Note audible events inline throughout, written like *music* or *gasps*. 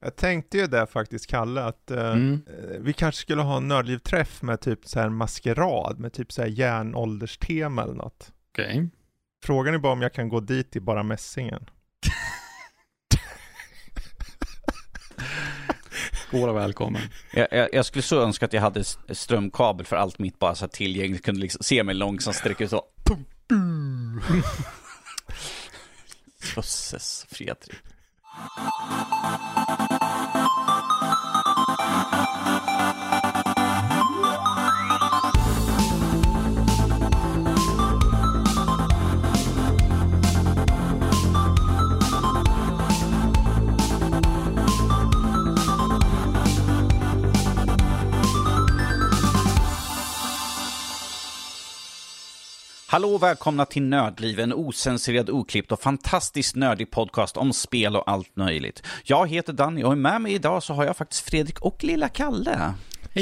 Jag tänkte ju det faktiskt, Kalle, att eh, Mm. eh, vi kanske skulle ha en nördlivträff med typ så här maskerad, med typ så här järnålderstema eller något. Okej. Frågan är bara om jag kan gå dit i bara mässingen. Våra välkommen. Jag, jag, jag skulle så önska att jag hade strömkabel för allt mitt bara så här tillgängligt. Kunde liksom se mig långsamt sträcka ut så. Jösses, Fredrik. Thank you. Hallå och välkomna till Nördliv, en osensurerad, oklippt och fantastiskt nördig podcast om spel och allt möjligt. Jag heter Danny och med mig idag så har jag faktiskt Fredrik och lilla Kalle.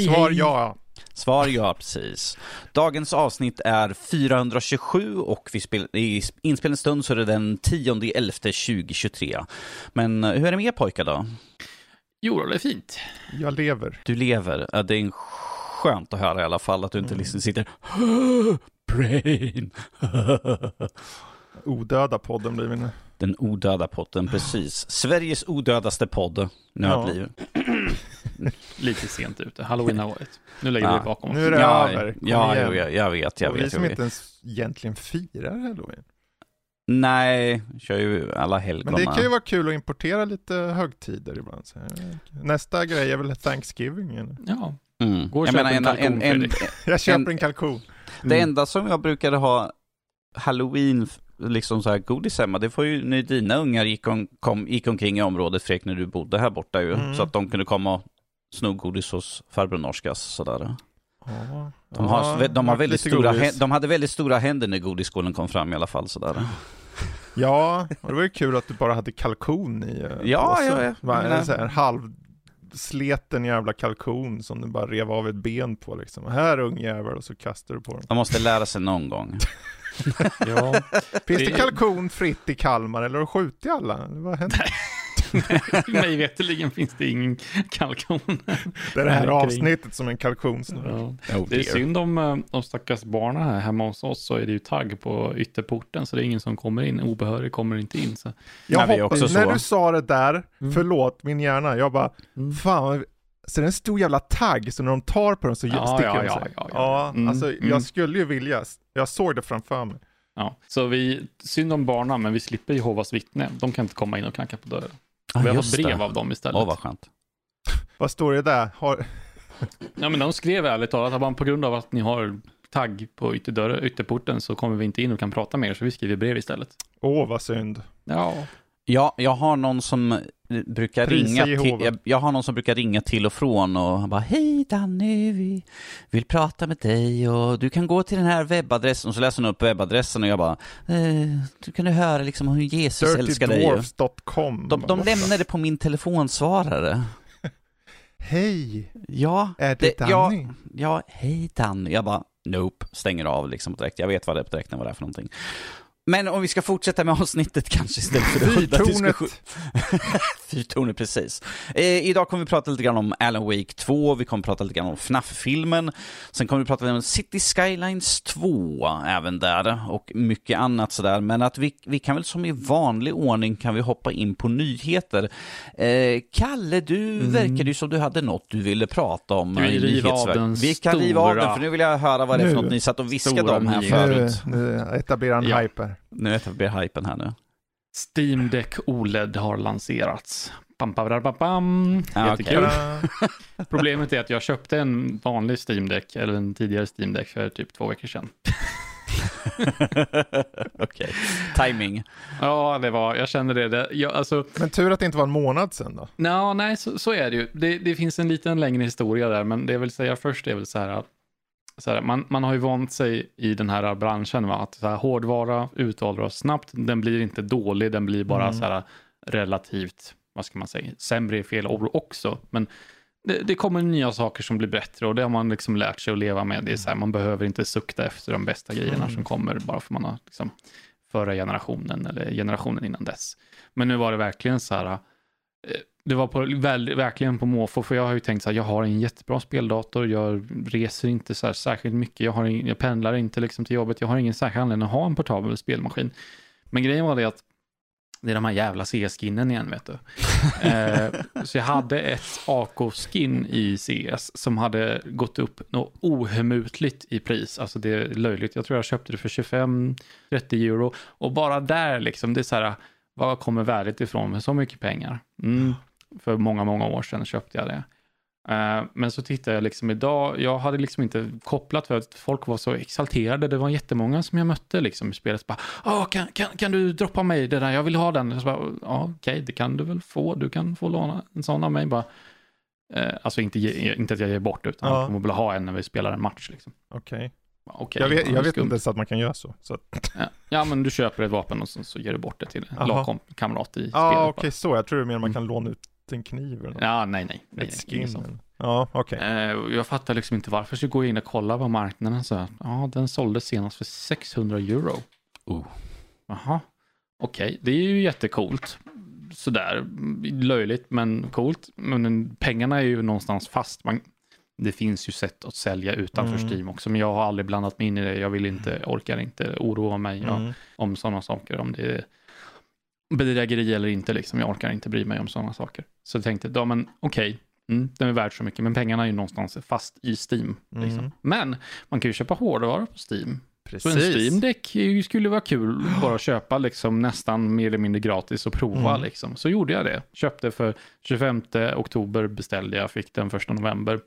Svar ja. Svar ja, precis. Dagens avsnitt är 427 och vi spel, i inspelningsstund så är det den 10.11.2023. Men eh, hur är det med er pojkar då? Jo, det är fint. Jag lever. Du lever. Det är skönt att höra i alla fall att du inte liksom sitter Brain. *laughs* Odöda podden blir vi nu. Den odöda podden, precis. Sveriges odödaste podd, Nördliv. *clears throat* Lite sent ute. Halloween har varit. Nu lägger vi Ja. det bakom oss. Nu är det Ja, över. Kom ja, igen. jag, jag vet, jag och vi vet. som Jag inte vet. ens egentligen firar halloween. Nej, kör ju alla helgona. Men det kan ju vara kul att importera lite högtider ibland. Nästa grej är väl Thanksgiving. eller? Ja, Mm. Gå och jag köp menar, en en, kalkon, en, en. *laughs* Jag köper En- en kalkon. Det enda som jag brukade ha halloween, liksom så här godis hemma, det får ju när dina ungar gick, om, kom, gick omkring i området Fredrik, när du bodde här borta ju. Mm. Så att de kunde komma och sno godis hos farbror Norskas sådär. Ja, De, har, ja, de, har väldigt stora, godis. de hade väldigt stora händer när godisskålen kom fram i alla fall sådär. Ja, och det var ju kul att du bara hade kalkon i eh, Ja, påsen. ja, ja. En så här halvsleten jävla kalkon som du bara rev av ett ben på liksom. Här ungjävel och så kastar du på den. De måste lära sig någon gång. *laughs* ja. Finns det kalkon fritt i Kalmar eller har du skjutit alla? Vad händer? *laughs* *laughs* mig veterligen finns det ingen kalkon. Det är det här avsnittet som en kalkonsnurra. Ja. Oh, Det är dear. synd om eh, de stackars barnen här hemma hos oss så är det ju tagg på ytterporten så det är ingen som kommer in. Obehörig kommer inte in. Så. Jag Nej, hoppas, när du sa det där, Mm. förlåt min hjärna, jag bara, Mm. fan, så det är en stor jävla tagg, så när de tar på den så Ja, sticker ja, de ja, sig. ja, ja. Mm, alltså mm. jag skulle ju vilja, jag såg det framför mig. Ja. så vi, synd om barnen men vi slipper Jehovas vittne. De kan inte komma in och knacka på dörren. Ah, vi har just fått brev det. av dem istället. Åh, vad skönt. *laughs* Vad står det där? Har, *laughs* Ja, men de skrev ärligt talat att man på grund av att ni har tagg på ytterdörren, ytterporten så kommer vi inte in och kan prata med er, så vi skriver brev istället. åh vad synd. Ja, Ja, jag har någon som eh, brukar Prisa ringa till, jag, jag har någon som brukar ringa till och från och han bara Hej Danny, vi vill prata med dig och du kan gå till den här webbadressen och så läser hon upp webbadressen och jag bara eh, Du kan du höra liksom hur Jesus älskar dig. Dirtydwarfs.com. De, de lämnade på min telefonsvarare. Hej, Ja, är det det- ja. Danny? ja, hej Danny. Jag bara Nope, stänger av liksom direkt. Jag vet vad det är direkt vad det är för någonting. Men om vi ska fortsätta med avsnittet kanske istället för. Fyrtornet. *laughs* Fyrtornet, precis. Eh, idag kommer vi prata lite grann om Alan Wake 2, vi kommer prata lite grann om FNAF-filmen, sen kommer vi prata lite om City Skylines 2 även där och mycket annat sådär. Men att vi, vi kan väl som i vanlig ordning kan vi hoppa in på nyheter. Eh, Kalle, du verkade ju som du hade något du ville prata om Mm. Vi i river av den Vi kan riva av den, för nu vill jag höra vad det är för något ni satt och viskade om här nyheter. Nu, förut. nu etablerar en Ja. hype här. Nu etablerar hypen här nu. Steam Deck OLED har lanserats. Pam, pam, pam, pam, pam. Ja, Jättekul. Ta-da. *laughs* Problemet är att jag köpte en vanlig Steam Deck, eller en tidigare Steam Deck för typ två veckor sedan. *laughs* Okej, timing. Ja, det var, jag kände det. det jag, alltså, Men tur att det inte var en månad sedan då. Nå, nej, så, så är det ju. Det, det finns en liten längre historia där, men det jag vill säga först är väl så här att så här, man, man har ju vant sig i den här branschen, va? att så här, hårdvara utåldras snabbt, den blir inte dålig, den blir bara Mm. så här relativt, vad ska man säga, sämre i fel ord också, men det, det kommer nya saker som blir bättre och det har man liksom lärt sig att leva med. Det är så här, man behöver inte sukta efter de bästa grejerna Mm. som kommer bara för man har liksom förra generationen eller generationen innan dess. Men nu var det verkligen så här, det var på, väl, verkligen på måfå, för jag har ju tänkt så här, jag har en jättebra speldator, jag reser inte så här särskilt mycket, jag, har ing, jag pendlar inte liksom till jobbet, jag har ingen särskild anledning att ha en portabel spelmaskin. Men grejen var det att det är de här jävla CS-skinnen igen vet du. *laughs* eh, så jag hade ett AK-skin i CS som hade gått upp något ohemutligt i pris. Alltså det är löjligt. Jag tror jag köpte det för 25-30 euro. Och bara där liksom, det är så här, vad kommer värdet ifrån med så mycket pengar? Mm. För många, många år sedan köpte jag det. Uh, men så tittar jag liksom idag, jag hade liksom inte kopplat för att folk var så exalterade, det var jättemånga som jag mötte liksom i spelet. Bara, oh, kan, kan, kan du droppa mig det där, jag vill ha den. Så bara, ja, okej, okay, det kan du väl få, du kan få låna en sån av mig. Bara, uh, alltså inte, ge, inte att jag ger bort, utan ja. jag kommer väl ha en när vi spelar en match. Liksom. Okej. Okay. Okay, jag vet, jag vet inte ens att man kan göra så. så. Ja. ja, men du köper ett vapen och så, så ger du bort det till en lagkamrat i spelet. Ja, okej, okay, så. Jag tror det är mer man kan mm. låna ut en kniv eller något. Ja, nej, nej. nej ett skin. Ja, okej. Okay. Eh, jag fattar liksom inte varför. Så går jag in och kollar på marknaden så här. Ja, den såldes senast för 600 euro. Oh. Jaha. Okej, okay. det är ju jättecoolt. Sådär, löjligt men coolt. Men pengarna är ju någonstans fast. Man, det finns ju sätt att sälja utanför mm. Steam också, men jag har aldrig blandat mig in i det. Jag vill inte, orkar inte oroa mig mm. om sådana saker. Om det är bedrägeri eller inte, liksom. jag orkar inte bry mig om sådana saker. Så jag tänkte, ja men okej, okay. Mm, den är värd så mycket, men pengarna är ju någonstans fast i Steam. Liksom. Mm. Men man kan ju köpa hårdvara på Steam. Precis. Så en Steam Deck skulle vara kul bara att köpa liksom nästan mer eller mindre gratis och prova mm. liksom. Så gjorde jag det. Köpte för 25 oktober beställde jag, fick den 1 november.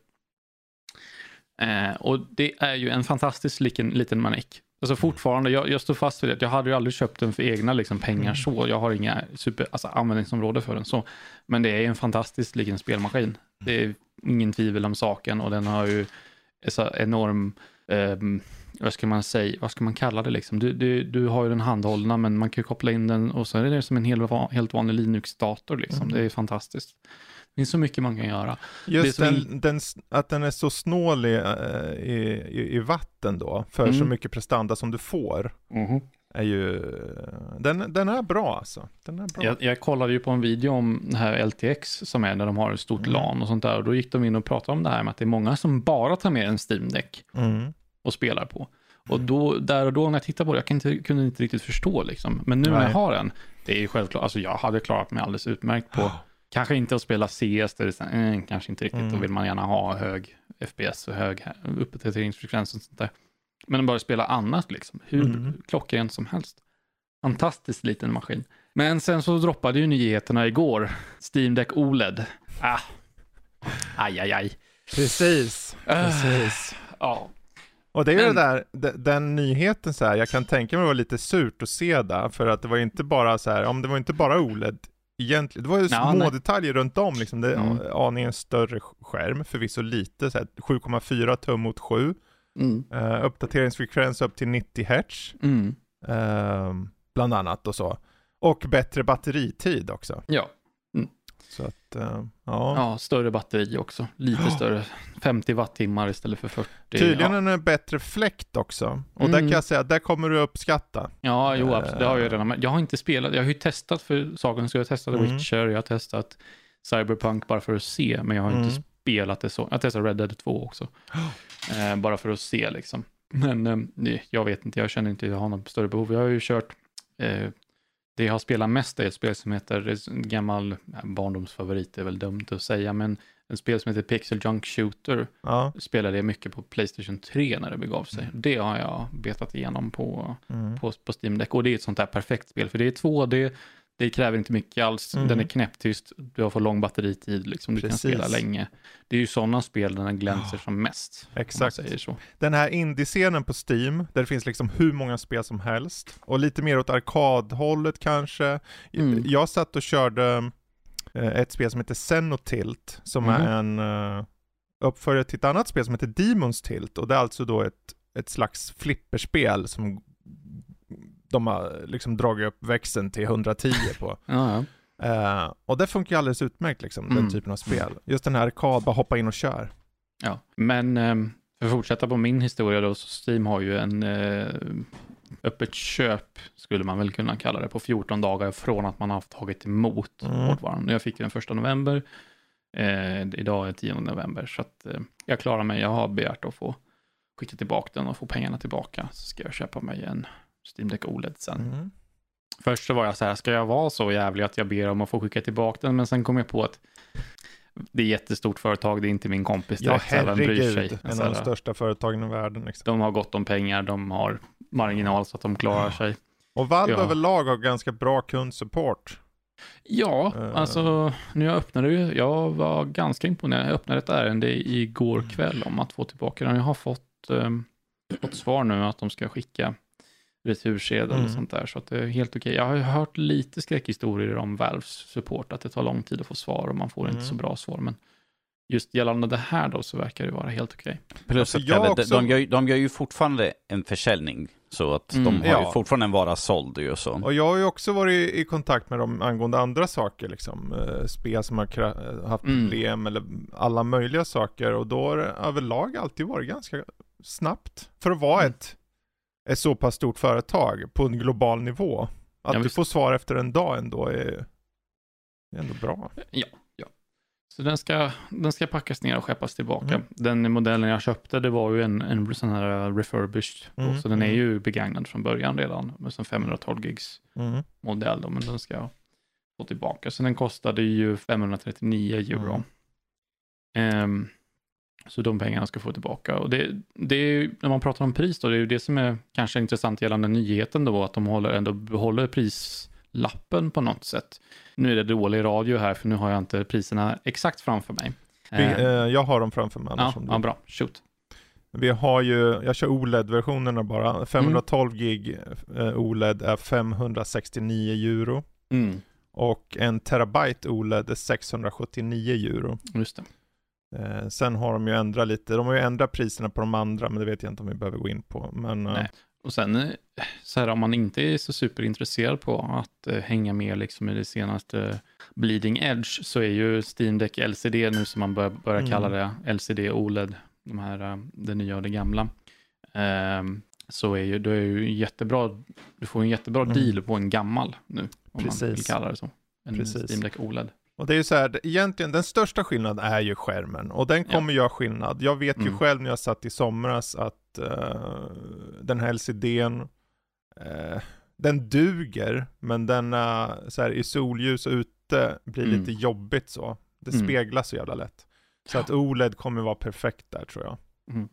Eh, och det är ju en fantastisk liten, liten manik. Alltså fortfarande, jag, jag står fast vid det. Jag hade ju aldrig köpt den för egna liksom, pengar mm. så. Jag har inga super, alltså, användningsområde för den så. Men det är en fantastisk liten spelmaskin. Det är ingen tvivel om saken och den har ju så enorm, eh, vad ska man säga, vad ska man kalla det liksom? Du, du, du har ju den handhållna men man kan ju koppla in den och så är det som en hel, helt vanlig Linux-dator liksom. Mm. Det är fantastiskt. Det finns så mycket man kan göra. Just den, in... den, att den är så snålig uh, i, i, i, vatten då, för mm. så mycket prestanda som du får. Mm. Är ju, den, den är bra alltså. Den är bra. Jag, jag kollade ju på en video om det här LTX som är när de har ett stort mm. LAN och sånt där. Och då gick de in och pratade om det här med att det är många som bara tar med en Steam Deck mm. och spelar på. Och då, där och då när jag tittade på det, jag kunde inte, kunde inte riktigt förstå liksom. Men nu Nej. när jag har den, det är ju självklart, alltså jag hade klarat mig alldeles utmärkt på Kanske inte att spela CS, där det är, eh, kanske inte riktigt, mm. då vill man gärna ha hög FPS och hög uppdateringsfrekvens och sånt där. Men bara spela annat liksom, hur mm. klockrent som helst. Fantastiskt liten maskin. Men sen så droppade ju nyheterna igår, Steam Deck OLED. Ah. Aj, aj, aj. Precis, precis. Uh, ja. Och det är ju Men... det där, den, nyheten så här, jag kan tänka mig det var lite surt att se det, för att det var inte bara så här, om det var inte bara OLED egentligen. Det var ju små nej. detaljer runt om liksom. Det är mm. aningen större skärm, förvisso lite, 7,4 tum mot 7. Mm. Uh, uppdateringsfrekvens upp till 90 Hz. Mm. Uh, bland annat och så. Och bättre batteritid också. Ja. Så att, uh, ja. Ja, större batteri också. Lite oh. större. 50 wattimmar istället för 40. Tydligen ja. en bättre fläkt också. Och mm. där kan jag säga, där kommer du uppskatta. Ja, jo, absolut. Det har jag redan. Jag har inte spelat, jag har ju testat för saken, så jag har testat mm. Witcher, jag har testat Cyberpunk bara för att se, men jag har mm. inte spelat det så. Jag testat Red Dead 2 också. *gasps* eh, bara för att se liksom. Men eh, jag vet inte, jag känner inte att jag har något större behov. Jag har ju kört eh, det jag har spelat mest är ett spel som heter, en gammal barndomsfavorit, det är väl dumt att säga, men ett spel som heter Pixel Junk Shooter ja. spelade jag mycket på Playstation 3 när det begav sig. Mm. Det har jag betat igenom på, mm. på, på Steam Deck och det är ett sånt där perfekt spel för det är 2D, det kräver inte mycket alls, mm. den är knäpptyst, du har för lång batteritid, liksom, du Precis. kan spela länge. Det är ju sådana spel där den glänser oh. som mest. Exakt. Den här indie-scenen på Steam, där det finns liksom hur många spel som helst, och lite mer åt arkadhållet kanske. Mm. Jag satt och körde eh, ett spel som heter Xenotilt, som mm. är en uh, uppföljare till ett annat spel som heter Demons Tilt, och det är alltså då ett, ett slags flipperspel som de har liksom dragit upp växeln till 110 på. *laughs* ja, ja. Uh, och det funkar ju alldeles utmärkt liksom, mm. den typen av spel. Just den här arkad, bara hoppa in och kör. Ja, men um, för att fortsätta på min historia då, så Steam har ju en uh, öppet köp skulle man väl kunna kalla det på 14 dagar från att man har tagit emot Mm. hårdvaran. Jag fick den första november, eh, idag är 10 november, så att eh, jag klarar mig. Jag har begärt att få skicka tillbaka den och få pengarna tillbaka, så ska jag köpa mig en Steam Deck OLED sen. Mm. Först så var jag så här, ska jag vara så jävlig att jag ber om att få skicka tillbaka den? Men sen kom jag på att det är jättestort företag, det är inte min kompis Ja, direkt. vem bryr sig? herregud. En av de största företagen i världen. Liksom. de har gott om pengar, de har marginal så att de klarar sig. Och Valve Ja. överlag har ganska bra kundsupport. Ja, Eh. alltså nu jag öppnade ju, jag var ganska imponerad. Jag öppnade ett ärende igår Mm. kväll om att få tillbaka den. Jag har fått, eh, fått svar nu att de ska skicka retursedel Mm. och sånt där, så att det är helt okej. Jag har ju hört lite skräckhistorier om Valves support, att det tar lång tid att få svar och man får inte Mm. så bra svar, men just gällande det här då så verkar det vara helt okej. Plus Alltså, att jag också- de, gör, ju- de gör ju fortfarande en försäljning. Så att Mm. de har Ja. ju fortfarande en vara såld ju så. Och jag har ju också varit i kontakt med dem angående andra saker, liksom. Eh, spel som har haft Mm. problem eller alla möjliga saker. Och då har det överlag alltid varit ganska snabbt. För att vara Mm. ett, ett så pass stort företag på en global nivå. Att Ja, du får svar efter en dag ändå är, är ändå bra. Så den ska, den ska packas ner och skeppas tillbaka. Mm. Den modellen jag köpte, det var ju en, en sån här refurbished, Mm, så den är mm. ju begagnad från början redan, med som 512 gigs Mm. modell men den ska jag få tillbaka. Så den kostade ju 539 euro. Mm. Så de pengarna ska få tillbaka. Och det, det är när man pratar om pris då, det är ju det som är kanske intressant gällande nyheten då, att de håller, ändå behåller prislappen på något sätt. Nu är det dålig radio här, för nu har jag inte priserna exakt framför mig. Vi, Ehm, eh, jag har dem framför mig ja, ja, bra. Shoot. Vi har ju, jag kör OLED-versionerna bara. 512 Mm. gig eh, OLED är 569 euro. Mm, Och en terabyte OLED är 679 euro. just det. Eh, sen har de ju ändrat lite, de har ju ändrat priserna på de andra, men det vet jag inte om vi behöver gå in på. Men eh. Och sen, eh, så här, om man inte är så superintresserad på att eh, hänga med liksom i det senaste Bleeding Edge, så är ju Steam Deck LCD nu som man bör, börjar Mm. kalla det, LCD OLED, de här, eh, det nya och det gamla. Ehm, så är ju, det är ju jättebra, du får en jättebra Mm. deal på en gammal nu, om man vill Precis. kalla det så. En Precis. Steam Deck OLED. Och det är ju så här, egentligen den största skillnaden är ju skärmen. Och den Ja. kommer göra skillnad. Jag vet ju Mm. själv när jag satt i somras att eh, den här LCDn, eh, den duger, men den uh, så här, i solljus och ute blir Mm. lite jobbigt så. Det Mm. speglas så jävla lätt. Så att OLED kommer vara perfekt där tror jag. Mm.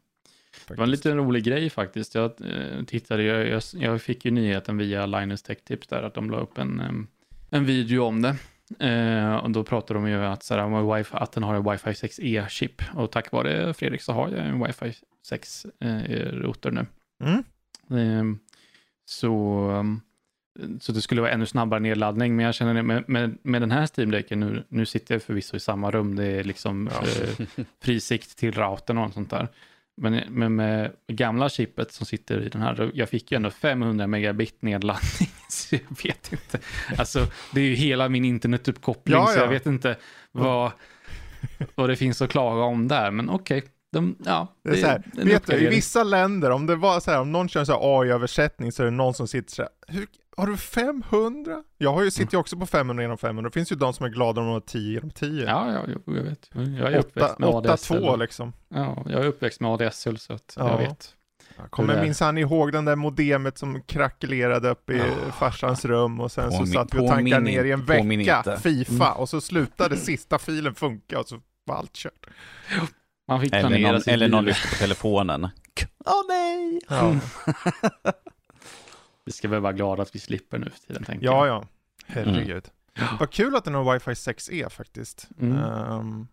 Det var en liten rolig grej faktiskt. Jag eh, tittade, jag, jag, jag fick ju nyheten via Linus Tech Tips där, att de la upp en, en video om det. Eh, och då pratade de ju att, så här, med wifi, att den har en Wi-Fi 6E-chip. Och tack vare Fredrik så har jag en Wi-Fi 6-router nu. Mm. Ehm, så, um, så det skulle vara ännu snabbare nedladdning, men jag känner med, med, med den här Steam-däcken, nu, nu sitter jag förvisso i samma rum, det är liksom Ja. eh, *laughs* frisikt till routern och sånt där. Men, men med gamla chippet som sitter i den här, jag fick ju ändå 500 megabit nedladdning, *laughs* så jag vet inte. Alltså, det är ju hela min internetuppkoppling, Ja, så jag ja. vet inte vad, vad det finns att klaga om där, men okej. De, ja, Det är så här, en vet du, i vissa länder, om det var så här, om någon kör här AI-översättning så är det någon som sitter så här, hur, har du 500? Jag har ju, sitter ju också på 500 genom 500, det finns ju de som är glada om de har 10 genom 10. Ja, ja, jo, jag vet. Jag är uppväxt med 8, ADSL. 8-2 liksom. Ja, jag är uppväxt med ADSL så att Ja. jag vet. Jag kommer minsann ihåg den där modemet som krackelerade upp i Ja. farsans rum och sen så Påmin- satt vi och tankade ner i en vecka inte. Fifa och så slutade sista filen funka och så var allt kört. Man fick Eller någon, eller någon liv. lyfter på telefonen. Åh nej! Ja, Mm. *laughs* Vi ska väl vara glada att vi slipper nu för tiden, tänker ja. jag. ja. Herregud. Ja. Vad kul att den har Wi-Fi 6E faktiskt. Mm. Ehm,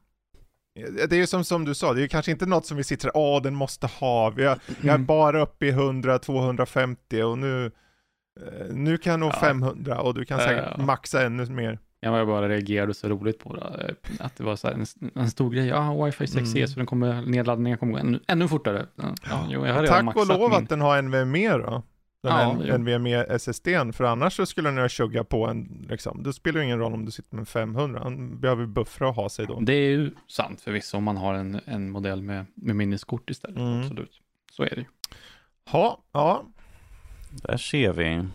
det är ju som, som du sa, det är ju kanske inte något som vi sitter åh den måste ha, vi är, jag är Mm. bara uppe i 100-250 och nu, eh, nu kan jag nog Ja. 500 och du kan säkert Ja. maxa ännu mer. Jag var bara reagerade så roligt på det. Att det var så här en, en stor grej. Ja, wifi 6E, Mm. så den kommer, nedladdningen kommer gå ännu, ännu fortare. Ja, ja, jo, har Tack och lov min. att den har NVMe då. Den Ja, här. NVMe SSDn, för annars så skulle den ju tjugga på en, liksom, det spelar ju ingen roll om du sitter med 500, han behöver buffra och ha sig då. Det är ju sant förvisso om man har en, en modell med, med minneskort istället. Mm. Absolut. Så är det ju. Ja, ja. Där ser vi.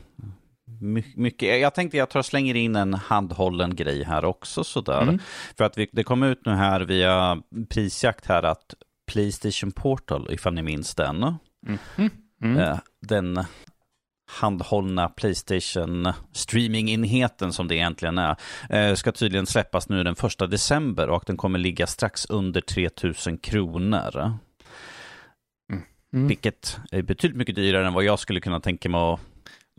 My mycket. Jag tänkte jag tar och slänger in en handhållen grej här också sådär. Mm. För att vi, det kom ut nu här via prisjakt här att Playstation Portal, ifall ni minns den. Mm. Mm. Eh, den handhållna Playstation streamingenheten som det egentligen är, eh, ska tydligen släppas nu den första december och den kommer ligga strax under 3000 kronor. Mm. Vilket är betydligt mycket dyrare än vad jag skulle kunna tänka mig att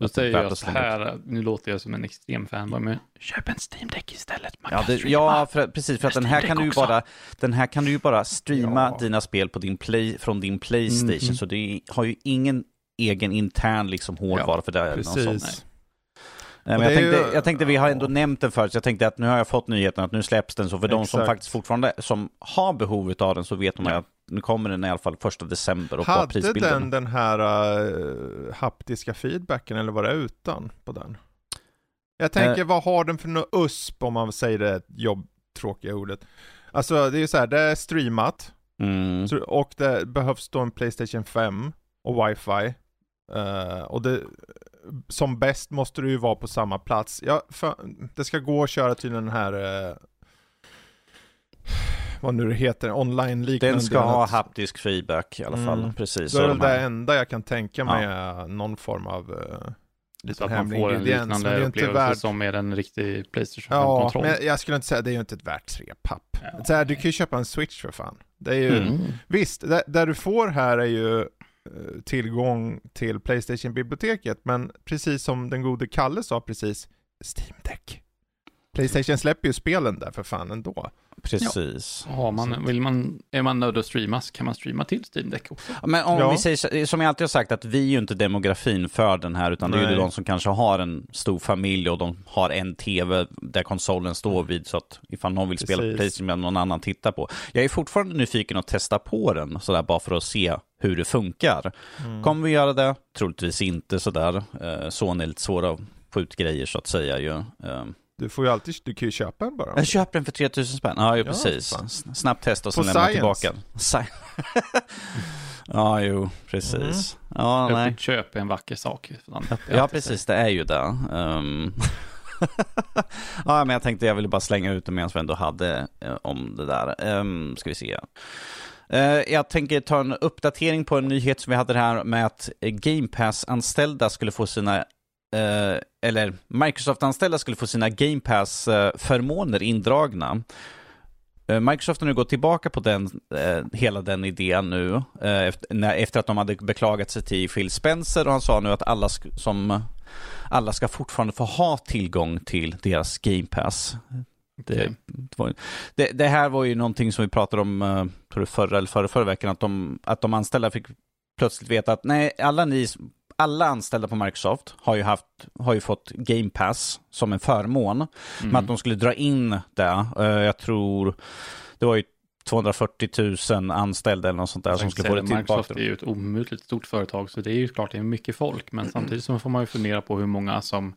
då säger jag så här, nu låter jag som en extrem fanboy, men köp en Steam Deck istället. ja, det, ja för, precis, för att den här, kan du ju bara, den här kan du ju bara streama ja. dina spel på din play, från din Playstation, mm. så det har ju ingen egen intern liksom hårdvara ja, för det. Precis. Men jag, tänkte, ju... jag tänkte, vi har ändå nämnt den förut, jag tänkte att nu har jag fått nyheten att nu släpps den, så för Exakt. de som faktiskt fortfarande som har behov av den så vet man ja. att nu kommer den i alla fall första december. Och Hade den den här uh, haptiska feedbacken eller var det utan på den? Jag tänker, uh, vad har den för något USP om man säger det jobbtråkiga ordet? Alltså det är ju så här, det är streamat mm. och det behövs då en Playstation 5 och wifi. Uh, och det, som bäst måste du ju vara på samma plats. Ja, för, det ska gå att köra till den här uh, vad nu det heter, online-liknande. Den ska ha haptisk feedback i alla fall, mm. precis. Det är väl det enda jag kan tänka mig ja. någon form av uh, så att man får en liknande upplevelse värd... som med en riktig Playstation-kontroll. Ja, men jag skulle inte säga, det är ju inte ett värt tre papp. Ja. Så här, du kan ju köpa en Switch för fan. Det är ju, mm. visst, det, där du får här är ju tillgång till Playstation-biblioteket, men precis som den gode Kalle sa precis, Steam Deck. Playstation släpper ju spelen där för fan ändå. Precis. Ja. Har man, vill man, är man nöjd att streama så kan man streama till Steam Deck också. Men om ja. vi säger, som jag alltid har sagt, att vi är ju inte demografin för den här, utan Nej. det är ju de som kanske har en stor familj och de har en tv där konsolen står vid, så att ifall någon vill Precis. spela Playstation med någon annan tittar på. Jag är fortfarande nyfiken att testa på den, sådär bara för att se hur det funkar. Mm. Kommer vi göra det? Troligtvis inte sådär. Eh, Sony är lite svåra att få ut grejer så att säga ju. Eh, du får ju alltid, du kan ju köpa den bara. Jag köper den för 3000 spänn. Ja, ju ja, precis. Snabbt test och så lämnar tillbaka den. *laughs* ja, jo, precis. Mm. Ja, nej. Köp en vacker sak. Ja, precis. Det är ju det. Um... *laughs* ja, men jag tänkte jag ville bara slänga ut det medan vi ändå hade uh, om det där. Um, ska vi se. Eh, jag tänker ta en uppdatering på en nyhet som vi hade här med att Game Pass-anställda skulle få sina eh, eller Microsoft-anställda skulle få sina Game Pass-förmåner indragna. Eh, Microsoft har nu gått tillbaka på den, eh, hela den idén nu, eh, efter, när, efter, att de hade beklagat sig till Phil Spencer och han sa nu att alla, som, alla ska fortfarande få ha tillgång till deras Game Pass. Det, det, det, här var ju någonting som vi pratade om, uh, tror förra eller förra, förra veckan, att de, att de anställda fick plötsligt veta att nej, alla ni alla anställda på Microsoft har ju, haft, har ju fått Game Pass som en förmån. Mm. Men att de skulle dra in det, uh, jag tror, det var ju 240 000 anställda eller något sånt där som skulle få det tillbaka. Microsoft är ju ett omutligt stort företag, så det är ju klart det är mycket folk, men samtidigt så får man ju fundera på hur många som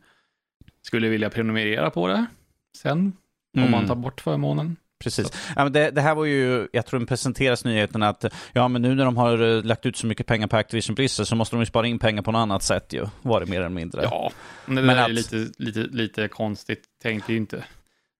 skulle vilja prenumerera på det sen, om mm. man tar bort förmånen. Precis. Ja, men det, det, här var ju, jag tror den presenteras nyheten att ja men nu när de har eh, lagt ut så mycket pengar på Activision Blizzard så måste de ju spara in pengar på något annat sätt ju, var det mer eller mindre. Ja, men det men att... är lite, lite, lite konstigt, tänkte ju inte.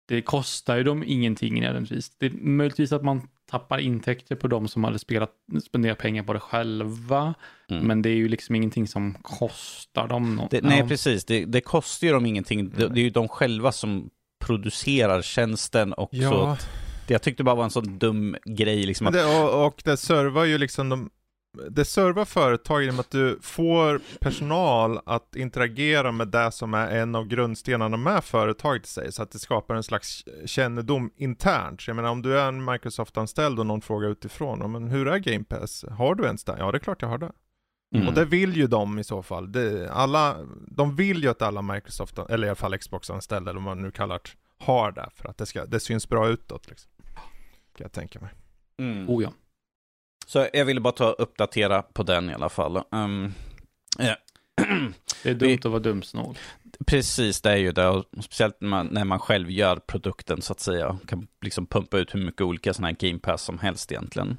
Det kostar ju dem ingenting nödvändigtvis. Det är möjligtvis att man tappar intäkter på de som hade spelat, spenderat pengar på det själva. Mm. Men det är ju liksom ingenting som kostar dem något. Det, nej, precis. Det, det, kostar ju dem ingenting. Det, det är ju de själva som producerar tjänsten och ja. Jag tyckte bara var en sån dum grej liksom. Att... Det, och, och det servar ju liksom de, det servar företag genom att du får personal att interagera med det som är en av grundstenarna med företaget i sig, så att det skapar en slags kännedom internt. Så jag menar om du är en Microsoft-anställd och någon frågar utifrån, men hur är Game Pass? Har du ens det? Ja, det är klart jag har det. Mm. Och det vill ju de i så fall. Det, alla, de vill ju att alla Microsoft, eller i alla fall Xbox-anställda, eller vad man nu kallar det, har det. För att det, ska, det syns bra utåt. Liksom. Kan jag tänka mig. Mm. Oh ja. Så jag ville bara ta uppdatera på den i alla fall. Um, yeah. Det är dumt att vara dumsnål. Precis, det är ju det. Och speciellt när man, när man själv gör produkten så att säga. Kan liksom pumpa ut hur mycket olika sådana här game pass som helst egentligen.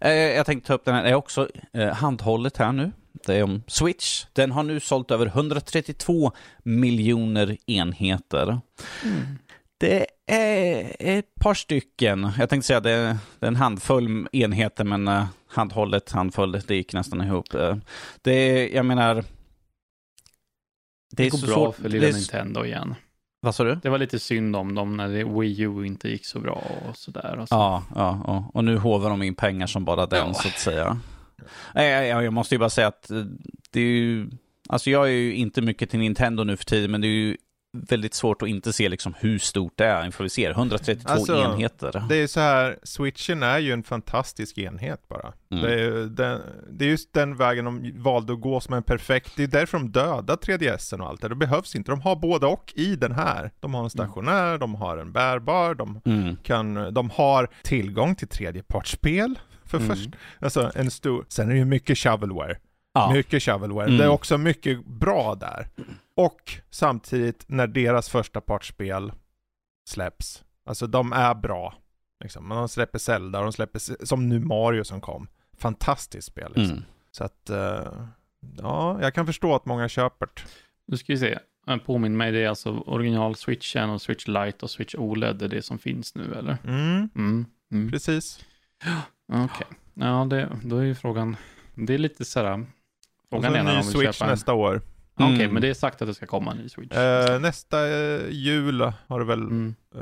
Eh, jag tänkte ta upp den här, det är också eh, handhållet här nu. Det är om Switch. Den har nu sålt över 132 miljoner enheter. Mm. Det är ett par stycken. Jag tänkte säga det är en handfull enheter, men uh, handhållet, handfull, det gick nästan ihop. Uh, det är, jag menar... Det, det går bra svårt. för lilla Nintendo igen. Vad sa du? Det var lite synd om dem när det Wii U inte gick så bra och sådär. Och så. Ja, ja, ja, och nu hovar de in pengar som bara den, Ja. så att säga. Nej, jag, jag, jag måste ju bara säga att eh, det är ju... Alltså jag är ju inte mycket till Nintendo nu för tiden, men det är ju väldigt svårt att inte se liksom hur stort det är inför vi ser 132 Alltså, enheter. Det är så här, switchen är ju en fantastisk enhet bara. Mm. Det, är, den, det är just den vägen de valde att gå som en perfekt, det är därför de dödade 3DSen och allt det. Det behövs inte, de har både och i den här. De har en stationär, de har en bärbar, de, Mm. kan, de har tillgång till tredjepartsspel. För Mm. först, alltså en stor, sen är det ju mycket shovelware. Ja. Mycket shovelware. Mm. Det är också mycket bra där. Och samtidigt när deras första partsspel släpps, alltså de är bra. Liksom. Men de släpper Zelda de släpper, som nu Mario som kom. Fantastiskt spel liksom. Mm. Så att, eh, ja, jag kan förstå att många köper det. Nu ska vi se. Påminn mig, det är alltså original switchen och switch lite och switch OLED, det är det som finns nu eller? Mm, Mm. mm. precis. Okej. Ja, det, då är ju frågan, det är lite sådär, Och frågan så är en när ny de vill Switch köpa en. nästa år. Okej, Mm. men det är sagt att det ska komma en ny switch. Eh, nästa eh, jul har det väl Mm. eh,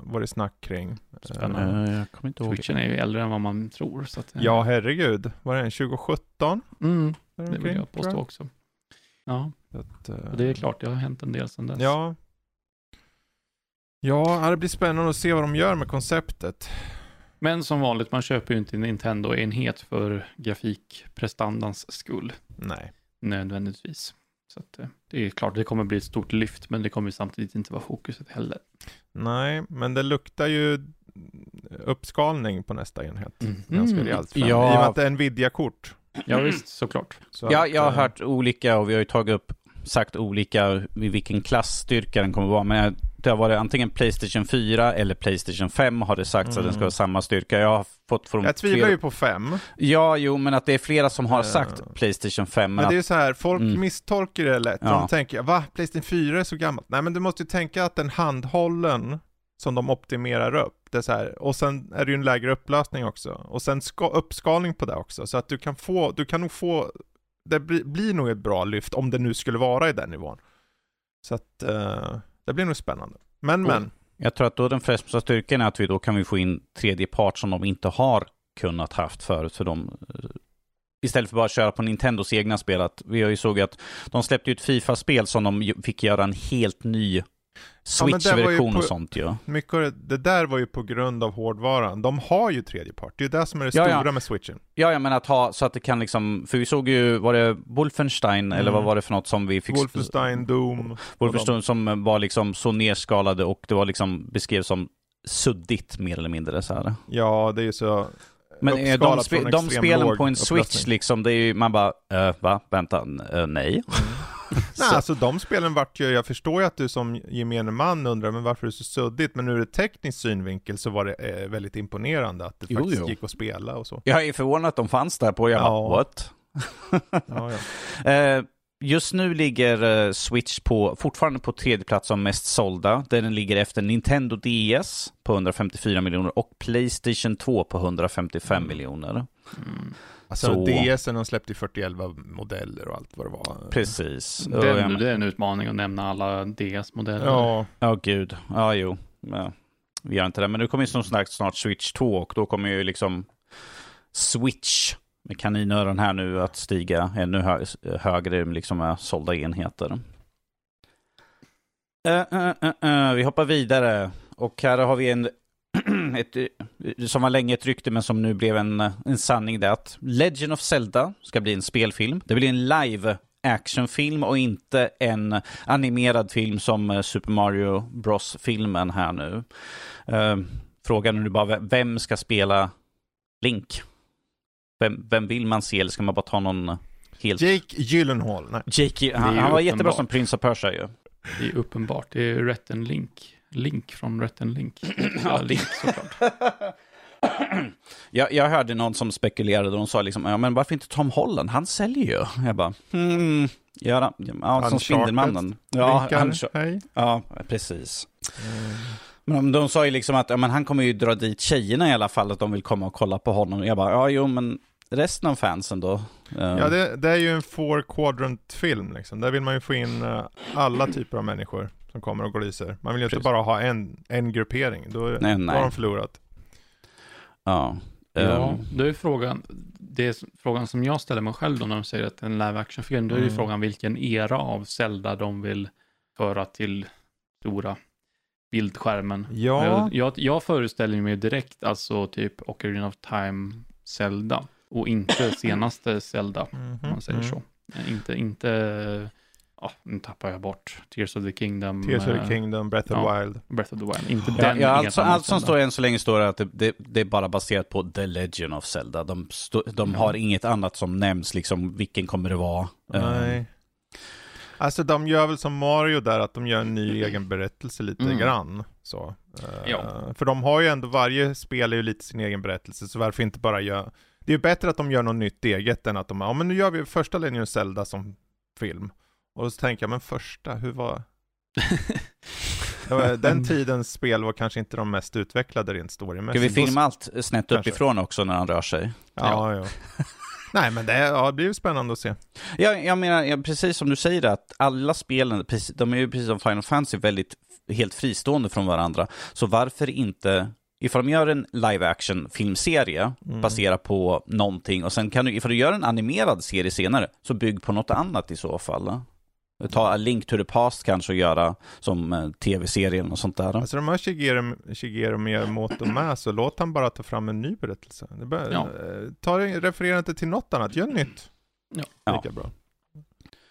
varit snack kring. Spännande. Eh, jag kommer inte ihåg. Switchen är ju äldre än vad man tror. Så att, eh, Ja, herregud. Var det en 2017? mm, det vill jag tror påstå också. Ja, att, eh, och det är klart, det har hänt en del sedan dess. Ja. Ja, det blir spännande att se vad de gör med konceptet. Men som vanligt, man köper ju inte en Nintendo-enhet för grafikprestandans skull, Nej. nödvändigtvis. Så att, eh, det är klart, det kommer bli ett stort lyft, men det kommer samtidigt inte vara fokuset heller. Nej, men det luktar ju uppskalning på nästa enhet. Mhm. Ganska rejält fram. Ja. I och med att det är Nvidia-kort. Ja, visst, såklart. Så Ja, att, jag har eh, hört olika och vi har ju tagit upp sagt olika i vilken klassstyrka den kommer vara. Men det har varit antingen Playstation 4 eller Playstation 5 har det sagts att den ska Mm. ha samma styrka. Jag har fått från Jag tvivlar flera... ju på fem. Ja, jo, men att det är flera som har Eh. sagt Playstation 5. Men Men det är att... ju så här, folk Mm. misstolkar det lätt. Ja. De tänker, va? Playstation 4 är så gammalt? Nej men du måste ju tänka att den handhållen som de optimerar upp, det är så här, och sen är det ju en lägre upplösning också. Och sen ska, uppskalning på det också, så att du kan få, du kan nog få, det blir, blir nog ett bra lyft om det nu skulle vara i den nivån. Så att, eh, det blir nog spännande. Men Och- men, Jag tror att då den främsta styrkan är att vi då kan vi få in tredje part som de inte har kunnat haft förut. För de, eh, istället för bara att köra på Nintendos egna spel. Att vi har ju såg att de släppte ett Fifa-spel som de fick göra en helt ny men Switch-version på- och sånt ju. mycket det, det där var ju på grund av hårdvaran. De har ju tredje part, det är ju det som är det Ja, stora ja. med switchen. Ja, jag menar att ha så att det kan liksom, för vi såg ju, var det Wolfenstein eller Mm. vad var det för något som vi fick? Wolfenstein, Doom, Wolfenstein som var liksom så nerskalade och det var liksom beskrevs som suddigt mer eller mindre så här. ja det är ju så Men eh, de, spe, de spelen på en Switch liksom, det är ju, man bara, äh, va, vänta, äh, nej. *laughs* Nej, Så- alltså de spelen vart ju, jag förstår ju att du som gemene man undrar, men varför är det så suddigt? Men ur ett tekniskt synvinkel så var det eh, väldigt imponerande att det Jo, faktiskt jo. gick att spela och så. Jag är förvånad att de fanns där på, jag Ja. bara, what? *laughs* Ja, ja. *laughs* Eh, Just nu ligger eh, Switch på, fortfarande på tredje plats som mest sålda, där den ligger efter Nintendo DS på 154 miljoner och Playstation 2 på 155 Mm. miljoner. Mm. Alltså Så. DSen de släppte ju 4011 modeller och allt vad det var. Precis. Jag Det, är en utmaning att nämna alla DS-modeller. Ja, Ja, gud. Ja, jo. Ja, vi gör inte det. Men nu kommer ju som sagt snart Switch 2 och då kommer ju liksom Switch med kaninöron här nu att stiga ännu hö högre liksom med sålda enheter. Eh, eh, eh, vi hoppar vidare och här har vi en ett, som var länge ett rykte men som nu blev en, en sanning det är att Legend of Zelda ska bli en spelfilm. Det blir en live actionfilm och inte en animerad film som eh, Super Mario Bros-filmen här nu. Eh, frågan är nu bara, vem- ska spela Link? Vem, vem vill man se eller ska man bara ta någon helt... Jake Gyllenhaal, nej. Jake, han, han var jättebra uppenbart. som Prince of Persia ju. Det är uppenbart. Det är Rhett Link. Link från Rhett Link. *clears throat* Ja, Link såklart. Jag, jag hörde någon som spekulerade och de sa liksom, ja men varför inte Tom Holland? Han säljer ju. Jag bara, hmm, ja, ja som Spindelmannen. Ja, han, hej. ja, precis. Mm. Men de sa ju liksom att ja, men han kommer ju dra dit tjejerna i alla fall, att de vill komma och kolla på honom. Jag bara, ja jo men resten av fansen då? Ja, det, det är ju en four quadrant film liksom. Där vill man ju få in uh, alla typer av människor som kommer och gliser. Man vill ju inte bara ha en, en gruppering, då, nej, då nej. har de förlorat. Ja. Ja, ehm. då är frågan, det är frågan som jag ställer mig själv då när de säger att en live action-film, då är ju mm. frågan vilken era av Zelda de vill föra till stora bildskärmen. Ja. Jag, jag, jag föreställer mig direkt alltså typ Ocarina of Time Zelda och inte *clears throat* senaste Zelda, mm -hmm. om man säger mm. så. Inte, inte ja, nu tappar jag bort Tears of the Kingdom. Tears of the eh, Kingdom, Breath of ja, Wild. Breath of the Wild, inte ja, den. Ja, alltså, allt som står än så länge står att det, det, det, är bara baserat på The Legend of Zelda. De, stå, de ja. har inget annat som nämns, liksom vilken kommer det vara. Nej. Um, Alltså de gör väl som Mario där, att de gör en ny egen berättelse lite mm. grann. Så. Ja. Uh, för de har ju ändå, varje spel är ju lite sin egen berättelse, så varför inte bara göra... Det är ju bättre att de gör något nytt eget än att de, ja men nu gör vi första Legend Zelda som film. Och så tänker jag, men första, hur *laughs* var... Den tidens spel var kanske inte de mest utvecklade rent storymässigt. Ska vi filma allt snett uppifrån också när han rör sig? Ja, ja. ja. Nej, men det, ja, det blir spännande att se. Ja, jag menar, ja, precis som du säger, att alla spelen, de är ju precis som Final Fantasy väldigt helt fristående från varandra. Så varför inte ifall de gör en live action filmserie mm. baserad på någonting och sen kan du, ifall du gör en animerad serie senare, så bygg på något annat i så fall. Ta A Link to the Past kanske och göra som eh, tv-serien och sånt där. Alltså de har Shigeru, Shigeru Miyamoto med, så låt han bara ta fram en ny berättelse. Bör, ja. Eh, ta, referera inte till något annat, gör nytt. Ja. Lika bra.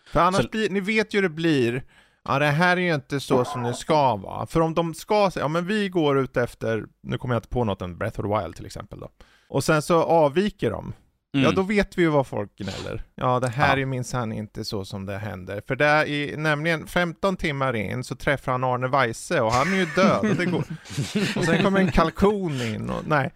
För annars så... blir, ni vet ju hur det blir. Ja, det här är ju inte så som det ska vara. För om de ska säga, ja men vi går ut efter, nu kommer jag inte på något än Breath of the Wild till exempel då. Och sen så avviker de. Mm. Ja, då vet vi ju vad folk gnäller. Ja, det här ja. är minsann inte så som det händer. För det är nämligen 15 timmar in så träffar han Arne Weise och han är ju död. Och, det går. *laughs* och sen kommer en kalkon in och nej.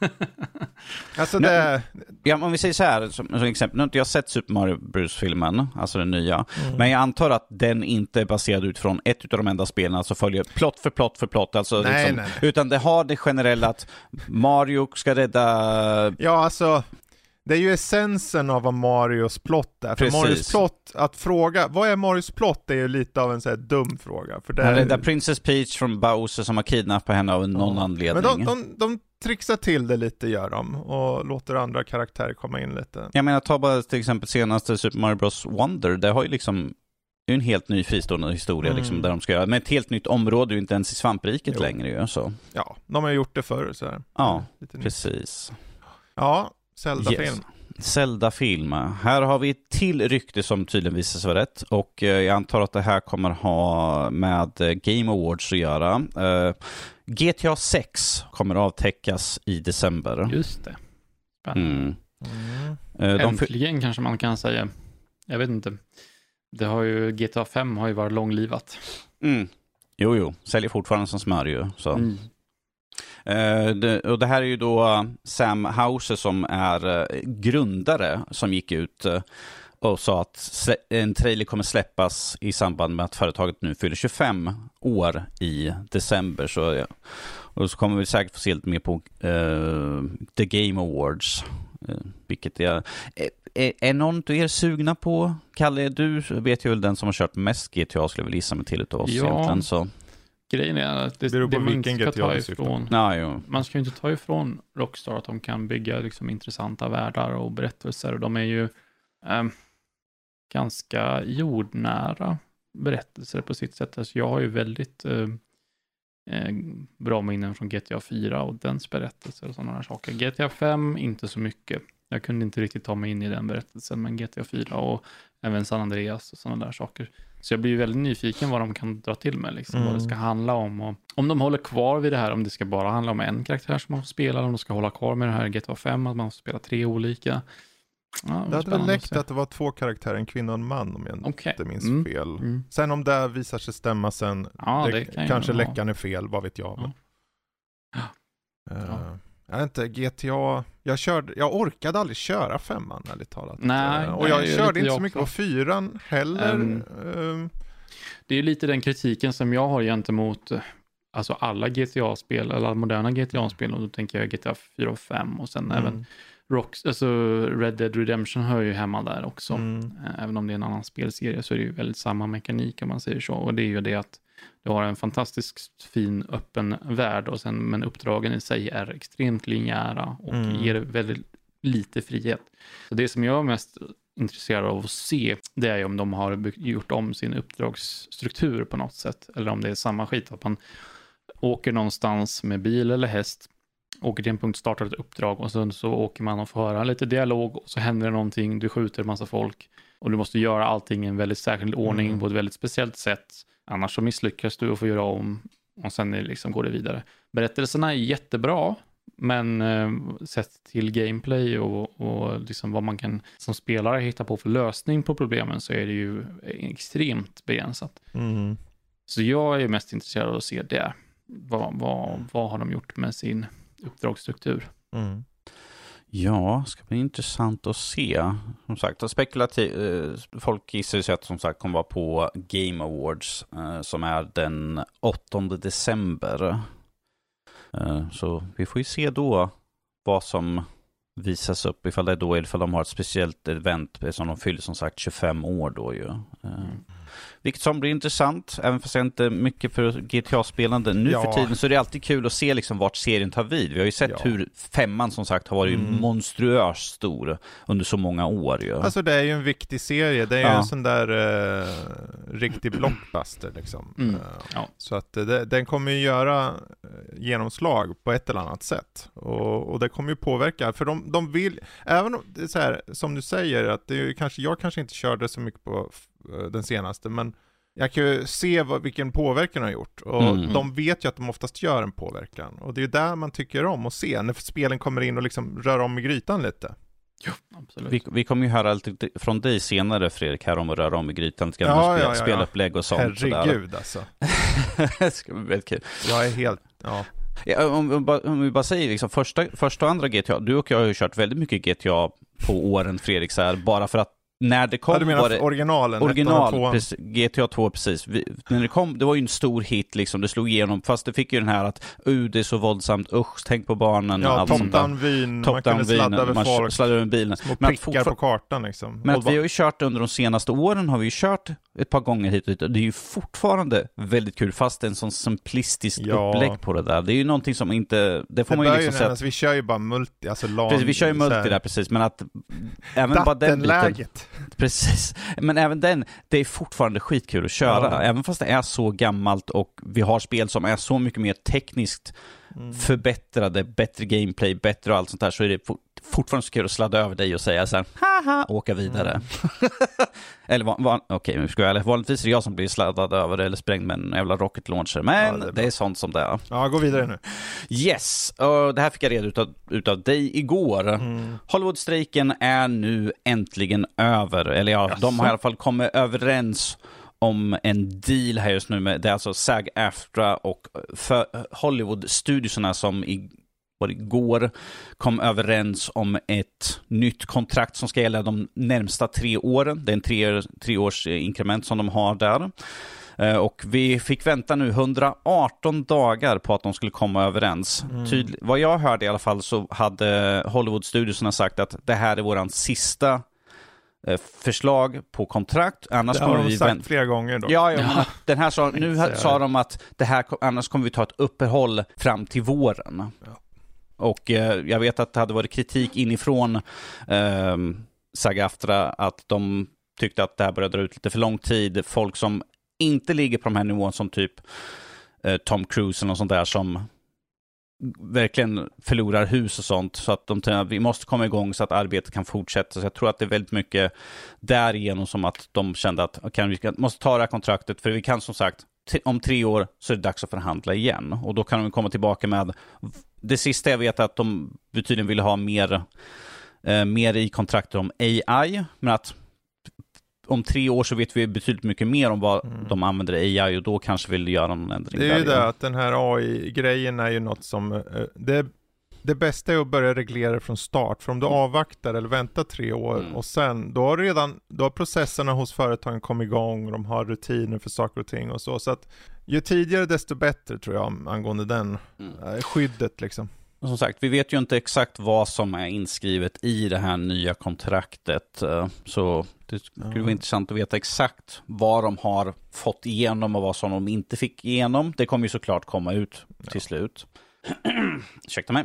*laughs* Alltså det... Ja, om vi säger så här, som, som exempel, nu har inte jag sett Super Mario Bros-filmen, alltså den nya, mm. men jag antar att den inte är baserad utifrån ett av de enda spelen, alltså följer plott för plott för plott, alltså nej, liksom, nej, nej. utan det har det generella att Mario ska rädda... Ja, alltså det är ju essensen av vad Marios plott är. För Precis. Marios plott, att fråga, vad är Marios plott? är ju lite av en här dum fråga. För det Han räddar Princess Peach från Bowser som har kidnappat henne av någon ja. anledning. Men de, de, de trixar till det lite gör de, och låter andra karaktärer komma in lite. Jag menar, ta bara till exempel senaste Super Mario Bros Wonder, det har ju liksom det är en helt ny fristående historia mm. liksom, där de ska göra, med ett helt nytt område, ju inte ens i svampriket jo. längre ju, så. Ja, de har gjort det förr så här. Ja, precis. Ja, Zelda-film. Yes. Zelda-film. Här har vi ett till rykte som tydligen visar sig vara rätt. Och eh, jag antar att det här kommer ha med eh, Game Awards att göra. Eh, GTA 6 kommer avtäckas i december. Just det. Spännande. Mm. Mm. Äntligen kanske man kan säga. Jag vet inte. Det har ju, GTA 5 har ju varit långlivat. Mm. Jo, jo. Säljer fortfarande som smör ju. Så. Mm. Eh, det, och det här är ju då Sam Hauser som är uh, grundare som gick ut uh, och sa att en trailer kommer släppas i samband med att företaget nu fyller 25 år i december. Så. Och så kommer vi säkert få se lite mer på The Game Awards. vilket är, är, är någon av er sugna på? Kalle, du vet ju väl den som har kört mest GTA skulle jag väl gissa mig till utav oss ja. egentligen. Så grejen är att det, det, det man inte ska ta ifrån, ja, man ska ju inte ta ifrån Rockstar att de kan bygga liksom intressanta världar och berättelser. Och de är ju eh, ganska jordnära berättelser på sitt sätt. Alltså jag har ju väldigt eh, eh bra minnen från GTA 4 och dens berättelser och sådana här saker. GTA 5 inte så mycket. Jag kunde inte riktigt ta mig in i den berättelsen, men GTA 4 och även San Andreas och sådana där saker. Så jag blir väldigt nyfiken vad de kan dra till med, liksom, mm. vad det ska mm. handla om. Och om de håller kvar vid det här, om det ska bara handla om en karaktär som man får spela, om de ska hålla kvar med det här GTA 5, att man får spela tre olika. Ja, det hade väl läckt att, det var två karaktärer, en kvinna och en man om jag okay. inte minns mm. fel. Mm. Sen om det visar sig stämma sen, ja, det, det kan kanske läckan är fel, vad vet jag. Ja. Uh, jag inte, GTA, jag körde, jag orkade aldrig köra femman ärligt talat. Nej, Eh, och nej, jag är körde inte så mycket på också. fyran heller. Ehm, Det är lite den kritiken som jag har gentemot eh, alltså alla GTA-spel, eller alla moderna GTA-spel, och då tänker jag GTA 4 och 5 och sen även mm, Rocks, alltså Red Dead Redemption hör ju hemma där också. mm, Eh, Även om det är en annan spelserie så är det ju väldigt samma mekanik om man säger så. Och det är ju det att du har en fantastiskt fin öppen värld och sen, men uppdragen i sig är extremt linjära och Mm. ger väldigt lite frihet. Så det som jag är mest intresserad av att se, det är ju om de har gjort om sin uppdragsstruktur på något sätt. Eller om det är samma skit, att man åker någonstans med bil eller häst, åker till en punkt, startar ett uppdrag och sen så åker man och får höra lite dialog och så händer det någonting, du skjuter en massa folk och du måste göra allting i en väldigt särskild ordning Mm. på ett väldigt speciellt sätt. Annars så misslyckas du och får göra om och sen liksom går det vidare. Berättelserna är jättebra, men eh, sett till gameplay och, och liksom vad man kan som spelare hitta på för lösning på problemen så är det ju extremt begränsat. mm. Så jag är mest intresserad av att se det. Vad, vad, vad har de gjort med sin uppdragsstruktur? Mm. Ja, ska bli intressant att se. Som sagt, spekulativ, eh, folk gissar ju sig att som sagt kommer vara på Game Awards eh, som är den 8 december. Eh, så vi får ju se då vad som visas upp, ifall det är då ifall de har ett speciellt event som de fyller som sagt 25 år då ju. Mm vilket som blir intressant, även fast jag inte är mycket för GTA-spelande nu Ja. för tiden, så är det alltid kul att se liksom vart serien tar vid. Vi har ju sett Ja. hur femman som sagt har varit Mm. monstruöst stor under så många år ju. Alltså det är ju en viktig serie, det är ju Ja. en sån där eh, riktig blockbuster liksom. Mm. Eh, Ja. Så att eh, det, den kommer ju göra eh, genomslag på ett eller annat sätt. Och, och det kommer ju påverka, för de, de vill, även om det är så här, som du säger, att det är ju kanske, jag kanske inte körde så mycket på den senaste, men jag kan ju se vad, vilken påverkan de har gjort. Och Mm. de vet ju att de oftast gör en påverkan. Och det är ju där man tycker om att se, när spelen kommer in och liksom rör om i grytan lite. Absolut. Vi, vi kommer ju höra lite från dig senare Fredrik, här om att röra om i grytan, lite grann Ja, spel, ja, ja, ja. spelupplägg och sånt. sådär. Herregud alltså. det *laughs* ska bli väldigt kul. Jag är helt, ja. Ja, om, om, om vi bara säger liksom första, första och andra GTA, du och jag har ju kört väldigt mycket GTA på åren Fredrik, så här, bara för att när det kom Ja, du menar var det originalen? original, precis, GTA 2 precis. Vi, när det kom, det var ju en stor hit liksom, det slog igenom, fast det fick ju den här att uh, det är så våldsamt, usch, tänk på barnen Ja, allt sånt där. top-down-vyn, man Top-down kunde sladda vyn, över folk, sladdar över bilen. små Men prickar på kartan liksom. Men att vi har ju kört under de senaste åren, har vi ju kört ett par gånger hit och dit. Det är ju fortfarande väldigt kul, fast det är en sån simplistisk Ja. upplägg på det där. Det är ju någonting som inte, det får det man ju liksom säga. nämnas, vi kör ju bara multi, alltså LAN. Precis, vi kör ju multi där precis, men att även bara den biten, precis, men även den, det är fortfarande skitkul att köra. Ja. Även fast det är så gammalt och vi har spel som är så mycket mer tekniskt Mm. förbättrade, bättre gameplay, bättre och allt sånt där, så är det fortfarande så kul att sladda över dig och säga så här, haha, och åka vidare. Mm. *laughs* eller van, van, okej, nu ska jag vanligtvis är det jag som blir sladdad över eller sprängd med en jävla rocket launcher, men Ja, det det, är är bra. sånt som det är. Ja, gå vidare nu. Yes, och det här fick jag reda utav, utav dig igår. Mm. Hollywoodstrejken är nu äntligen över, eller ja, Jaså? de har i alla fall kommit överens om en deal här just nu med, det är alltså SAG-AFTRA och för Hollywood-studiosarna som i, var igår kom överens om ett nytt kontrakt som ska gälla de närmsta tre åren. Det är en tre, treårs eh, inkrement som de har där. Eh, Och vi fick vänta nu 118 dagar på att de skulle komma överens. Mm. Tydlig, vad jag hörde i alla fall så hade Hollywood-studiosarna sagt att det här är våran sista eh, förslag på kontrakt. Annars Det har kommer de vi sagt flera gånger då. Ja, ja, Ja. den här sa, *laughs* nu sa de att det här, annars kommer vi ta ett uppehåll fram till våren. Ja. Och eh, jag vet att det hade varit kritik inifrån eh, Sagaftra att de tyckte att det här började dra ut lite för lång tid. Folk som inte ligger på de här nivåerna som typ eh, Tom Cruise eller något sånt där som verkligen förlorar hus och sånt. Så att de tänker att vi måste komma igång så att arbetet kan fortsätta. Så jag tror att det är väldigt mycket därigenom som att de kände att okay, vi måste ta det här kontraktet för vi kan som sagt om tre år så är det dags att förhandla igen. Och då kan de komma tillbaka med det sista jag vet är att de tydligen vill ha mer, eh, mer i kontraktet om AI. Men att om tre år så vet vi betydligt mycket mer om vad Mm. de använder AI och då kanske vill göra någon ändring Det är ju igen. det att den här AI-grejen är ju något som, eh, det, det bästa är att börja reglera från start, för om du avvaktar eller väntar tre år Mm. och sen, då har redan, då har processerna hos företagen kommit igång och de har rutiner för saker och ting och så, så att ju tidigare desto bättre tror jag angående den, Mm. eh, skyddet liksom. Och Som sagt, vi vet ju inte exakt vad som är inskrivet i det här nya kontraktet. eh, Så det skulle Ja. vara intressant att veta exakt vad de har fått igenom och vad som de inte fick igenom. Det kommer ju såklart komma ut till slut. *clears throat* Ursäkta mig.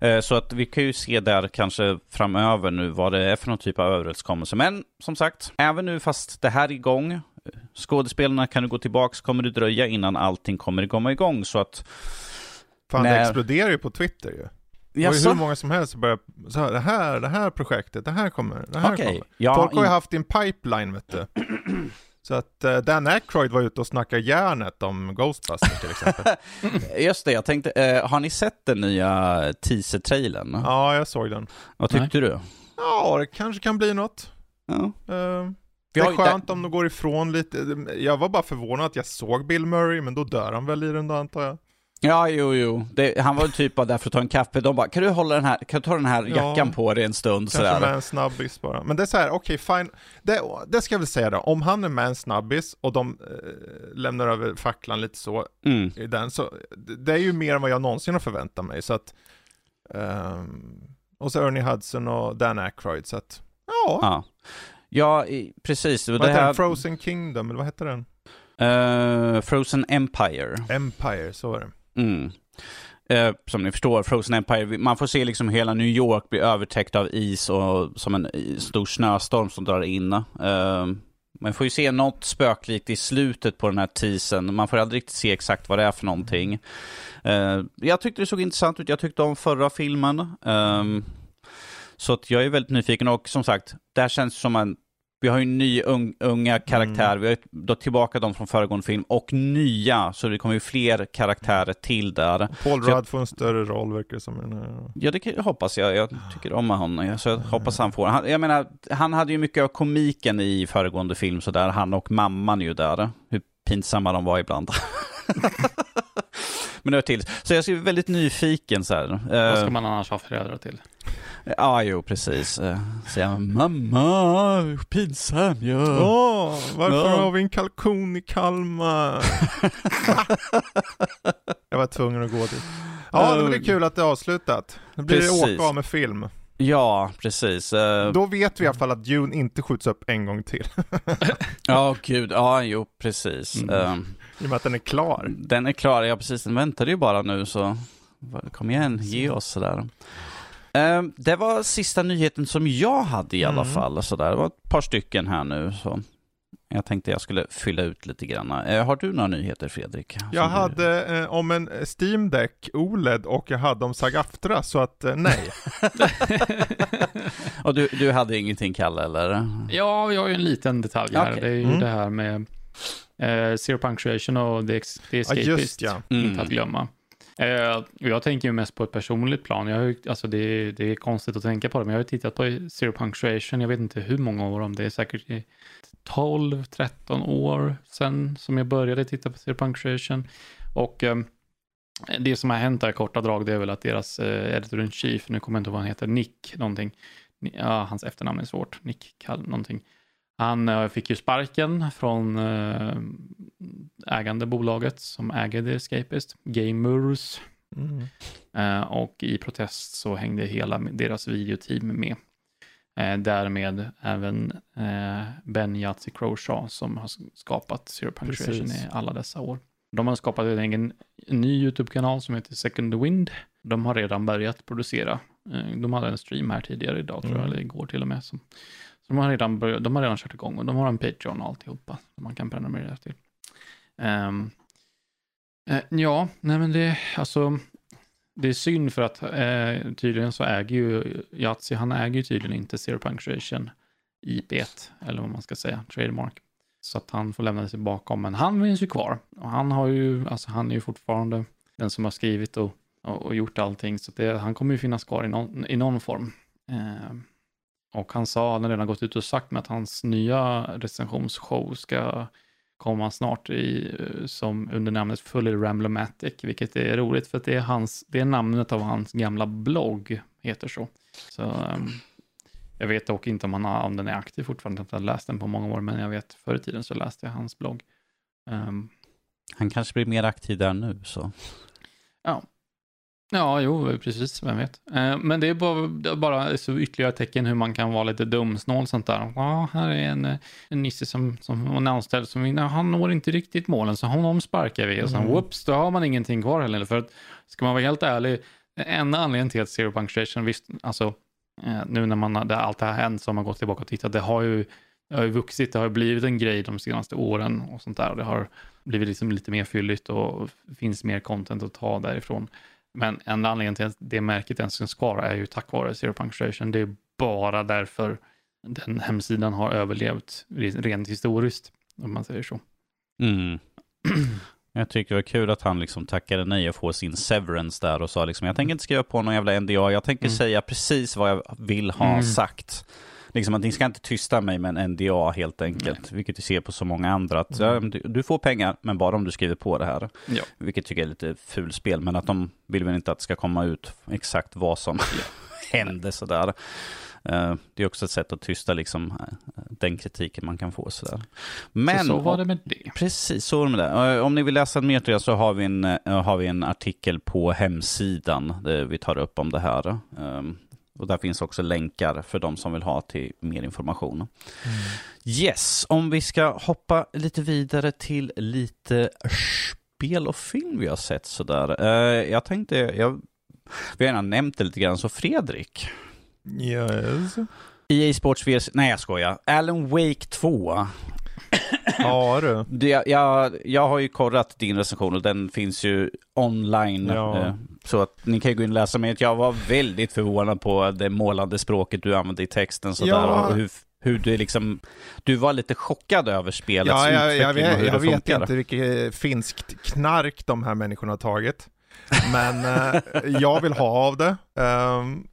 Eh, Så att vi kan ju se där kanske framöver nu vad det är för någon typ av överenskommelse. Men som sagt, även nu fast det här är igång, skådespelarna kan du gå tillbaka, så kommer det dröja innan allting kommer komma igång. Så att, Fan det Nej. exploderar ju på Twitter ju. Det var ju hur många som helst som började, så här, det här, det här projektet, det här kommer, det här Okej. kommer. Ja, Folk har ju in- haft en pipeline vet du. *clears throat* Så att eh, Dan Aykroyd var ute och snackade järnet om Ghostbusters till exempel. *laughs* Just det, jag tänkte, eh, har ni sett den nya teaser-trailern? ja, jag såg den. Vad tyckte du? Ja, det kanske kan bli något. Ja. Vi det är skönt om de går ifrån lite. Jag var bara förvånad att jag såg Bill Murray, men då dör han väl i den då antar jag. Ja, jo, jo. Det, han var typ bara där för att ta en kaffe. De bara, kan du hålla den här, kan du ta den här Ja. jackan på dig en stund Kanske med sådär? en snabbis bara. Men det är så här, okej fine. Det, det ska jag väl säga då, om han är med en snabbis och de eh, lämnar över facklan lite så Mm. i den, så det är ju mer än vad jag någonsin har förväntat mig. Så att, ehm, och så Ernie Hudson och Dan Aykroyd, så att, ja. Ja. Ja, i- precis. Vad här, den? Frozen Kingdom, eller vad hette den? eh, Frozen Empire. Empire, så var det. Mm. Eh, som ni förstår, Frozen Empire, man får se liksom hela New York bli övertäckt av is och som en stor snöstorm som drar in. Eh, man får ju se något spöklikt i slutet på den här teasern. Man får aldrig riktigt se exakt vad det är för någonting. Eh, jag tyckte det såg intressant ut. Jag tyckte om förra filmen. Ehm, så att jag är väldigt nyfiken och som sagt, det här känns som en vi har ju ny ung, unga karaktär, vi har då tillbaka dem från föregående film och nya, så det kommer ju fler karaktärer till där. Paul jag- Rudd får en större roll verkar det som. här- Ja, det kan- hoppas jag. Jag tycker om honom, så jag hoppas han får. Han, jag menar, han hade ju mycket av komiken i föregående film, så där han och mamman ju där. Hur pinsamma de var ibland. *laughs* Men det hör till. Så jag är väldigt nyfiken så här. Vad ska Eh, man annars ha föräldrar till? Ja, jo, precis. Uh, Säga mamma, pinsam jag. Åh, varför Ja. har vi en kalkon i Kalmar? *laughs* jag var tvungen att gå dit. Ja, det blir kul att det är avslutat. Nu blir Precis. det åka av med film. Ja, precis. Eh, Då vet vi i alla fall att Dune inte skjuts upp en gång till. *laughs* Ja, gud. Ja, jo, precis. Mm. Eh, I och med att den är klar. Den är klar, ja precis. Den väntade ju bara nu så kom igen, ge oss sådär. Eh, det var sista nyheten som jag hade i alla Mm. fall. Så där. Det var ett par stycken här nu. Så jag tänkte jag skulle fylla ut lite grann. Eh, har du några nyheter Fredrik? Jag hade eh, om en Steam Deck OLED och jag hade om Sagaftra, så att eh, nej. *laughs* Och du, du hade ingenting Kalle eller? Ja, vi har ju en liten detalj här. Okej. Det är ju Mm. det här med eh, Zero Punctuation och The, the Ja, Escapist. just ja. Mm. Inte att glömma. Eh, och jag tänker ju mest på ett personligt plan. Jag har ju, alltså det, är- det är konstigt att tänka på det, men jag har ju tittat på Zero Punctuation. Jag vet inte hur många år, om det är säkert i 12-13 år sedan som jag började titta på Zero Punctuation. Och eh, det som har hänt där i korta drag, det är väl att deras eh, editor-in-chief, nu kommer jag inte ihåg vad han heter, Nick någonting. Ja, hans efternamn är svårt. Nick Kall någonting. Han eh, fick ju sparken från eh, ägande bolaget som äger The Escapist, Gamers. Mm. Eh, och i protest så hängde hela deras videoteam med. Därmed även Ben Yatzy Croshaw som har skapat Zero Punctuation i alla dessa år. De har skapat en egen en ny YouTube-kanal som heter Second Wind. De har redan börjat producera. De hade en stream här tidigare idag tror jag, Mm. eller igår till och med de, har redan börjat, de har redan kört igång och de har en Patreon och alltihopa som man kan prenumerera till. Um, uh, ja, nej men det, alltså, det är synd för att uh, tydligen så äger ju Yatzy, han äger ju tydligen inte Zero Punctuation IP, eller vad man ska säga, trademark. Så att han får lämna sig bakom, men han finns ju kvar. Och han har ju, alltså han är ju fortfarande den som har skrivit och, och, och gjort allting, så att det, han kommer ju finnas kvar i någon, i någon form. Uh, och han sa, han har redan gått ut och sagt med att hans nya recensionsshow ska komma snart i, eh, som under namnet Fully Ramblomatic, vilket är roligt för att det är, hans, det är namnet av hans gamla blogg, heter så. Så um, jag vet dock inte om, han har, om den är aktiv fortfarande, jag har läst den på många år, men jag vet förr i tiden så läste jag hans blogg. Um, han kanske blir mer aktiv där nu så. Ja, Ja, jo, precis, vem vet. Eh, men det är bara, bara så ytterligare tecken hur man kan vara lite dumsnål sånt där. Ja, här är en, en nisse som, som en anställd som han når inte riktigt målen, så honom sparkar vi. Och sen mm. whoops, då har man ingenting kvar heller. För att, ska man vara helt ärlig, enda anledningen till att Zero Punctuation, visst, alltså eh, nu när man, det, allt det här hänt så har man gått tillbaka och tittat, det har ju, det har ju vuxit, det har blivit en grej de senaste åren och sånt där. Och det har blivit liksom lite mer fylligt och finns mer content att ta därifrån. Men en anledning till att det märket ens finns kvar är ju tack vare Zero Punctuation. Det är bara därför den hemsidan har överlevt rent historiskt, om man säger så. Mm. *clears throat* Jag tycker det var kul att han liksom tackade nej att få sin severance där och sa liksom jag tänker inte skriva på någon jävla NDA, jag tänker mm. säga precis vad jag vill ha mm. sagt liksom att ni ska inte tysta mig med en NDA helt enkelt. Nej. Vilket vi ser på så många andra. Att, mm. du, du, får pengar, men bara om du skriver på det här. Ja. Vilket tycker jag är lite fulspel, men att de vill väl inte att det ska komma ut exakt vad som *laughs* hände sådär. Uh, det är också ett sätt att tysta liksom, uh, den kritiken man kan få. Sådär. Men, så, så var det med det. Precis, så var det med det. Uh, om ni vill läsa mer så har vi, en, har vi en artikel på hemsidan där vi tar upp om det här. Och där finns också länkar för de som vill ha till mer information. Mm. Yes, om vi ska hoppa lite vidare till lite spel och film vi har sett sådär. Uh, jag tänkte, jag, vi har redan nämnt det lite grann, så Fredrik. Yes. EA Sports VS, nej jag skojar. Alan Wake 2 Ja *clears throat* du. Jag, jag, jag har ju korrat din recension och den finns ju online. Ja. Eh, så att ni kan ju gå in och läsa. Men jag var väldigt förvånad på det målande språket du använde i texten sådär. Ja. Och hur, hur du liksom, du var lite chockad över spelets ja, jag, utveckling jag, jag, och hur jag det funkar. Vet inte vilket finskt knark de här människorna har tagit. Men eh, jag vill ha av det. Um,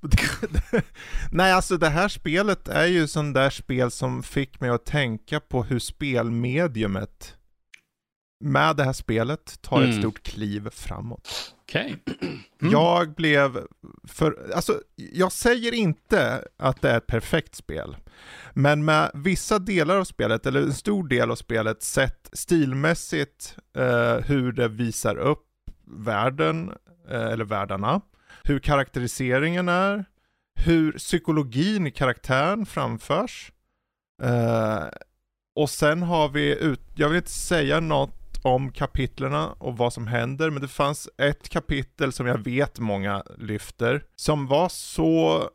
*laughs* Nej, alltså det här spelet är ju sån där spel som fick mig att tänka på hur spelmediumet med det här spelet tar mm. ett stort kliv framåt. Okej. Okay. *clears throat* Mm. Jag blev för, alltså jag säger inte att det är ett perfekt spel. Men med vissa delar av spelet, eller en stor del av spelet, sett stilmässigt eh, hur det visar upp världen, eh, eller världarna, hur karaktäriseringen är, hur psykologin i karaktären framförs. Eh, och sen har vi ut, jag vill inte säga något om kapitlerna och vad som händer, men det fanns ett kapitel som jag vet många lyfter, som var så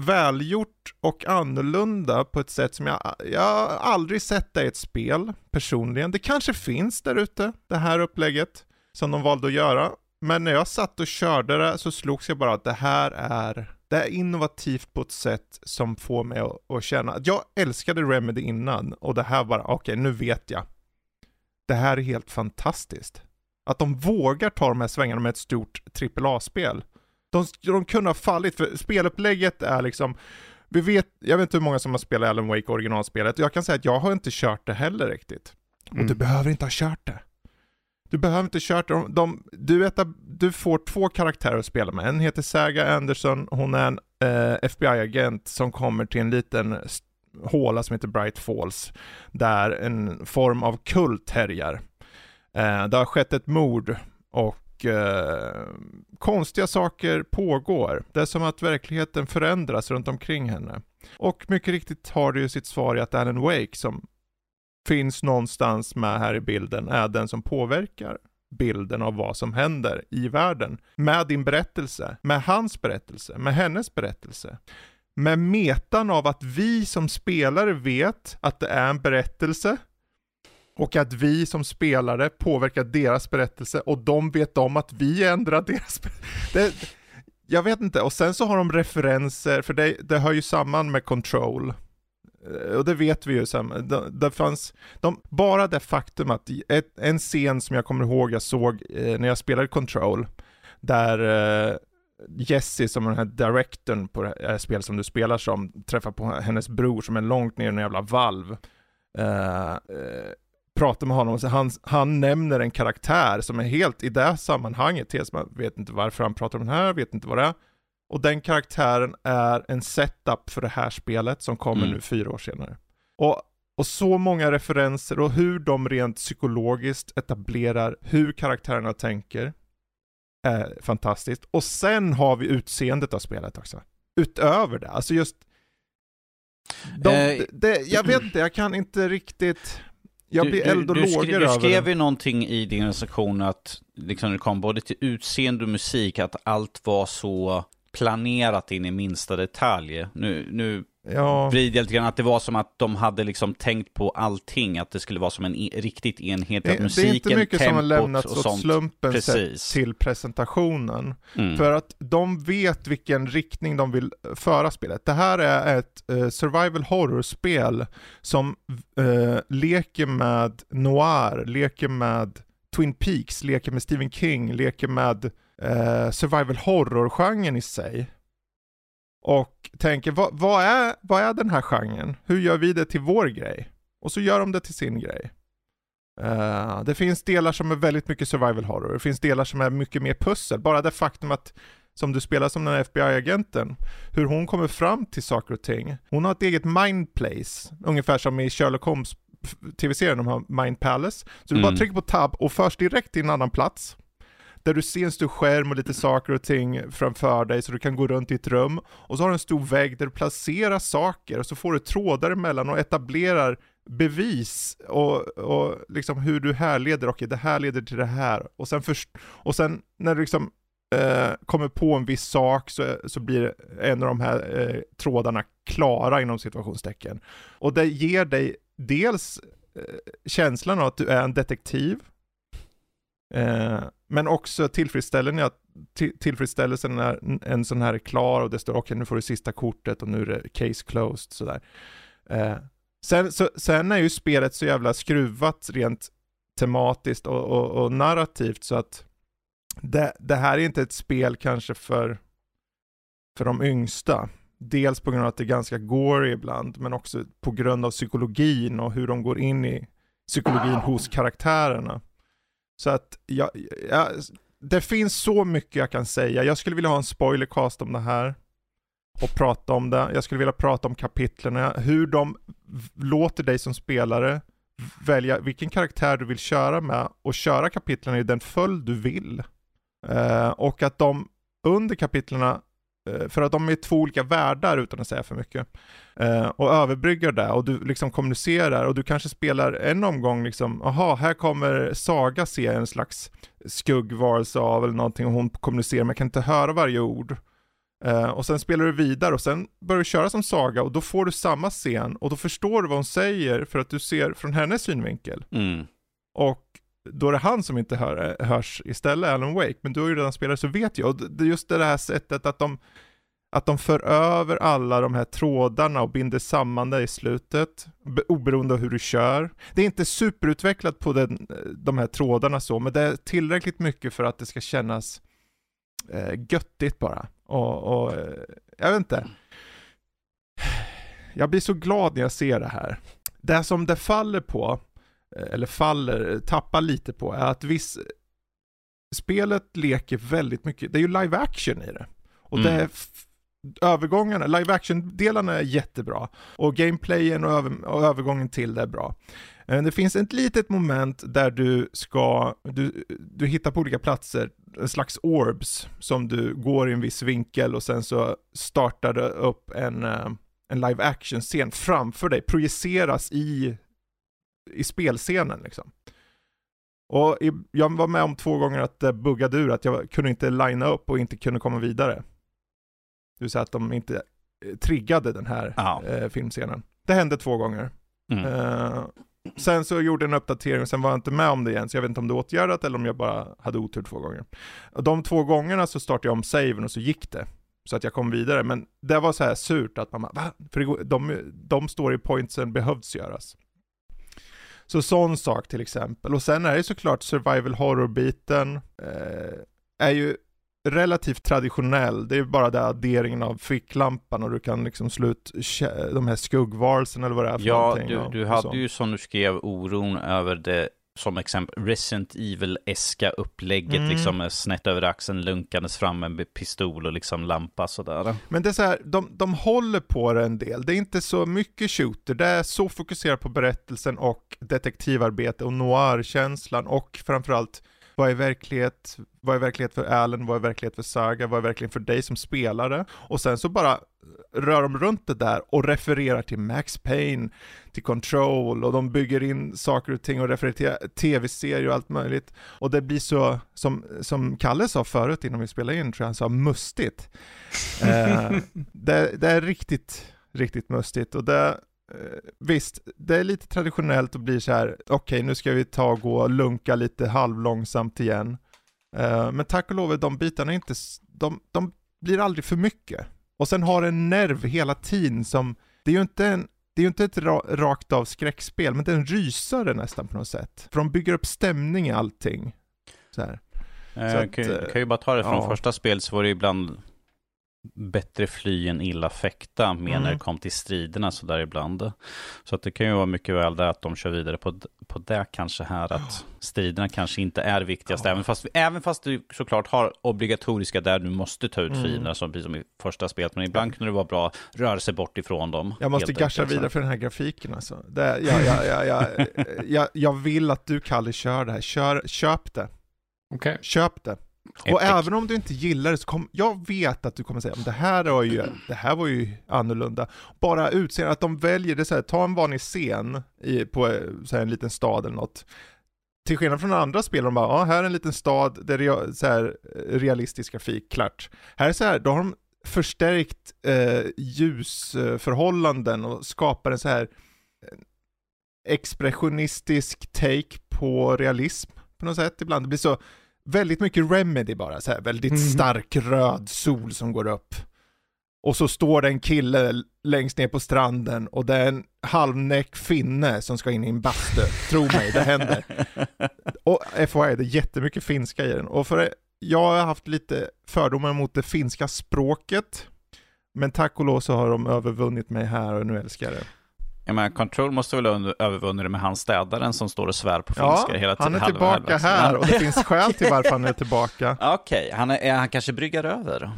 välgjort och annorlunda på ett sätt som jag, jag aldrig sett det i ett spel personligen. Det kanske finns där ute, det här upplägget som de valde att göra. Men när jag satt och körde det så slogs jag bara att det här är, det är innovativt på ett sätt som får mig att, att känna att jag älskade Remedy innan och det här bara, okej okay, nu vet jag. Det här är helt fantastiskt. Att de vågar ta de här svängarna med ett stort AAA-spel. De, de kunde ha fallit, för spelupplägget är liksom, vi vet, jag vet inte hur många som har spelat Alan Wake originalspelet, jag kan säga att jag har inte kört det heller riktigt. Och mm. du behöver inte ha kört det. Du behöver inte köra dem. De, du, du får två karaktärer att spela med. En heter Saga Anderson, hon är en eh, FBI-agent som kommer till en liten håla som heter Bright Falls, där en form av kult härjar. Eh, det har skett ett mord och eh, konstiga saker pågår. Det är som att verkligheten förändras runt omkring henne. Och mycket riktigt har det ju sitt svar i att Alan Wake, som finns någonstans med här i bilden är den som påverkar bilden av vad som händer i världen. Med din berättelse, med hans berättelse, med hennes berättelse. Med metan av att vi som spelare vet att det är en berättelse och att vi som spelare påverkar deras berättelse och de vet om att vi ändrar *laughs* deras berättelse. Jag vet inte, och sen så har de referenser, för det, det hör ju samman med Control. Eh, och det vet vi ju, sen, Det, det fanns, de, bara det faktum att ett, en scen som jag kommer ihåg jag såg eh, när jag spelade Control, där eh, Jessie som är den här directorn på det här eh, spelet som du spelar som, träffar på hennes bror som är långt ner i en jävla valv. Eh, eh, pratar med honom och så han, han nämner en karaktär som är helt i det sammanhanget, helt, man vet inte varför han pratar om den här, vet inte vad det är. Och den karaktären är en setup för det här spelet som kommer Mm. nu fyra år senare. Och, och så många referenser och hur de rent psykologiskt etablerar hur karaktärerna tänker är fantastiskt. Och sen har vi utseendet av spelet också. Utöver det, alltså just de, Eh, det, jag vet inte, jag kan inte riktigt jag Du- blir du- eld och du, lågor skrev, du över skrev det. ju någonting i din recension att, liksom när det kom både till utseende och musik, att allt var så planerat in i minsta detalj. Nu, nu Ja, vrider jag lite grann att det var som att de hade liksom tänkt på allting, att det skulle vara som en e- riktigt enhetlig, det, att det musiken, är inte mycket som har lämnats åt sånt. slumpen Precis. till presentationen. Mm. För att de vet vilken riktning de vill föra spelet. Det här är ett eh, survival horror-spel som eh, leker med noir, leker med Twin Peaks, leker med Stephen King, leker med eh, survival horror-genren i sig. Och tänker, vad, vad, är, vad är den här genren? Hur gör vi det till vår grej? Och så gör de det till sin grej. Eh, det finns delar som är väldigt mycket survival horror, det finns delar som är mycket mer pussel. Bara det faktum att, som du spelar som den här FBI-agenten, hur hon kommer fram till saker och ting. Hon har ett eget mind place, ungefär som i Sherlock Holmes tv-serien, de har Mind Palace. Så du bara Mm. trycker på tab och förs direkt till en annan plats. Där du ser en stor skärm och lite saker och ting framför dig så du kan gå runt i ett rum. Och så har du en stor vägg där du placerar saker och så får du trådar emellan och etablerar bevis och, och liksom hur du härleder, okej det här leder till det här. Och sen, först, och sen när du liksom eh, kommer på en viss sak så, så blir en av de här eh, trådarna klara inom situationstecken. Och det ger dig dels eh, känslan av att du är en detektiv, eh, men också tillfredsställelsen, att, tillfredsställelsen när en sån här är klar och det står okej nu får du sista kortet och nu är det case closed sådär. Eh, sen, så, sen är ju spelet så jävla skruvat rent tematiskt och, och, och narrativt så att det, det här är inte ett spel kanske för, för de yngsta. Dels på grund av att det är ganska gory ibland, men också på grund av psykologin och hur de går in i psykologin hos karaktärerna. Så att jag, jag, det finns så mycket jag kan säga. Jag skulle vilja ha en spoilercast om det här och prata om det. Jag skulle vilja prata om kapitlerna, hur de låter dig som spelare välja vilken karaktär du vill köra med och köra kapitlen i den följd du vill. Eh, och att de under kapitlerna, för att de är två olika världar utan att säga för mycket, eh, och överbryggar det och du liksom kommunicerar och du kanske spelar en omgång liksom, aha, här kommer Saga se en slags skuggvarelse av eller någonting och hon kommunicerar men jag kan inte höra varje ord. Eh, och sen spelar du vidare och sen börjar du köra som Saga och då får du samma scen och då förstår du vad hon säger för att du ser från hennes synvinkel. Mm. Och då är det han som inte hör, eh, hörs istället, Alan Wake. Men du har ju redan spelat så vet jag. Och just det här sättet att de, att de för över alla de här trådarna och binder samman det i slutet. Oberoende av hur du kör. Det är inte superutvecklat på den, eh, de här trådarna så, men det är tillräckligt mycket för att det ska kännas eh, göttigt bara. Och, och eh, jag vet inte. Jag blir så glad när jag ser det här. Det som det faller på, eller faller, tappar lite på, är att viss... Spelet leker väldigt mycket, det är ju live action i det. Och det Mm. är f- övergångarna, live action-delarna är jättebra. Och gameplayen och, över, och övergången till det är bra. Eh, Det finns ett litet moment där du ska, du, du hittar på olika platser, en slags orbs, som du går i en viss vinkel och sen så startar det upp en, eh, en live action-scen framför dig, projiceras i, i spelscenen liksom. Och i, jag var med om två gånger att det buggade ur, att jag kunde inte linea upp och inte kunde komma vidare. Det vill säga att de inte eh, triggade den här Ja. eh, filmscenen. Det hände två gånger. Mm. Eh, sen så gjorde jag en uppdatering och sen var jag inte med om det igen, så jag vet inte om det är åtgärdat eller om jag bara hade otur två gånger. Och de två gångerna så startade jag om saven och så gick det. Så att jag kom vidare, men det var så här surt att man bara, va? För går- de, de story pointsen behövs göras. Så sån sak till exempel. Och sen är det såklart survival horror-biten, eh, är ju relativt traditionell. Det är bara det adderingen av ficklampan och du kan liksom slå ut de här skuggvarelserna eller vad det är för Ja, någonting. du, och- du och hade ju som du skrev oron över det som exempel Resident Evil-eska upplägget Mm. liksom snett över axeln lunkandes fram med pistol och liksom lampa sådär. Men det är så här, de, de håller på det en del. Det är inte så mycket shooter. Det är så fokuserat på berättelsen och detektivarbete och noir-känslan och framförallt vad är verklighet, vad är verklighet för Alan, vad är verklighet för Saga, vad är verklighet för dig som spelare? Och sen så bara rör de runt det där och refererar till Max Payne, till Control och de bygger in saker och ting och refererar till tv-serier och allt möjligt. Och det blir så, som, som Kalle sa förut innan vi spelade in, tror jag han sa, mustigt. Eh, *laughs* det, det är riktigt, riktigt mustigt och det, visst, det är lite traditionellt och blir så här, okej nu ska vi ta och gå och lunka lite halvlångsamt igen. Eh, men tack och lov är de bitarna inte, de, de blir aldrig för mycket. Och sen har en nerv hela tiden som, det är ju inte en, det är ju inte ett ra, rakt av skräckspel, men det är en rysare nästan på något sätt. För de bygger upp stämning i allting. Så här. Eh, Så att, kan, eh, kan ju bara ta det från ja. första spel så var det ju ibland bättre fly än illa fäkta med när Mm. det kom till striderna så där ibland. Så att det kan ju vara mycket väl där att de kör vidare på, på det kanske här att striderna kanske inte är viktigast. Ja. Även, fast, även fast du såklart har obligatoriska där du måste ta ut Mm. fienderna som, precis som i första spelet. Men ibland kunde det vara bra att röra sig bort ifrån dem. Jag måste gasha vidare för den här grafiken alltså. Det, jag, jag, jag, jag, *laughs* jag, jag vill att du Kalle kör det här. Kör, köp det. Okej. Köp det. Och Epic. även om du inte gillar det så kommer, jag vet att du kommer säga, det här var ju, det här var ju annorlunda. Bara utseendet, att de väljer det så här, ta en vanlig scen i, på eh, så här, en liten stad eller något. Till skillnad från andra spel, de bara, ja här är en liten stad, det är så här, eh, realistisk grafik, klart. Här är så här, då har de förstärkt eh, ljusförhållanden och skapar en så här eh, expressionistisk take på realism på något sätt ibland. Det blir så väldigt mycket remedy bara, så här, väldigt Mhm. stark röd sol som går upp. Och så står det en kille längst ner på stranden och det är en halvnäck finne som ska in i en bastu. Tro mig, det händer. *laughs* Och FYI, det är jättemycket finska i den. Och för jag har haft lite fördomar mot det finska språket. Men tack och lov så har de övervunnit mig här och nu älskar jag det. Jag menar, Control måste väl ha övervunnit det med han städaren som står och svär på Ja, finska hela tiden. han är tillbaka här och det finns skäl till varför han är tillbaka. *laughs* Okej, han, är, är- han kanske bryggar över.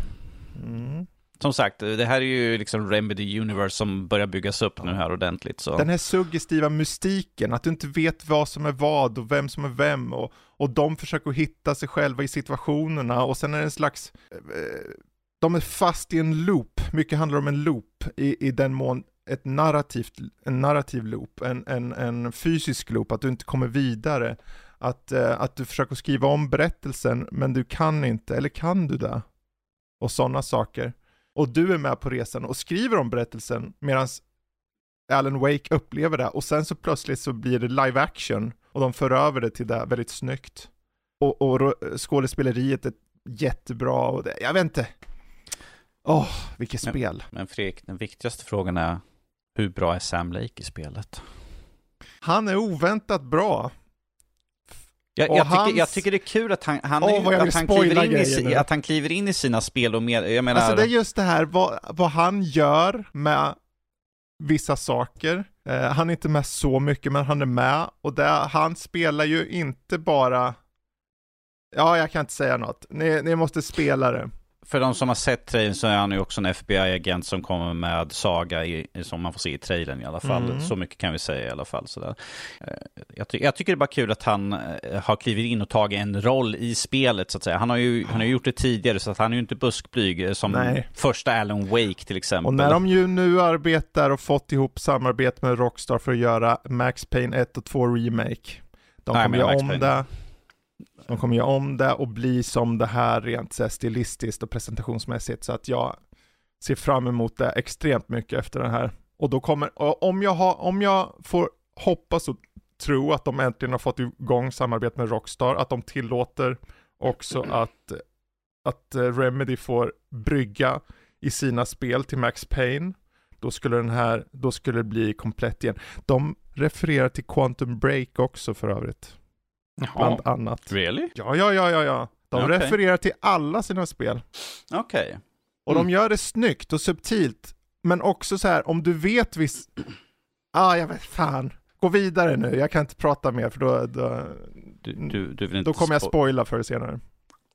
Mm. Som sagt, det här är ju liksom Remedy Universe som börjar byggas upp nu här ordentligt. Så. Den här suggestiva mystiken, att du inte vet vad som är vad och vem som är vem och, och de försöker hitta sig själva i situationerna och sen är det en slags, eh, de är fast i en loop, mycket handlar om en loop i, i den mån ett narrativt, en narrativ loop, en, en, en fysisk loop, att du inte kommer vidare, att, eh, att du försöker skriva om berättelsen men du kan inte, eller kan du det? Och sådana saker. Och du är med på resan och skriver om berättelsen medan Alan Wake upplever det och sen så plötsligt så blir det live action och de för över det till det väldigt snyggt. Och, och skådespeleriet är jättebra och det, jag vet inte. Åh, vilket Ja. spel. Men Fredrik, den viktigaste frågan är hur bra är Sam Lake i spelet? Han är oväntat bra. Jag, jag, tycker, hans- jag tycker det är kul att han, han, är jag vill att, han kliver in i, nu. att han kliver in i sina spel och mer, jag menar, Alltså det är just det här vad, vad han gör med vissa saker. Eh, han är inte med så mycket men han är med och det, han spelar ju inte bara Ja, jag kan inte säga något. Ni, ni måste spela det. För de som har sett trailern så är han ju också en FBI-agent som kommer med saga i, som man får se i trailern i alla fall. Mm. Så mycket kan vi säga i alla fall. Sådär. Eh, Jag, ty- jag tycker det är bara kul att han eh, har klivit in och tagit en roll i spelet så att säga. Han har ju, han har gjort det tidigare så att han är ju inte buskblyg eh, som Nej. första Alan Wake till exempel. Och när de ju nu arbetar och fått ihop samarbete med Rockstar för att göra Max Payne 1 och 2 Remake. De kommer göra om Payne. det. De kommer göra om det och bli som det här rent så här, stilistiskt och presentationsmässigt. Så att jag ser fram emot det extremt mycket efter den här. Och då kommer, och om jag, har, om jag får hoppas och tro att de äntligen har fått igång samarbete med Rockstar, att de tillåter också *clears throat* att, att eh, Remedy får brygga i sina spel till Max Payne, då skulle den här, då skulle det bli komplett igen. De refererar till Quantum Break också för övrigt, Jaha. bland annat. Really? Ja, ja, ja, ja, ja. De Okej. refererar till alla sina spel. Okej. Och Mm. de gör det snyggt och subtilt. Men också så här, om du vet viss... Ah, jag vet fan. Gå vidare nu, jag kan inte prata mer för då, då, Du, du, du vill inte då kommer jag spo- spoila för senare.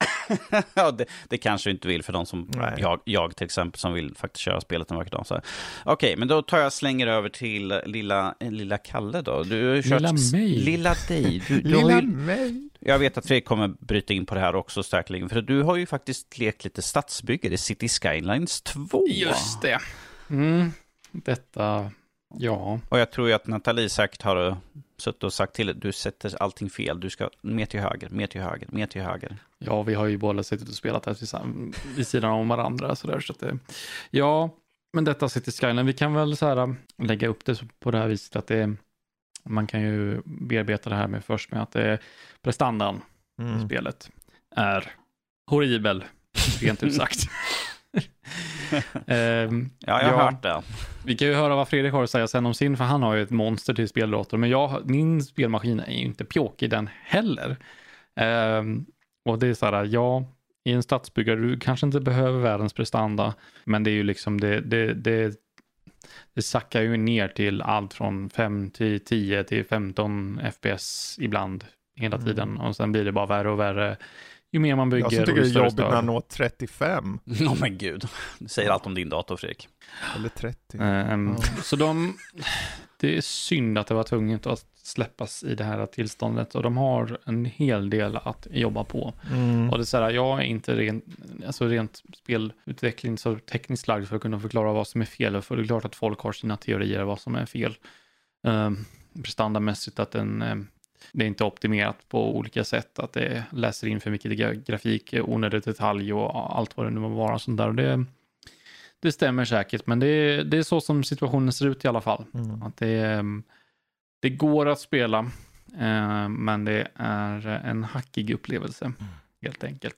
*laughs* ja, det, det kanske du inte vill för de som jag, jag till exempel som vill faktiskt köra spelet en vacker dag. Okej, men då tar jag slänger över till lilla, eh, lilla Kalle då. Du har ju kört Lilla mig. Lilla dig. Du, Lilla ju, mig. jag vet att Fredrik kommer bryta in på det här också säkerligen, för du har ju faktiskt lekt lite stadsbygge i City Skylines 2. Just det. Mm. Detta, ja. Och jag tror ju att Nathalie säkert har suttit och sagt till dig, du sätter allting fel, du ska mer till höger, mer till höger, mer till höger. Ja, vi har ju båda suttit och spelat här vid sidan om varandra. Så där, så att det, ja, men detta City Skyline, vi kan väl så här äh, lägga upp det på det här viset att det man kan ju bearbeta det här med först med att det, prestandan i Mm. spelet är horribel, rent ut sagt. *laughs* Ehm, Ja, jag har Ja. hört det. vi kan ju höra vad Fredrik har att säga sen om sin, för han har ju ett monster till speldator. Men jag, min spelmaskin är ju inte pjåkig den heller. Ehm, och det är så här, ja, i en stadsbyggare, du kanske inte behöver världens prestanda, men det är ju liksom, det, det, det, det sackar ju ner till allt från 5 till 10 till 15 FPS ibland, hela Mm. tiden. Och sen blir det bara värre och värre ju mer man bygger. Jag som tycker det är jobbigt när han når 35. Åh *laughs* men gud, det säger allt om din dator Fredrik. Eller 30. Ehm, Ja. Så de, det är synd att det var tvunget att släppas i det här tillståndet och de har en hel del att jobba på. Mm. Och det är så här, jag är inte rent, alltså rent spelutveckling så tekniskt lagd för att kunna förklara vad som är fel. För det är klart att folk har sina teorier vad som är fel. Um, prestandamässigt att den, ehm, det är inte optimerat på olika sätt, att det läser in för mycket gra- grafik, onödig detalj och allt vad det nu må vara. Sånt där. Och det, det stämmer säkert, men det det är så som situationen ser ut i alla fall. Mm. Att det, det går att spela, eh, men det är en hackig upplevelse, helt enkelt.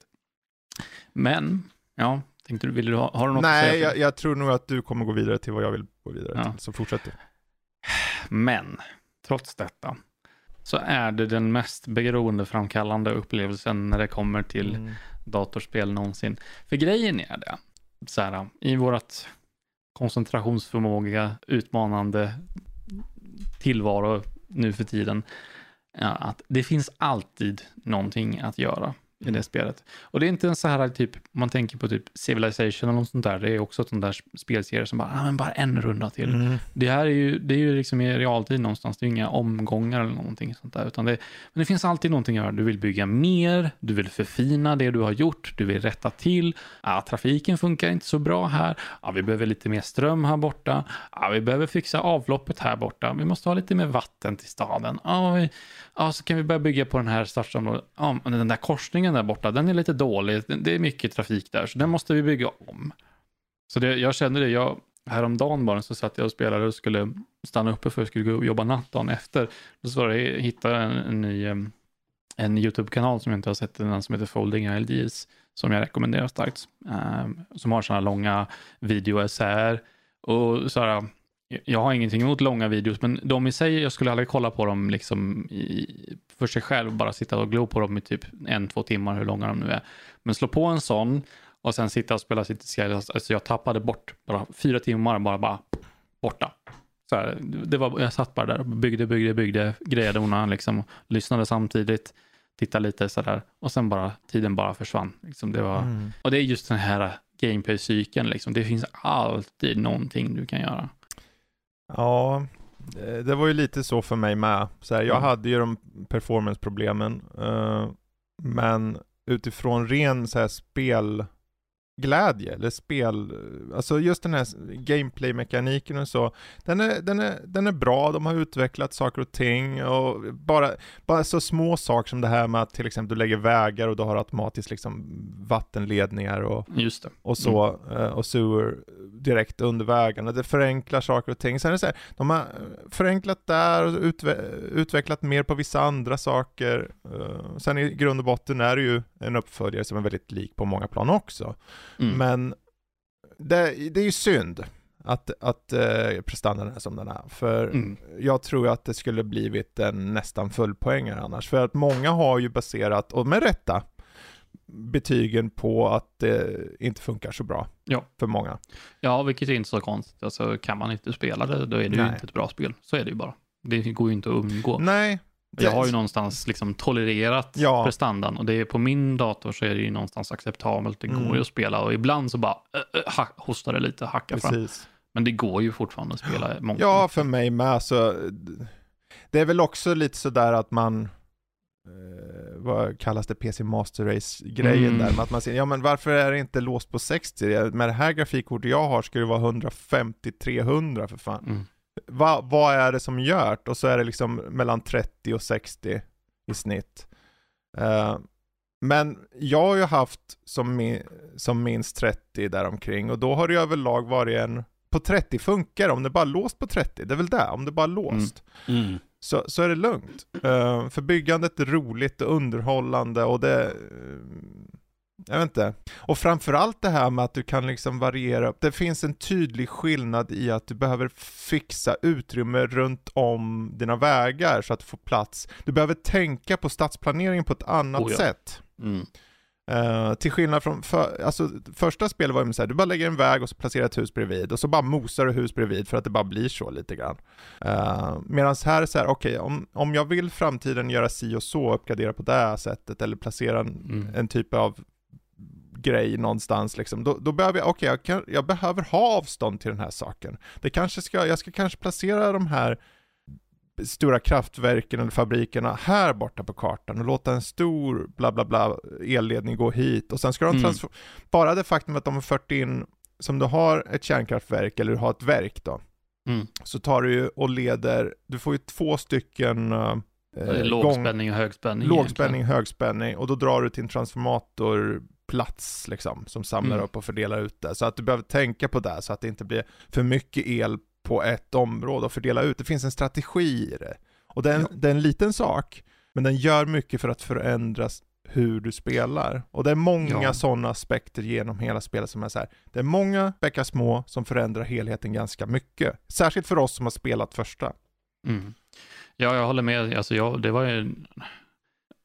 Men, ja, tänkte du, vill du ha, har du något att Nej, säga? jag, jag tror nog att du kommer gå vidare till vad jag vill gå vidare Ja. till. Så fortsätt du. Men, trots detta, så är det den mest beroendeframkallande upplevelsen när det kommer till Mm. datorspel någonsin. För grejen är det, så här, i vårt koncentrationsförmåga utmanande tillvaro nu för tiden, att det finns alltid någonting att göra i det spelet. Och det är inte en så här typ, man tänker på typ Civilization eller något sånt där, det är också ett sånt där spelserie som bara, ah, men bara en runda till. Mm. Det här är ju, det är ju liksom i realtid någonstans, det är inga omgångar eller någonting sånt där, utan det, men det finns alltid någonting att göra. Du vill bygga mer, du vill förfina det du har gjort, du vill rätta till, ah, trafiken funkar inte så bra här, ah, vi behöver lite mer ström här borta, ah, vi behöver fixa avloppet här borta, vi måste ha lite mer vatten till staden, ah, vi, ja, så kan vi börja bygga på den här stadsområdet, Ja, men den där korsningen där borta, den är lite dålig, det är mycket trafik där, så den måste vi bygga om. Så det, jag kände det, jag, häromdagen bara så satt jag och spelade och skulle stanna uppe för att jag skulle gå och jobba natt dagen efter. Då så var det, jag hittade en, en ny en YouTube-kanal som jag inte har sett innan som heter Folding LDs som jag rekommenderar starkt. Um, som har sådana långa videoessäer och så här, jag har ingenting emot långa videos, men de i sig, jag skulle aldrig kolla på dem liksom i, för sig själv, bara sitta och glo på dem i typ en, två timmar, hur långa de nu är. Men slå på en sån och sen sitta och spela City Skylines, alltså jag tappade bort bara fyra timmar, bara, bara borta. Så här, det var, jag satt bara där och byggde, byggde, byggde, grejade onan liksom, lyssnade samtidigt, tittade lite sådär och sen bara, tiden bara försvann. Liksom, det var, Mm. och det är just den här gameplay-cykeln, liksom. det finns alltid någonting du kan göra. Ja, det det var ju lite så för mig med. Så här, jag Mm. hade ju de performance-problemen, eh, men utifrån ren så här, spelglädje, eller spel, alltså just den här gameplay-mekaniken och så, den är, den, är, den är bra, de har utvecklat saker och ting och bara, bara så små saker som det här med att till exempel du lägger vägar och du har automatiskt liksom vattenledningar och och så, eh, och sewer direkt under vägarna. Det förenklar saker och ting. Sen är det så här, de har förenklat där och utve utvecklat mer på vissa andra saker. Eh, sen i grund och botten är det ju en uppföljare som är väldigt lik på många plan också. Mm. Men det, det är ju synd att, att eh, prestandan är som den är. För Mm. jag tror att det skulle blivit en nästan fullpoängare annars. För att många har ju baserat, och med rätta, betygen på att det inte funkar så bra Ja. för många. Ja, vilket är inte så konstigt. Alltså, kan man inte spela det, då är det ju Nej. inte ett bra spel. Så är det ju bara. Det går ju inte att undgå. Nej, Jag har ju någonstans liksom tolererat Ja. prestandan och det är på min dator så är det ju någonstans acceptabelt. Det Mm. går ju att spela och ibland så bara äh, äh, ha- hostar det lite, hackar fram. precis. Men det går ju fortfarande att spela många. Ja, för mig med. Så, det är väl också lite sådär att man, eh, vad kallas det, PC Master Race-grejen Mm. där, med att man säger, ja men varför är det inte låst på 60? Med det här grafikkortet jag har ska det vara 150-300 för fan. Mm. Va, vad är det som det? Och så är det liksom mellan 30 och 60 i snitt. Eh, men jag har ju haft som, mi- som minst 30 däromkring och då har det överlag varit en på 30 funkar om det bara är låst på 30, det är väl det, om det bara är låst. Mm. Så, så är det lugnt. Eh, för byggandet är roligt och underhållande och det... eh, jag vet inte. Och framförallt det här med att du kan liksom variera. Det finns en tydlig skillnad i att du behöver fixa utrymme runt om dina vägar så att du får plats. Du behöver tänka på stadsplanering på ett annat Oh ja. sätt. Mm. Eh, till skillnad från, för, alltså första spelet var ju så här, du bara lägger en väg och så placerar ett hus bredvid och så bara mosar du hus bredvid för att det bara blir så lite grann. Uh, Medan här är det så här, okej om, om jag vill framtiden göra si och så, uppgradera på det här sättet eller placera en, Mm. en typ av grej någonstans liksom, då, då behöver jag, okej jag, kan, jag behöver ha avstånd till den här saken. Det kanske ska, jag ska kanske placera de här stora kraftverken eller fabrikerna här borta på kartan och låta en stor bla bla bla elledning gå hit och sen ska de Mm. transfer- bara det faktum att de har fört in, som du har ett kärnkraftverk eller du har ett verk då, Mm. så tar du ju och leder, du får ju två stycken är Lågspänning och högspänning. lågspänning, egentligen. högspänning och då drar du till en transformatorplats liksom som samlar Mm. upp och fördelar ut det. Så att du behöver tänka på det så att det inte blir för mycket el på ett område och fördela ut. Det finns en strategi i det. Och det är en, Ja. det är en liten sak, men den gör mycket för att förändra hur du spelar. Och det är många Ja. sådana aspekter genom hela spelet som är så här. Det är många bäckar små som förändrar helheten ganska mycket. Särskilt för oss som har spelat första. Mm. Ja, jag håller med. Alltså, jag, det var ju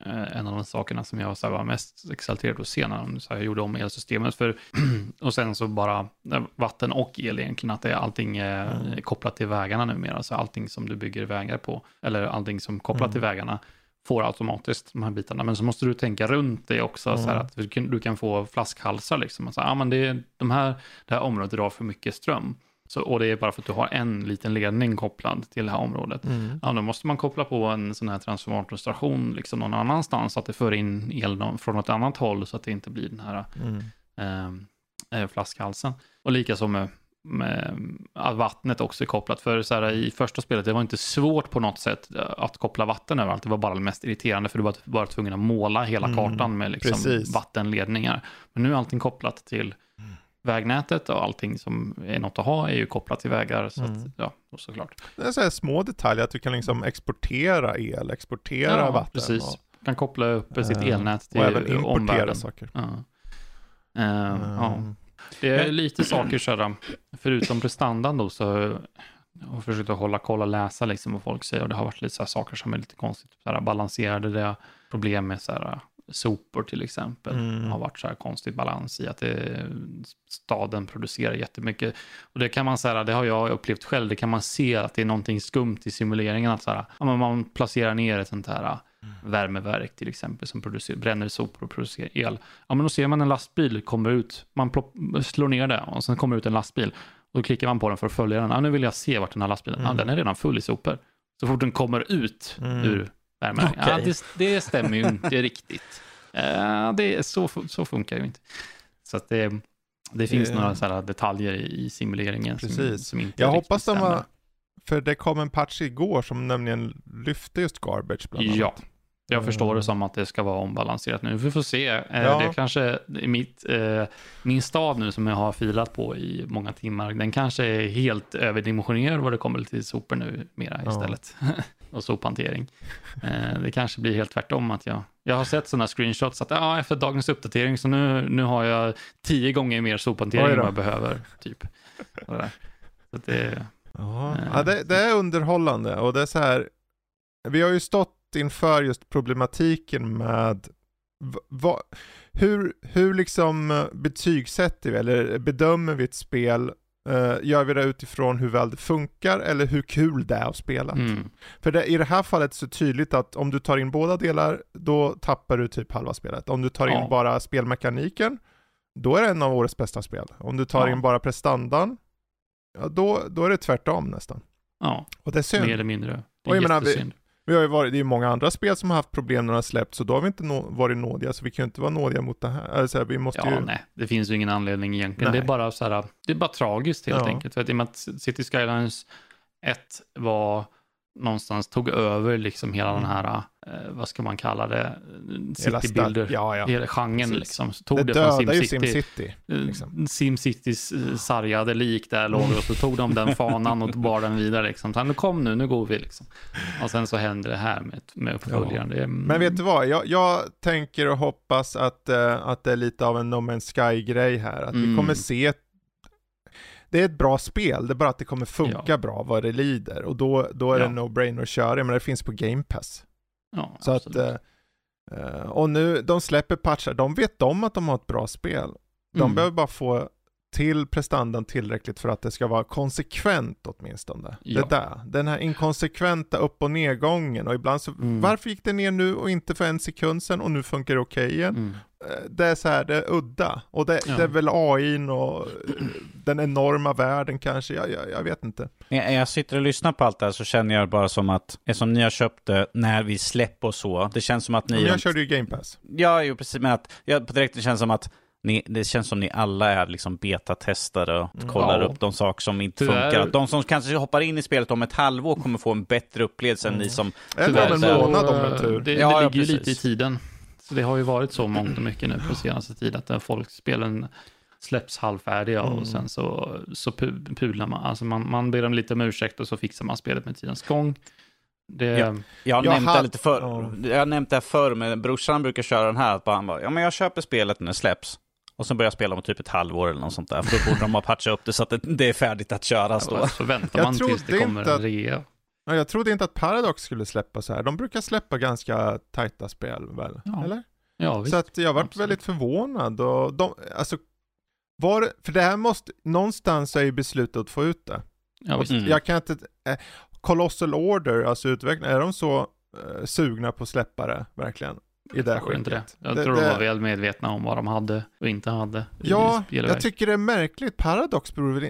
en av de sakerna som jag så var mest exalterad att se när de så här, gjorde om elsystemet. För, *clears throat* och sen så bara eh, vatten och el egentligen, att det är allting är Mm. kopplat till vägarna numera. Alltså allting som du bygger vägar på, eller allting som kopplat Mm. till vägarna, får automatiskt de här bitarna. Men så måste du tänka runt det också, så Mm. att du kan, du kan få flaskhalsar. Liksom. Alltså, ah, men det, de här, det här området drar för mycket ström. Så, och det är bara för att du har en liten ledning kopplad till det här området. Ja, då måste man koppla på en sån här transformatorstation liksom någon annanstans så att det för in el från något annat håll så att det inte blir den här Mm. eh, eh, flaskhalsen. Och likaså med, att vattnet också är kopplat. För så här, i första spelet, det var inte svårt på något sätt eh, att koppla vatten överallt. Det var bara det mest irriterande för du var bara tvungen att måla hela Mm, kartan med liksom vattenledningar. Men nu är allting kopplat till Mm. Vägnätet och allting som är något att ha är ju kopplat till vägar. Så Mm. att, ja, och såklart. Det är så här små detaljer, att du kan liksom exportera el, exportera vatten. precis. Och, Kan koppla upp sitt Eh, elnät till och även importera omvärlden. saker. Ja. Eh, ja. Mm. Det är lite saker sådär, förutom prestandan då så har försökt att hålla koll och läsa liksom vad folk säger och det har varit lite så här saker som är lite konstigt. Så här, balanserade det, problem med så här, sopor till exempel. Mm. Har varit så här konstig balans i att det, staden producerar jättemycket. Och det kan man säga, det har jag upplevt själv, det kan man se att det är någonting skumt i simuleringen. Att så här, ja, man placerar ner ett sånt här värmeverk till exempel som producerar, bränner sopor och producerar el. Ja, men då ser man en lastbil kommer ut, man plopp, slår ner det och sen kommer ut en lastbil. Och då klickar man på den för att följa den. Ja, nu vill jag se vart den här lastbilen, ja, Mm. den är redan full i sopor. Så fort den kommer ut Mm. ur värmen, ja, Okej. det, det stämmer ju inte *laughs* riktigt. Uh, det, så, så funkar det ju inte. Så att det, det finns några så här detaljer i, simuleringen som, Precis. som inte Jag hoppas de var, för det kom en patch igår som nämligen lyfte just garbage bland annat. Ja, jag förstår det Mm. som att det ska vara ombalanserat nu. Vi får se. Eh, Ja. Det är kanske i mitt, eh, min stad nu som jag har filat på i många timmar, den kanske är helt överdimensionerad vad det kommer till sopor nu mera Ja. *laughs* och sophantering. Eh, det kanske blir helt tvärtom att jag, jag har sett sådana screenshots att ja, efter dagens uppdatering så nu, nu har jag tio gånger mer sophantering än vad jag behöver. Typ. Så det, Ja, Eh. ja det, det är underhållande och det är så här. Vi har ju stått inför just problematiken med v- vad- hur, hur liksom eh, betygsätter vi eller bedömer vi ett spel? Eh, gör vi det utifrån hur väl det funkar eller hur kul det är att spela? Mm. För det, i det här fallet så tydligt att om du tar in båda delar, då tappar du typ halva spelet. Om du tar in Ja. bara spelmekaniken, då är det en av årets bästa spel. Om du tar Ja. in bara prestandan, ja, då, då är det tvärtom nästan. Ja, Och det är synd. mer eller mindre. Det Och är jag menar, vi-. Vi har ju varit, det är ju många andra spel som har haft problem när de har släppts, så då har vi inte nå, varit nådiga, så vi kan ju inte vara nådiga mot det här. Alltså, vi måste Ja, ju... nej, det finns ju ingen anledning egentligen. Nej. Det är bara så här, det är bara tragiskt helt Ja. enkelt. För att i och med att City Skylines 1 var någonstans tog över liksom hela den här, eh, vad ska man kalla det, Hela City sta- Builder, Ja, ja. hela genren Precis. liksom. Så tog Det det, från SimCity. SimCity. liksom. Eh, SimCitys eh, sargade lik där låg och så tog de den fanan och bar den vidare liksom. Så, nu kom nu, nu går vi liksom. Och sen så händer det här med, med uppföljaren. Det är- Men vet du vad, jag, jag tänker och hoppas att, eh, att det är lite av en No Man's Sky-grej här. Att vi Mm. kommer se ett, det är ett bra spel, det är bara att det kommer funka Ja. bra vad det lider. Och då, då är det Ja. en no-brainer att köra, men det finns på Game Pass. Ja, Så att, absolut. eh, och nu, de släpper patchar, de vet om att de har ett bra spel. De Mm. behöver bara få till prestandan tillräckligt för att det ska vara konsekvent åtminstone. Ja. Det där, den här inkonsekventa upp och nedgången och ibland så, Mm. varför gick det ner nu och inte för en sekund sedan och nu funkar det okej igen? Mm. Eh, Det är så här, det är udda. Och det, Ja. det är väl AI och eh, den enorma världen kanske, jag, jag, jag vet inte. När jag sitter och lyssnar på allt det här så känner jag bara som att, eftersom ni har köpt det när vi släpper och så, det känns som att ni... Men jag körde ju Game Pass. Ja, jo, precis, men att, ja, på direkt det känns som att ni, det känns som ni alla är liksom betatestare och Mm. kollar Ja. upp de saker som inte Tyvärr. funkar. De som kanske hoppar in i spelet om ett halvår kommer få en bättre upplevelse än Mm. ni som... Eller om en månad om en tur. Det, Ja, det ja, ligger ju lite i tiden. Så det har ju varit så mångt och mycket nu på senaste tiden att folkspelen släpps halvfärdiga Mm. och sen så, så pu- pular man. Alltså man, man ber om lite om ursäkt och så fixar man spelet med tidens gång. Det, Ja. Jag har Jag nämnt det hade- lite förr, ja. jag har nämnt det här förr, men brorsan brukar köra den här, att bara, han bara, ja men jag köper spelet när det släpps. Och sen börjar jag spela om typ ett halvår eller något sånt där, för då borde de ha patchat upp det så att det, det är färdigt att köras då. så väntar Jag man tills det kommer inte en att- rea. Ja, jag trodde inte att Paradox skulle släppa så här. De brukar släppa ganska tajta spel väl? Ja, Eller? Ja, visst. Så att jag varit Absolut. väldigt förvånad och de, alltså, var, för det här måste, någonstans är ju beslutet att få ut det. ja, visst. Mm. Jag kan inte, eh, Colossal Order, alltså utvecklarna, är de så eh, sugna på att släppa det verkligen? I det Jag tror inte det. skicket? Jag Det- tror det- de var väl medvetna om vad de hade och inte hade Ja, jag tycker det är märkligt. Paradox beror väl, eh,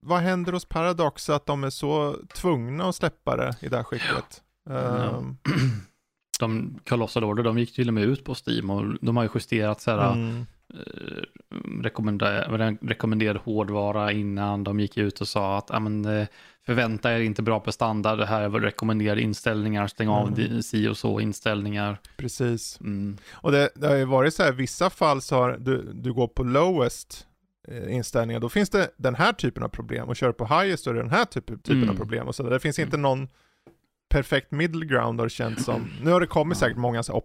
vad händer hos Paradox att de är så tvungna att släppa det i det här skicket? Ehm, *clears throat* de Colossal Order, de gick till och med ut på Steam och de har ju justerat så här, mm. eh, rekommender, rekommenderad hårdvara innan. De gick ut och sa att ah, men, eh, förvänta er inte bra prestanda, det här är väl rekommenderade inställningar, stäng av Mm. si och så inställningar. Precis. Mm. Och det, det har ju varit så här, i vissa fall så har du, du går på lowest eh, inställningar, då finns det den här typen av problem och kör på highest så är det den här typen, typen Mm. av problem och så där. Det finns inte någon perfekt middle ground har det känts som. Nu har det kommit Ja. säkert många så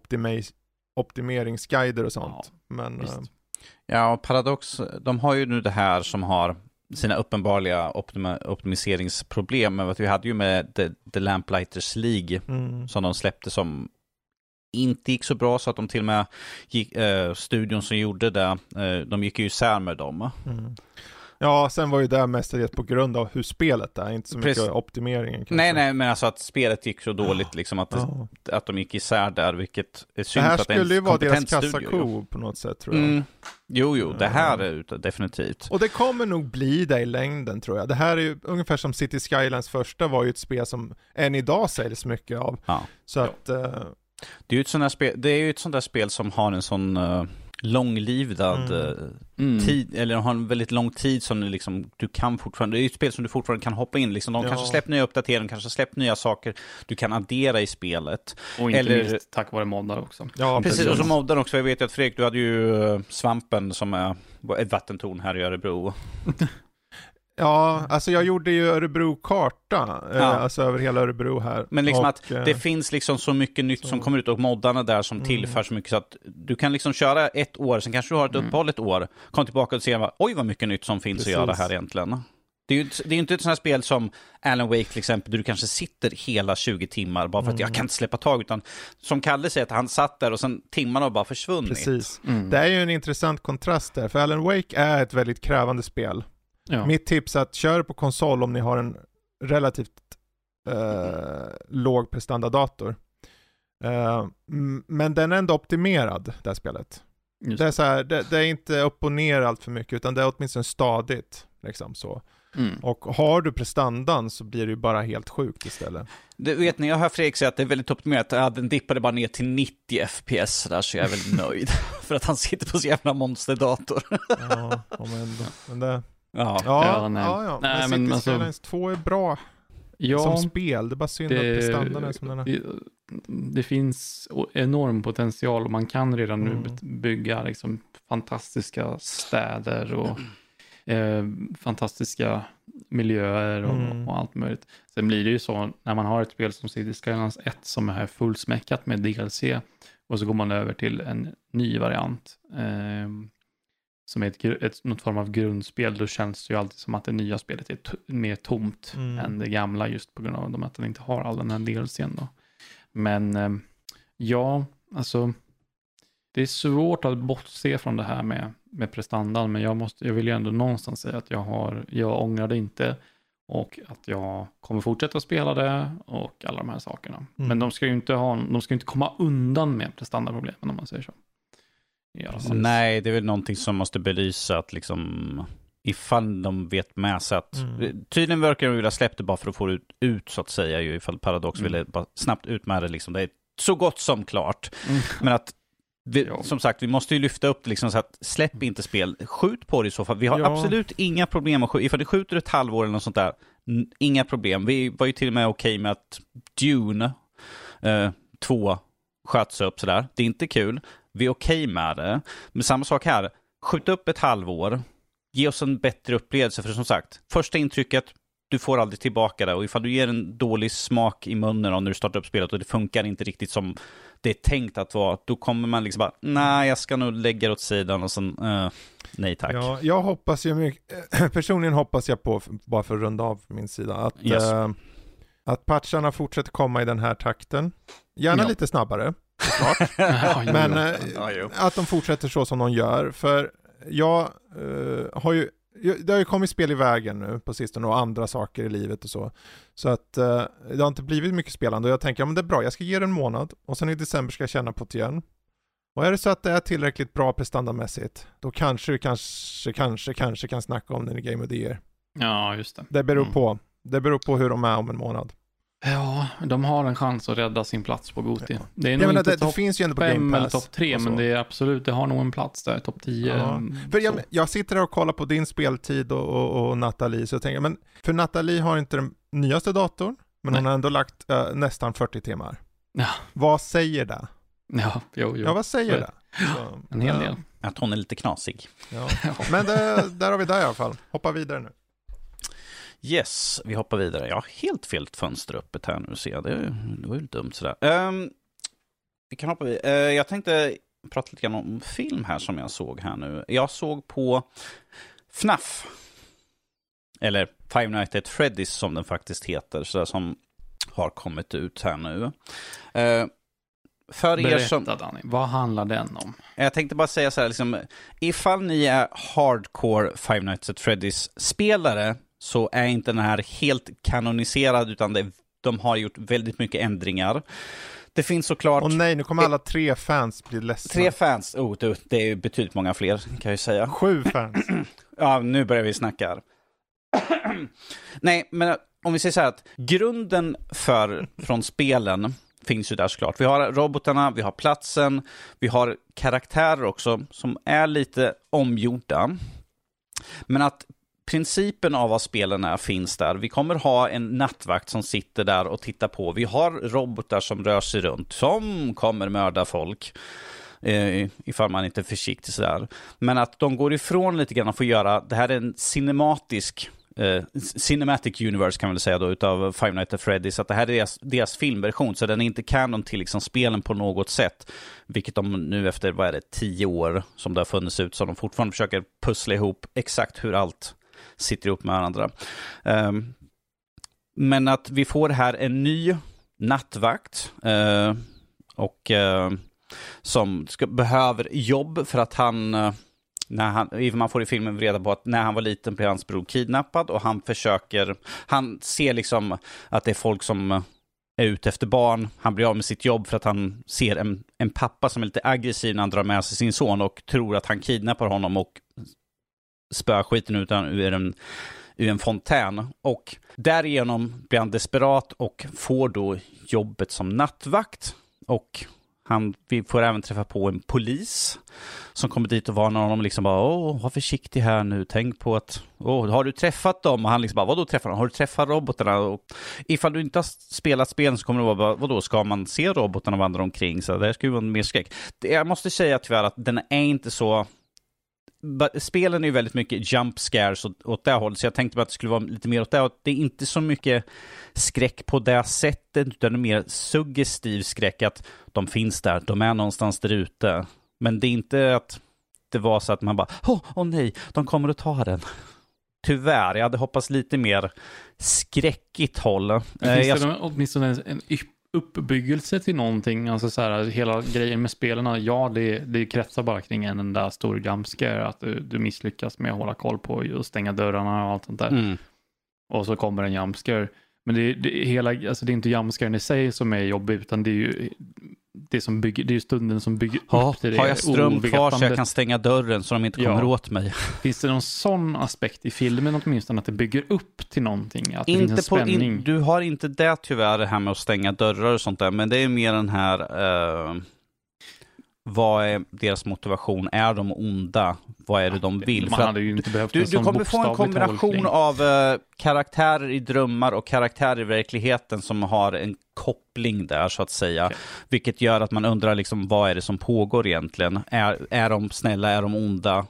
optimeringsguider och sånt. Ja, men eh, Ja, och Paradox, de har ju nu det här som har sina uppenbarliga optima, optimiseringsproblem. Men vad vi hade ju med The, The Lamplighters League mm, som de släppte som inte gick så bra så att de till och med gick, eh, studion som gjorde det, eh, de gick ju isär med dem. mm. Ja, sen var ju det mestadels på grund av hur spelet är, inte så mycket Precis. optimeringen kanske. Nej, nej, men alltså att spelet gick så dåligt liksom att, Ja. att de gick isär där, vilket är Det synd här det är en skulle ju vara deras kassako på något sätt tror jag. Mm. Jo, jo, det här är definitivt. Och det kommer nog bli det i längden tror jag. Det här är ju ungefär som City Skylines första var ju ett spel som än idag säljs mycket av. Ja. Så att, eh, Det är ju ett sånt där spel, det är ju ett sånt där spel som har en sån uh, långlivdad Mm. eh, Mm. tid, eller har en väldigt lång tid som du liksom, du kan fortfarande, det är ju ett spel som du fortfarande kan hoppa in liksom. De Ja. kanske släppt nya uppdateringar, kanske släppt nya saker du kan addera i spelet. Och inte Eller- minst tack vare moddar också. ja Precis, och så modden också. Jag vet ju att Fredrik, du hade ju eh, Svampen som är ett vattentorn här i Örebro. *laughs* Ja, alltså jag gjorde ju Örebro-karta, eh, Ja. alltså över hela Örebro här. Men liksom och, att eh, det finns liksom så mycket nytt så. som kommer ut och moddarna där som Mm. tillför så mycket så att du kan liksom köra ett år, sen kanske du har ett Mm. uppehåll ett år, kom tillbaka och se, oj vad mycket nytt som finns Precis. att göra här egentligen. Det är ju inte, det är inte ett sånt här spel som Alan Wake till exempel, där du kanske sitter hela 20 timmar bara för att Mm. jag kan inte släppa tag, utan som Kalle säger, att han satt där och sen timmarna har bara försvunnit. Precis. Mm. Det är ju en intressant kontrast där, för Alan Wake är ett väldigt krävande spel. Ja. Mitt tips är att köra på konsol om ni har en relativt eh, låg prestandadator. Eh, men den är ändå optimerad, det här spelet. Just Det är, så här, det, det är inte upp och ner allt för mycket, utan det är åtminstone stadigt. Liksom så. Mm. Och har du prestandan så blir det ju bara helt sjukt istället. Det vet ni, jag hör Fredrik säga att det är väldigt optimerat. Ja, den dippade bara ner till 90 FPS där, så jag är väldigt nöjd. *laughs* för att han sitter på så jävla monsterdator. Ja, ja, men, men det, ja. ja, Ja, ja, nej. ja. Nej, men men City alltså- Skylines 2 är bra Ja, som spel, det är bara synd att prestandan är som den är. det, det finns enorm potential och man kan redan nu Mm. bygga liksom fantastiska städer och *clears throat* eh, fantastiska miljöer och, Mm. och allt möjligt. Sen blir det ju så när man har ett spel som City Skylines 1 som är fullsmäckat med DLC och så går man över till en ny variant eh, som är ett, ett, något form av grundspel, då känns det ju alltid som att det nya spelet är mer tomt Mm. än det gamla just på grund av att den inte har all den här DLCn då. Men eh, ja, alltså det är svårt att bortse från det här med, med prestandan, men jag, måste, jag vill ju ändå någonstans säga att jag, har, jag ångrar det inte och att jag kommer fortsätta spela det och alla de här sakerna. Mm. Men de ska ju inte, ha, de ska inte komma undan med prestandaproblemen om man säger så. Fall. Nej, det är väl någonting som måste belysa att liksom ifall de vet med sig att Mm. tydligen verkar de vilja släppa det bara för att få det ut, ut så att säga ju ifall Paradox Mm. ville bara snabbt ut med det liksom. Det är så gott som klart. Mm. Men att vi, Ja. som sagt, vi måste ju lyfta upp det liksom så att släpp inte spel, skjut på det i så fall. Vi har Ja. absolut inga problem att skjuta, ifall du skjuter ett halvår eller något sånt där, inga problem. Vi var ju till och med okej med att Dune eh, 2 sköts upp sådär. Det är inte kul, vi är okej med det. Men samma sak här, skjut upp ett halvår, ge oss en bättre upplevelse, för som sagt, första intrycket, du får aldrig tillbaka det och ifall du ger en dålig smak i munnen och när du startar upp spelet och det funkar inte riktigt som det är tänkt att vara, då kommer man liksom bara, nej, jag ska nog lägga det åt sidan och sen, eh, nej tack. Ja, jag hoppas ju mycket, *clears throat* personligen hoppas jag på, bara för att runda av min sida, att, Yes. eh, att patcharna fortsätter komma i den här takten. Gärna Ja. lite snabbare, såklart. *laughs* Men eh, att de fortsätter så som de gör, för jag eh, har ju, det har ju kommit spel i vägen nu på sistone och andra saker i livet och så. Så att eh, det har inte blivit mycket spelande och jag tänker, ja men det är bra, jag ska ge det en månad och sen i december ska jag känna på det igen. Och är det så att det är tillräckligt bra prestandamässigt, då kanske du kanske, kanske, kanske kan snacka om den i Game of the Year. ja, just det. Det beror Mm. på. Det beror på hur de är om en månad. Ja, de har en chans att rädda sin plats på Goti. Ja. Det är nog menar, inte det, topp finns ju ändå på 5 Game eller topp 3, och så. men det är absolut, det har nog en plats där, topp 10. Ja. För jag, jag sitter här och kollar på din speltid och, och, och Nathalie, så jag tänker, men för Nathalie har inte den nyaste datorn, men hon Nej. har ändå lagt eh, nästan 40 timmar. Ja. Vad säger det? Ja, jo, jo. Ja, vad säger det? Så, En hel del. Att hon är lite knasig. Ja. *laughs* Men det, där har vi det i alla fall. Hoppa vidare nu. Yes, vi hoppar vidare. Jag har helt fel fönster öppet här nu ser jag. Det, det var ju lite dumt sådär. Ehm, vi kan hoppa vidare. Eh, jag tänkte prata lite grann om film här som jag såg här nu. Jag såg på FNAF. Eller Five Nights at Freddy's som den faktiskt heter. Sådär som har kommit ut här nu. Eh, för er Berätta som... Danny, vad handlar den om? Jag tänkte bara säga så här, liksom, ifall ni är hardcore Five Nights at Freddy's-spelare så är inte den här helt kanoniserad, utan det, de har gjort väldigt mycket ändringar. Det finns såklart Och nej, nu kommer alla tre fans bli ledsna. tre fans, oh, du, det är betydligt många fler kan jag ju säga. Sju fans. *clears throat* Ja, nu börjar vi snacka här. *clears throat* Nej, men om vi säger så här att grunden för, från spelen finns ju där såklart. Vi har robotarna, vi har platsen, vi har karaktärer också som är lite omgjorda. Men att principen av vad spelen är finns där. Vi kommer ha en nattvakt som sitter där och tittar på. Vi har robotar som rör sig runt, som kommer mörda folk. Eh, ifall man inte är försiktig sådär. Men att de går ifrån lite grann och får göra, det här är en cinematisk eh, Cinematic Universe kan man väl säga då, utav Five Nights at Freddy's. Att det här är deras, deras filmversion, så den är inte canon till liksom spelen på något sätt. Vilket de nu efter, vad är det, tio år som det har funnits ut, så de fortfarande försöker pussla ihop exakt hur allt sitter ihop med varandra. Um, men att vi får här en ny nattvakt uh, och uh, som ska, behöver jobb för att han uh, när han, man får i filmen reda på att när han var liten blev hans bror kidnappad och han försöker, han ser liksom att det är folk som är ute efter barn. Han blir av med sitt jobb för att han ser en, en pappa som är lite aggressiv när han drar med sig sin son och tror att han kidnappar honom och spöskiten skiten ur en, ur en fontän. Och därigenom blir han desperat och får då jobbet som nattvakt. Och han, vi får även träffa på en polis som kommer dit och varnar honom liksom bara åh, var försiktig här nu, tänk på att, åh, har du träffat dem? Och han liksom bara, vadå träffar dem? Har du träffat robotarna? Och ifall du inte har spelat spelen så kommer det vara, vadå, ska man se robotarna vandra omkring? Så det skulle vara mer skräck. Jag måste säga tyvärr att den är inte så spelen är ju väldigt mycket jump scares åt, åt det hållet, så jag tänkte att det skulle vara lite mer åt det. Det är inte så mycket skräck på det sättet, utan det är mer suggestiv skräck att de finns där, de är någonstans där ute. Men det är inte att det var så att man bara, åh oh, oh nej, de kommer att ta den. Tyvärr, jag hade hoppats lite mer skräckigt håll. Men finns eh, det åtminstone en, en uppbyggelse till någonting. Alltså så här, hela grejen med spelarna, ja det, det kretsar bara kring en enda stor jumpscare. Att du, du misslyckas med att hålla koll på och stänga dörrarna och allt sånt där. Mm. Och så kommer en jumpscare. Men det, det, hela, alltså det är inte jumpscaren i sig som är jobbig, utan det är ju det som bygger, det är stunden som bygger ja, upp det. Har jag ström kvar så jag kan stänga dörren så de inte kommer ja. åt mig? *laughs* Finns det någon sån aspekt i filmen åtminstone, att det bygger upp till någonting? Att inte det finns en spänning? In, du har inte det tyvärr, det här med att stänga dörrar och sånt där, men det är mer den här uh, vad är deras motivation? Är de onda? Vad är det de vill? Man hade ju inte behövt du, du kommer få en kombination tolkning. av uh, karaktärer i drömmar och karaktärer i verkligheten som har en koppling där så att säga. Okay. Vilket gör att man undrar liksom vad är det som pågår egentligen? Är, är de snälla? Är de onda?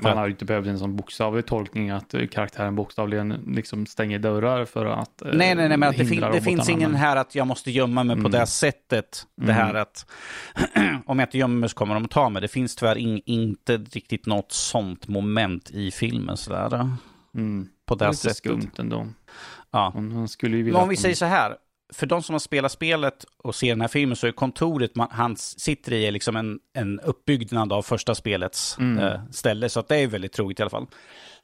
Man har ju inte behövt en sån bokstavlig tolkning att karaktären bokstavligen liksom stänger dörrar för att Nej, nej, nej, men att det, fin det finns ingen här att jag måste gömma mig mm. på det sättet. Det här mm. att *clears throat* om jag inte gömmer mig så kommer de att ta mig. Det finns tyvärr in inte riktigt något sånt moment i filmen sådär. Mm. På det, det är sättet. skumt ändå. Ja. Hon, hon skulle ju vilja om vi säger så här, för de som har spelat spelet och ser den här filmen så är kontoret man, han sitter i liksom en, en uppbyggnad av första spelets mm. äh, ställe. Så att det är väldigt troligt i alla fall.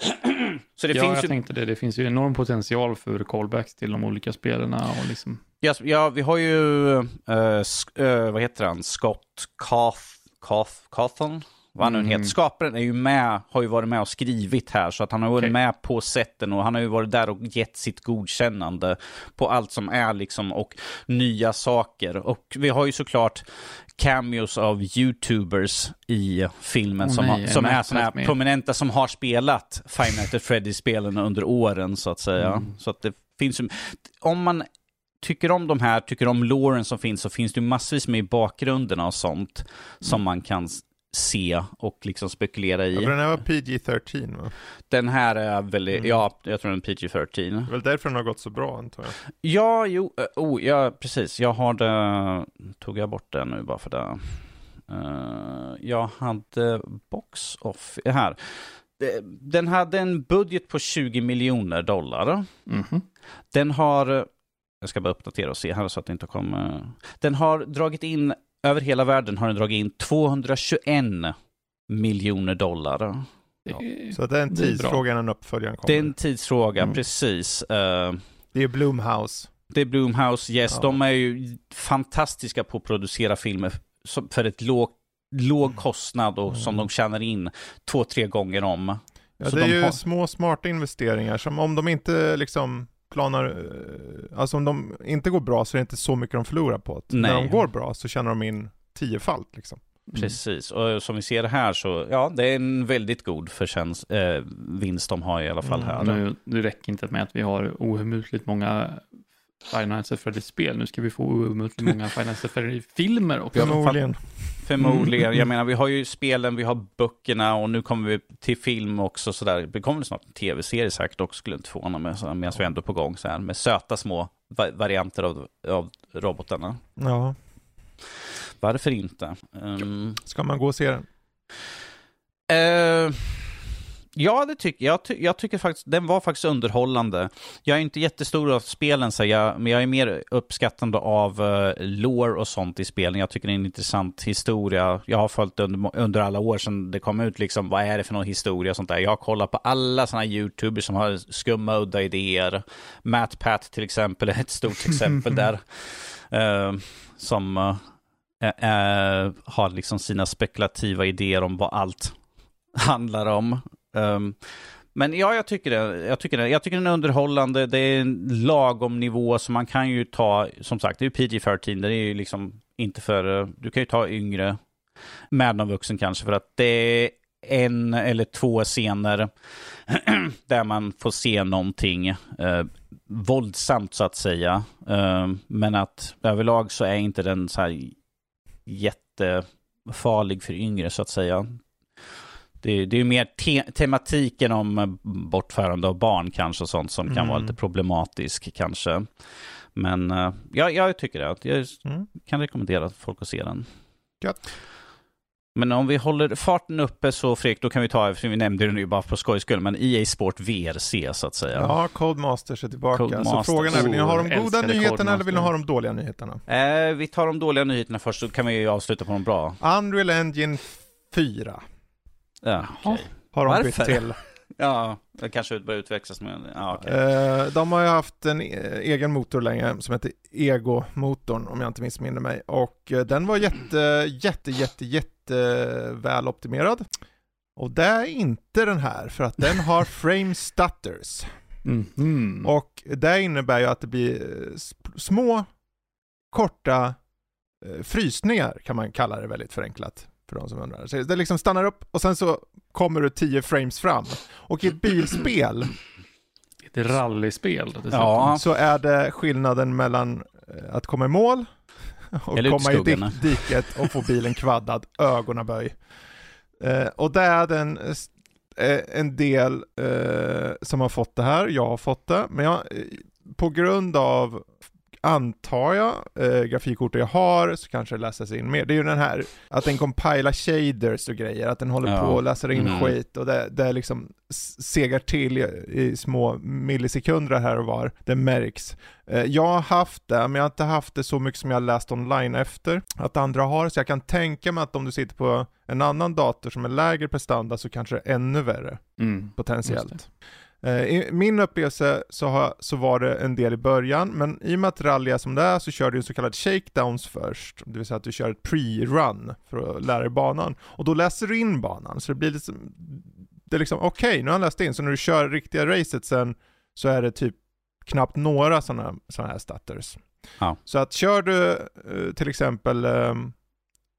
*clears throat* så det ja, finns jag ju... tänkte det. Det finns ju enorm potential för callbacks till de olika spelarna. Och liksom... ja, ja, vi har ju, äh, äh, vad heter han, Scott Cath, Cath, Cawthon? Vad han nu mm. heter. Skaparen är ju med, har ju varit med och skrivit här, så att han har varit okay. med på sätten och han har ju varit där och gett sitt godkännande på allt som är liksom och nya saker. Och vi har ju såklart cameos av YouTubers i filmen oh, som, nej, har, som är sådana här prominenta som har spelat Five Nights at Freddy-spelen under åren så att säga. Mm. Så att det finns ju, om man tycker om de här, tycker om Lauren som finns, så finns det massvis med i bakgrunderna och sånt mm. som man kan se och liksom spekulera i. Ja, den här var PG-13 va? Den här är väldigt, mm. ja, jag tror den är PG-13. Det är väl därför den har gått så bra antar jag. Ja, jo, oh, ja, precis. Jag har det, tog jag bort den nu bara för det. Uh, jag hade box off, här. Den hade en budget på 20 miljoner dollar. Mm -hmm. Den har, jag ska bara uppdatera och se här så att det inte kommer. Den har dragit in över hela världen har den dragit in 221 miljoner dollar. Ja. Så det är en tidsfråga innan uppföljaren kommer? Det är en tidsfråga, mm. precis. Uh, det är Bloomhouse. Det är Bloomhouse, yes. Ja. De är ju fantastiska på att producera filmer för ett låg, låg kostnad och mm. som de tjänar in två, tre gånger om. Ja, Så det är de ju har... små smarta investeringar som om de inte liksom planar, eh, alltså om de inte går bra så är det inte så mycket de förlorar på det. När de går bra så tjänar de in tiofalt liksom. Mm. Precis, och som vi ser här så, ja, det är en väldigt god förtjänst, äh, vinst de har i alla fall här. Mm, nu, det räcker inte med att vi har ohemutligt många Finance Freddy-spel. Nu ska vi få ohemutligt många *laughs* Finance Freddy-filmer också. Förmodligen. Förmodligen. Mm. Jag menar, vi har ju spelen, vi har böckerna och nu kommer vi till film också. Så där. Det kommer snart en tv-serie säkert också, skulle inte förvåna mig, medan vi ändå är på gång så här, med söta små varianter av, av robotarna. Ja. Varför inte? Um... Ska man gå och se den? Uh... Ja, det tycker jag. Ty jag tycker faktiskt den var faktiskt underhållande. Jag är inte jättestor av spelen, så jag, men jag är mer uppskattande av uh, lore och sånt i spelen. Jag tycker det är en intressant historia. Jag har följt under, under alla år sedan det kom ut, liksom, vad är det för någon historia och sånt där. Jag har kollat på alla sådana YouTubers som har skumma, udda idéer. Matt Pat till exempel är *laughs* ett stort exempel där. Uh, *laughs* som uh, har liksom sina spekulativa idéer om vad allt handlar om. Um, men ja, jag tycker det. Jag tycker det. Jag tycker den är underhållande. Det är en lagom nivå, så man kan ju ta, som sagt, det är PG-13. Det är ju liksom inte för, eh, du kan ju ta yngre med någon vuxen kanske, för att det är en eller två scener *clears throat* där man får se någonting eh, våldsamt så att säga. Eh, men att överlag så är inte den så här jättefarlig för yngre så att säga. Det, det är mer te tematiken om eh, bortförande av barn kanske och sånt som mm. kan vara lite mm. problematisk kanske. Men uh, ja, jag tycker det. Jag mm. kan rekommendera folk att se den. Gött. Men om vi håller farten uppe så Fredrik, då kan vi ta, för vi nämnde det nu bara på skojs skull, men EA Sport VRC så att säga. Ja, Codemasters är tillbaka. Codemasters. Så frågan är, vill ni ha de goda nyheterna eller vill ni ha de dåliga nyheterna? Eh, vi tar de dåliga nyheterna först, så kan vi avsluta på de bra. Unreal Engine 4. Ja, okay. Har de Varför? bytt till. *laughs* Ja, det kanske börjar utväxlas med. Ja, okay. eh, de har ju haft en e egen motor länge som heter Ego-motorn om jag inte missminner mig. Och eh, den var jätte, jätte, jätte, jätte väl optimerad. Och det är inte den här för att den har *laughs* frame stutters. Mm -hmm. Och det innebär ju att det blir eh, små, korta eh, frysningar kan man kalla det väldigt förenklat för de som undrar. Så det liksom stannar upp och sen så kommer du 10 frames fram. Och i ett bilspel ett rallyspel ja. så är det skillnaden mellan eh, att komma i mål och Eller komma i dik diket och få bilen kvaddad, ögonaböj. Eh, och det är den eh, en del eh, som har fått det här, jag har fått det, men jag, eh, på grund av antar jag, eh, grafikkortet jag har, så kanske det läses in mer. Det är ju den här, att den compilar shaders och grejer, att den håller ja. på och läser in mm. skit och det, det liksom segar till i, i, små millisekunder här och var. Det märks. Eh, jag har haft det, men jag har inte haft det så mycket som jag läst online efter att andra har, så jag kan tänka mig att om du sitter på en annan dator som är lägre prestanda så kanske det är ännu värre, mm. potentiellt. Eh, I min upplevelse så, har, så var det en del i början, men i och med att rally är som det är så kör du så kallade shakedowns först, det vill säga att du kör ett pre-run för att lära dig banan. Och då läser du in banan, så det blir liksom, det är liksom okej, okay, nu har han läst in, så när du kör riktiga racet sen så är det typ knappt några sådana såna här stutters. Ja. Så att kör du uh, till exempel um,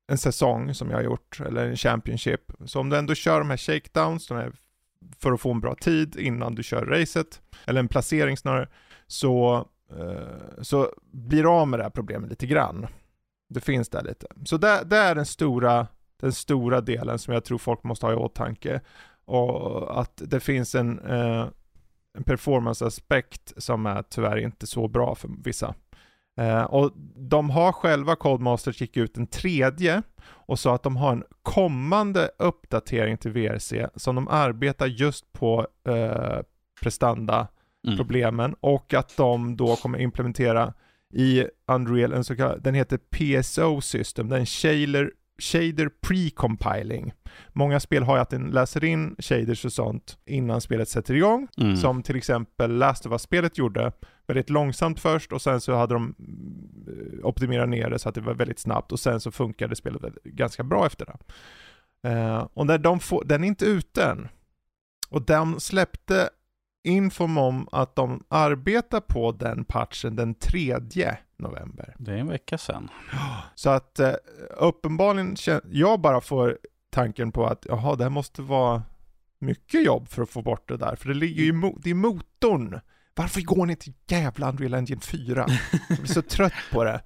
en säsong som jag har gjort, eller en Championship, så om du ändå kör de här shakedowns, de här för att få en bra tid innan du kör racet, eller en placering snarare, så, eh, så blir du av med det här problemet lite grann. Det finns där lite. Så det, det är den stora, den stora delen som jag tror folk måste ha i åtanke. Och att det finns en, eh, en performance-aspekt som är tyvärr inte så bra för vissa. Eh, och de har själva, Codemasters gick ut en tredje och sa att de har en kommande uppdatering till VRC som de arbetar just på eh, prestanda-problemen mm. och att de då kommer implementera i Unreal en så kallad, den heter PSO system, den shader, shader pre-compiling. Många spel har ju att den läser in shaders och sånt innan spelet sätter igång, mm. som till exempel Last of Us-spelet gjorde, väldigt långsamt först och sen så hade de eh, optimerat ner det så att det var väldigt snabbt och sen så funkade spelet ganska bra efter det. Uh, och när de får, den är inte ute än. Och de släppte infom om att de arbetar på den patchen den 3 november. Det är en vecka sedan. Så att uh, uppenbarligen, jag bara får tanken på att jaha, det här måste vara mycket jobb för att få bort det där, för det ligger ju mo det är motorn varför går ni till jävla Unreal Engine 4? *laughs* Jag blir så trött på det.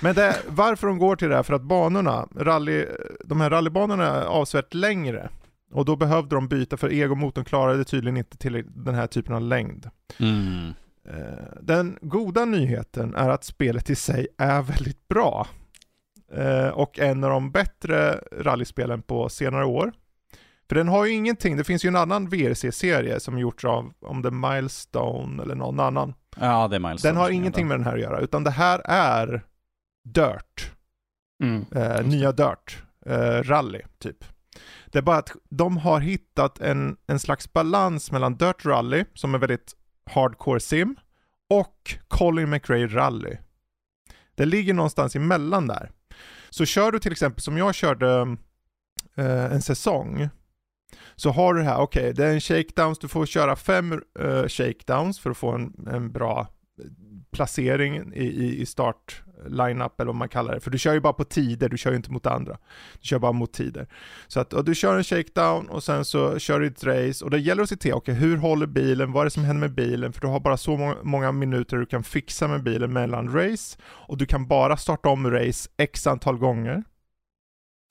Men det, varför de går till det här, för att banorna, rally, de här rallybanorna är avsevärt längre. Och då behövde de byta, för egomotorn klarade tydligen inte till den här typen av längd. Mm. Eh, den goda nyheten är att spelet i sig är väldigt bra. Eh, och en av de bättre rallyspelen på senare år. För den har ju ingenting, det finns ju en annan VRC-serie som gjorts av, om det är Milestone eller någon annan. Ja, det är Milestone. Den har ingenting med den här att göra, utan det här är Dirt. Mm. Eh, nya Dirt. Eh, rally, typ. Det är bara att de har hittat en, en slags balans mellan Dirt Rally, som är väldigt hardcore sim, och Colin McRae Rally. Det ligger någonstans emellan där. Så kör du till exempel som jag körde eh, en säsong, så har du det här, okej, okay, det är en shakedowns, du får köra fem uh, shakedowns för att få en, en bra eh, placering i, i, i start line-up eller vad man kallar det. För du kör ju bara på tider, du kör ju inte mot andra. Du kör bara mot tider. Så att och du kör en shakedown och sen så kör du ett race och det gäller att se till, okej okay, hur håller bilen, vad är det som händer med bilen? För du har bara så många, många minuter du kan fixa med bilen mellan race och du kan bara starta om race x antal gånger.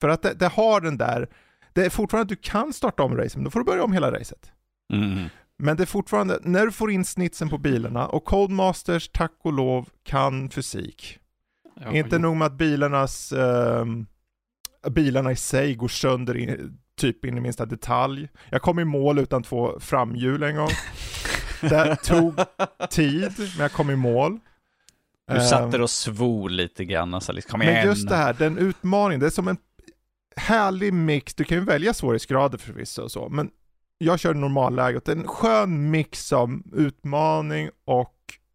För att det, det har den där, det är fortfarande att du kan starta om racet, men då får du börja om hela racet. Mm. Men det är fortfarande, när du får in snitsen på bilarna, och Codemasters, tack och lov, kan fysik. Ja, Inte nog med att bilarnas, eh, bilarna i sig går sönder in, typ in i minsta detalj. Jag kom i mål utan två framhjul en gång. *laughs* det tog tid, men jag kom i mål. Du satt där ehm. och svor lite grann, alltså, kom igen. Men just det här, den utmaningen, det är som en härlig mix, du kan ju välja svårighetsgrader förvisso och så, men jag kör normalläget, en skön mix av utmaning och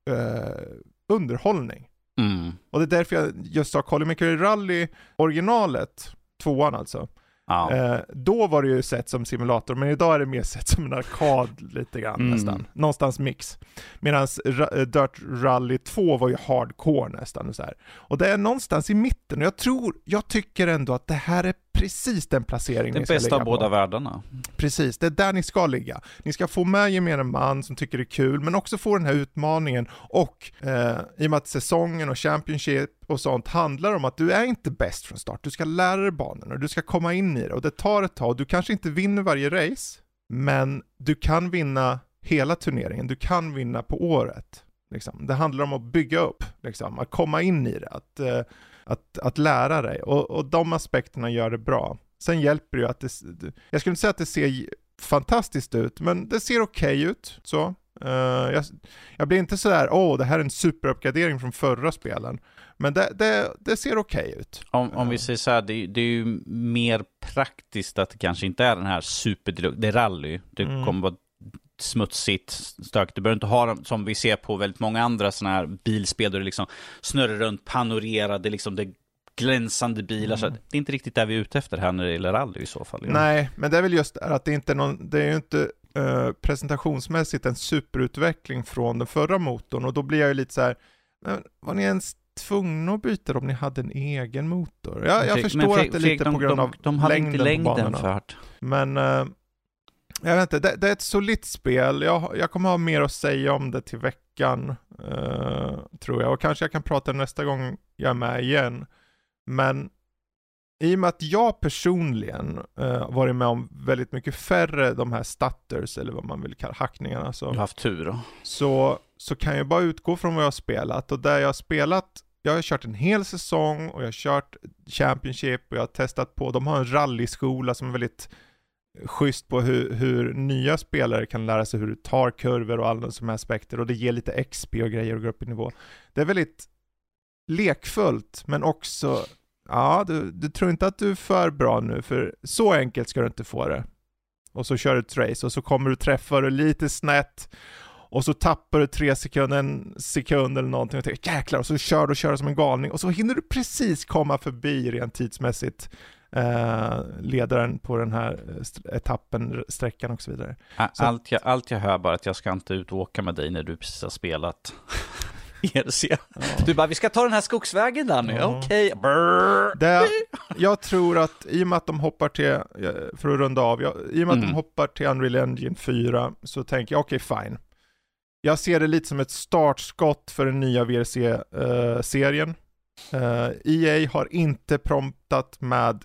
eh, underhållning. Mm. Och det är därför jag just sa Colin McRae Rally, originalet, tvåan alltså. Ja. Eh, då var det ju sett som simulator, men idag är det mer *laughs* sett som en arkad lite grann mm. nästan. Någonstans mix. Medan eh, Dirt Rally 2 var ju hardcore nästan. Och, så här. och det är någonstans i mitten, och jag tror, jag tycker ändå att det här är precis den placeringen Den bästa av båda världarna. Precis, det är där ni ska ligga. Ni ska få med gemene man som tycker det är kul, men också få den här utmaningen och eh, i och med att säsongen och Championship och sånt handlar om att du är inte bäst från start. Du ska lära dig banorna och du ska komma in i det och det tar ett tag. Du kanske inte vinner varje race, men du kan vinna hela turneringen. Du kan vinna på året. Liksom. Det handlar om att bygga upp, liksom. att komma in i det, att eh, att, att lära dig. Och, och de aspekterna gör det bra. Sen hjälper det ju att det, jag skulle inte säga att det ser fantastiskt ut, men det ser okej okay ut. Så. Uh, jag, jag, blir inte sådär, åh oh, det här är en superuppgradering från förra spelen. Men det, det, det ser okej okay ut. Om, om vi eh. säger så här, det, det, är ju mer praktiskt att det kanske inte är den här super, det är rally. Det mm. kommer vara smutsigt, stökigt. Du behöver inte ha dem som vi ser på väldigt många andra sådana här bilspel där det liksom snurrar runt, panorerade, liksom det glänsande bilar. Mm. Så det är inte riktigt där vi är ute efter här när det gäller rally i så fall. Nej, men det är väl just det att det inte är någon, det är ju inte uh, presentationsmässigt en superutveckling från den förra motorn och då blir jag ju lite så här, var ni ens tvungna att byta om ni hade en egen motor? Ja, jag förstår att det är lite de, på grund av de, de längden, inte längden på banorna. För. Men uh, jag vet inte, det, det, är ett solitt spel. Jag, jag kommer ha mer att säga om det till veckan, uh, tror jag. Och kanske jag kan prata nästa gång jag är med igen. Men i och med att jag personligen uh, varit med om väldigt mycket färre de här stutters, eller vad man vill kalla hackningarna. Så, du har haft tur då. Så, så kan jag bara utgå från vad jag har spelat. Och där jag har spelat, jag har kört en hel säsong och jag har kört Championship och jag har testat på, de har en rallyskola som är väldigt schysst på hur, hur, nya spelare kan lära sig hur du tar kurvor och alla sådana aspekter och det ger lite XP och grejer och går upp i nivå. Det är väldigt lekfullt men också, ja du, du tror inte att du är för bra nu för så enkelt ska du inte få det. Och så kör du ett race och så kommer du träffa det lite snett och så tappar du tre sekunder, en sekund eller någonting och tänker jäklar och så kör du och kör som en galning och så hinner du precis komma förbi rent tidsmässigt eh, ledaren på den här etappen, sträckan och så vidare. Allt jag, allt jag hör bara att jag ska inte ut och åka med dig när du precis har spelat. *laughs* ERC. Ja. Du bara, vi ska ta den här skogsvägen Danny, ja. okej. Okay. Jag tror att i och med att de hoppar till, för att runda av, jag, i och med mm. att de mm. hoppar till Unreal Engine 4 så tänker jag, okej okay, fine. Jag ser det lite som ett startskott för den nya VRC-serien. Uh, uh, EA har inte promptat med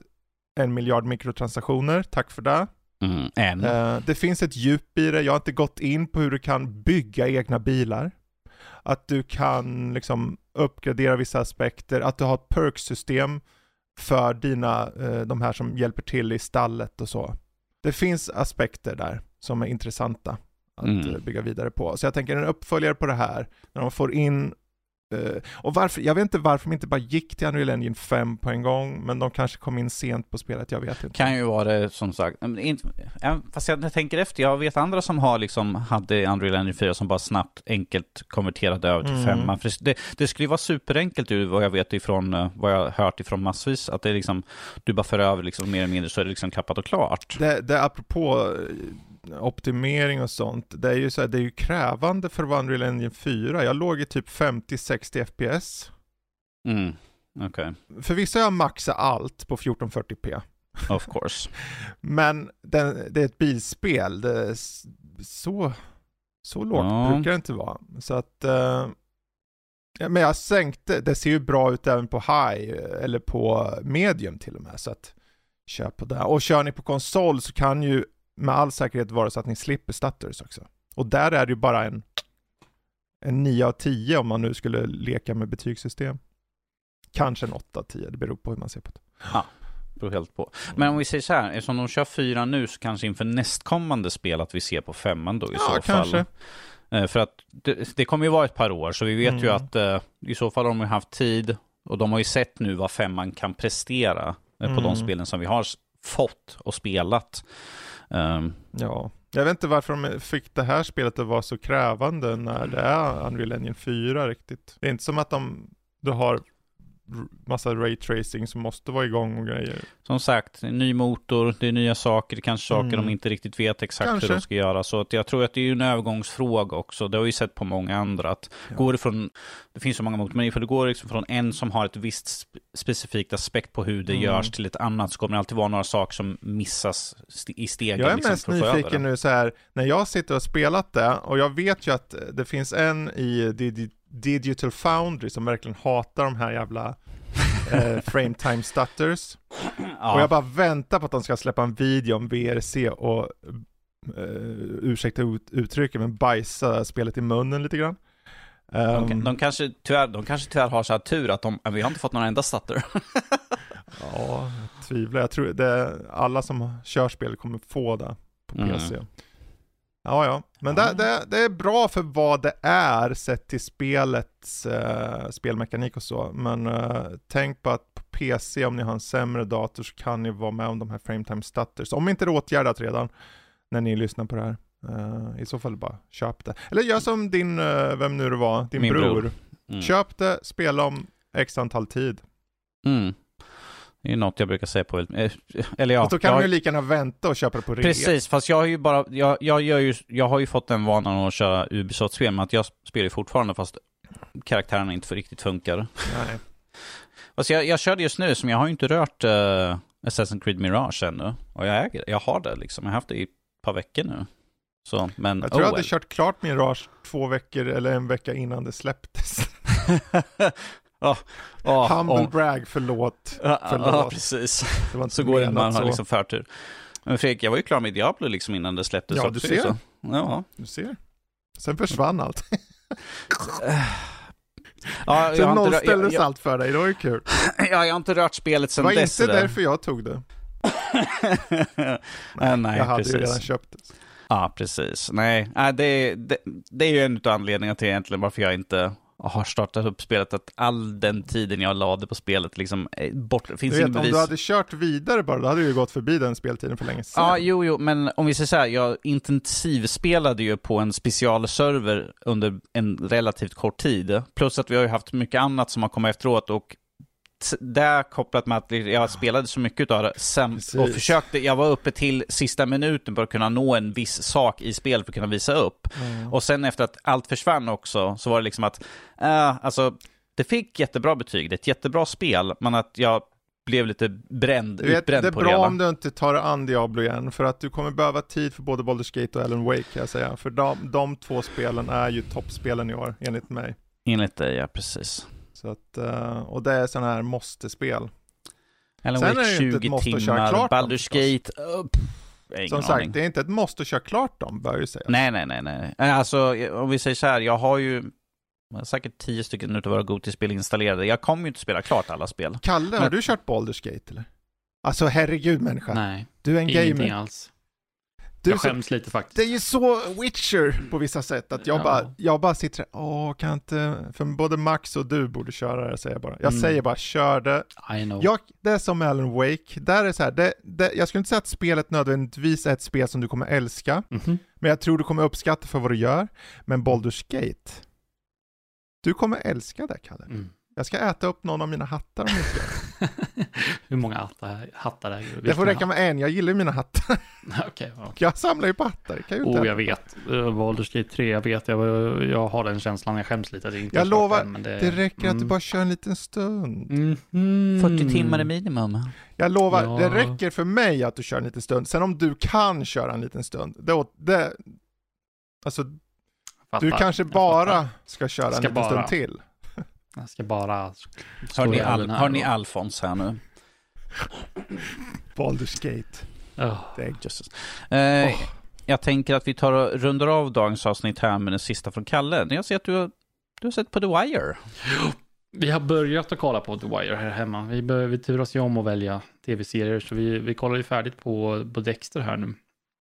en miljard mikrotransaktioner, tack för det. Mm, en. Uh, det finns ett djup i det, jag har inte gått in på hur du kan bygga egna bilar. Att du kan liksom uppgradera vissa aspekter, att du har ett perksystem för dina, uh, de här som hjälper till i stallet och så. det finns aspekter där som är intressanta att Mm. eh, bygga vidare på. Så jag tänker en uppföljare på det här, när de får in eh, och varför, jag vet inte varför de inte bara gick till Unreal Engine 5 på en gång, men de kanske kom in sent på spelet, jag vet inte. Kan ju vara det som sagt. Fast jag tänker efter, jag vet andra som har liksom, hade Unreal Engine 4 som bara snabbt, enkelt konverterade över till Mm. femman. För det, det skulle ju vara superenkelt ur vad jag vet ifrån, eh, vad jag har hört ifrån massvis, att det är liksom, du bara för över liksom mer eller mindre så är det liksom klappat och klart. Det, det apropå eh, optimering och sånt, det är ju så här, det är ju krävande för Unreal Engine 4. Jag låg i typ 50-60 FPS. Mm, okej. För vissa har jag maxat allt på 1440p. Of course. *laughs* Men den, det är ett bilspel, det så, så lågt Ja. brukar det inte vara. Så att, eh, men jag sänkte, det ser ju bra ut även på high, eller på medium till och med. Så att, kör på det. Och kör ni på konsol så kan ju med all säkerhet vara så att ni slipper stutters också. Och där är det ju bara en, en 9 av 10 om man nu skulle leka med betygssystem. Kanske en 8 av 10, det beror på hur man ser på det. Beror helt på. Men om vi säger så här, eftersom de kör fyra nu så kanske inför nästkommande spel att vi ser på femman då i Ja, så fall. kanske. Eh, För att det, det kommer ju vara ett par år, så vi vet ju Mm. att eh, i så fall har de ju haft tid och de har ju sett nu vad femman kan prestera eh, på Mm. de spelen som vi har fått och spelat. Um, Ja, jag vet inte varför de fick det här spelet att vara så krävande när det är Unreal Engine 4 riktigt. Det är inte som att de, du har massa raytracing som måste vara igång och grejer. som sagt, ny motor, det är nya saker, det kanske saker Mm. de inte riktigt vet exakt Kanske. hur de ska göra. Så att jag tror att det är en övergångsfråga också. Det har vi sett på många andra. Att Ja. går det från, det finns så många motorer, men ifall det går liksom från en som har ett visst sp- specifikt aspekt på hur det Mm. görs till ett annat så kommer det alltid vara några saker som missas i stegen. Jag är liksom, mest nyfiken nu så här, när jag sitter och spelat det, och jag vet ju att det finns en i Digi- Digital Foundry som verkligen hatar de här jävla eh, *laughs* frame time stutters. Ja. Och jag bara väntar på att de ska släppa en video om VRC och, uh, ursäkta ut, uttrycket, men bajsa spelet i munnen lite grann. de, Ehm, de, kanske tyvärr, de kanske tyvärr har så här tur att de, vi har inte fått någon enda stutter. *laughs* Ja, jag tvivlar. Jag tror det alla som kör spel kommer få det på Mm. Ja, ja. Men Ja. Det, det, det är bra för vad det är sett till spelets eh, spelmekanik och så. Men eh, tänk på att på PC, om ni har en sämre dator, så kan ni vara med om de här frame time stutters. Om inte det är åtgärdat redan när ni lyssnar på det här. Eh, I så fall bara köp det. Eller gör som din, eh, vem nu det var, din Min bror. bror. Mm. Köp det, spela om x antal tid. Mm. Det är något jag brukar säga på, eh, eller ja. och då kan man ju lika gärna vänta och köpa det på rea. Precis, fast jag har ju bara, jag, jag, gör ju, jag har ju fått den vanan att köra Ubisoft-spel, men att jag spelar ju fortfarande fast karaktärerna inte riktigt funkar. Nej. *laughs* Fast jag, jag körde just nu, som jag har ju inte rört uh, Assassin's Creed Mirage ännu. Och jag äger jag har det liksom, jag har haft det i ett par veckor nu. Så, men Jag tror oh jag hade well. kört klart min Rage två veckor eller en vecka innan det släpptes. *laughs* Ja, ja, Humble om- brag, förlåt. Ja, förlåt. ja, precis. Det var inte Så går det när man har liksom förtur. Men Fredrik, jag var ju klar med Diablo liksom innan det släpptes Ja, du ser. Så. Ja. Du ser. Sen försvann allt. *laughs* Ja, Sen inte, nollställdes allt för dig, det var ju kul. *laughs* jag, jag har inte rört spelet Det sen var dess. inte där. därför jag tog det. *laughs* nej, nej, jag hade precis. ju redan köpt det. Ja, precis. Nej det, det, det är ju en av anledningarna till egentligen varför jag inte har startat upp spelet. Att all den tiden jag lade på spelet liksom är bort. Finns vet, om bevis. du hade kört vidare bara, då hade du ju gått förbi den speltiden för länge sedan. Ja, jo, jo, men om vi säger så här, jag intensivspelade ju på en specialserver under en relativt kort tid. Plus att vi har ju haft mycket annat som har kommit efteråt och t- där kopplat med att jag spelade så mycket av det sen, och försökte, jag var uppe till sista minuten för att kunna nå en viss sak i spel för att kunna visa upp. Mm. Och sen efter att allt försvann också så var det liksom att, äh, alltså det fick jättebra betyg, det är ett jättebra spel, men att jag blev lite bränd, Du vet, utbränd det är på bra det hela. om du inte tar an Diablo igen, för att du kommer behöva tid för både Baldur's Gate och Alan Wake kan jag säga. För de, de två spelen är ju toppspelen i år, enligt mig. Enligt dig, ja precis. Så att, eh, och det är sådana här måste-spel. Sen Wake är det ju inte ett 20 måste att köra timmar, klart Baldur's. Gate, uh, har Som sagt, aning. det är inte ett måste att köra klart dem, bör ju sägas. Nej, nej, nej, nej. Eh, Alltså, om vi säger så här, jag har ju har säkert tio stycken utav våra Goti-spel installerade. Jag kommer ju inte spela klart alla spel. Kalle, har Men- du kört Baldur's Gate eller? Alltså herregud människa, Nej, du är en ingenting gamer. alls. Du, jag så- skäms lite faktiskt. Det är ju så Witcher på vissa sätt att jag, Ja. bara, jag bara sitter här, åh kan inte, för både Max och du borde köra det säger jag bara. Jag Mm. säger bara kör det. I know. Jag, det är som Alan Wake, där är så här, det, det, jag skulle inte säga att spelet nödvändigtvis är ett spel som du kommer älska, Mhm. men jag tror du kommer uppskatta för vad du gör. Men Baldur's Gate, du kommer älska det Kalle. Mm. Jag ska äta upp någon av mina hattar om ska. *laughs* Hur många hattar, hattar äger du? Det får räcka med en, jag gillar ju mina hattar. *laughs* Okej, okej. Jag samlar ju på hattar, det kan jag ju inte Oh, jag vet. Baldur's Gate 3, jag vet. Jag, jag har den känslan. Jag skäms lite att jag inte Jag lovar, den, men det, Det räcker att du mm. bara kör en liten stund. Mhm. 40 timmar är minimum. Jag lovar, Ja. det räcker för mig att du kör en liten stund. Sen om du kan köra en liten stund, då, det, alltså Fattar. du kanske bara ska köra en Ska liten bara. stund till. Jag ska bara... Hör ni, Al- hör ni. Alfons här nu? Baldur's Gate. Oh. Det är... Jösses. Eh, Åh. Jag tänker att vi tar och rundar av dagens avsnitt här med den sista från Kalle. Jag ser att du har, du har sett på The Wire. Vi har börjat att kolla på The Wire här hemma. Vi, bör, vi turas ju om att välja tv-serier, så vi, vi kollar ju färdigt på, på Dexter här nu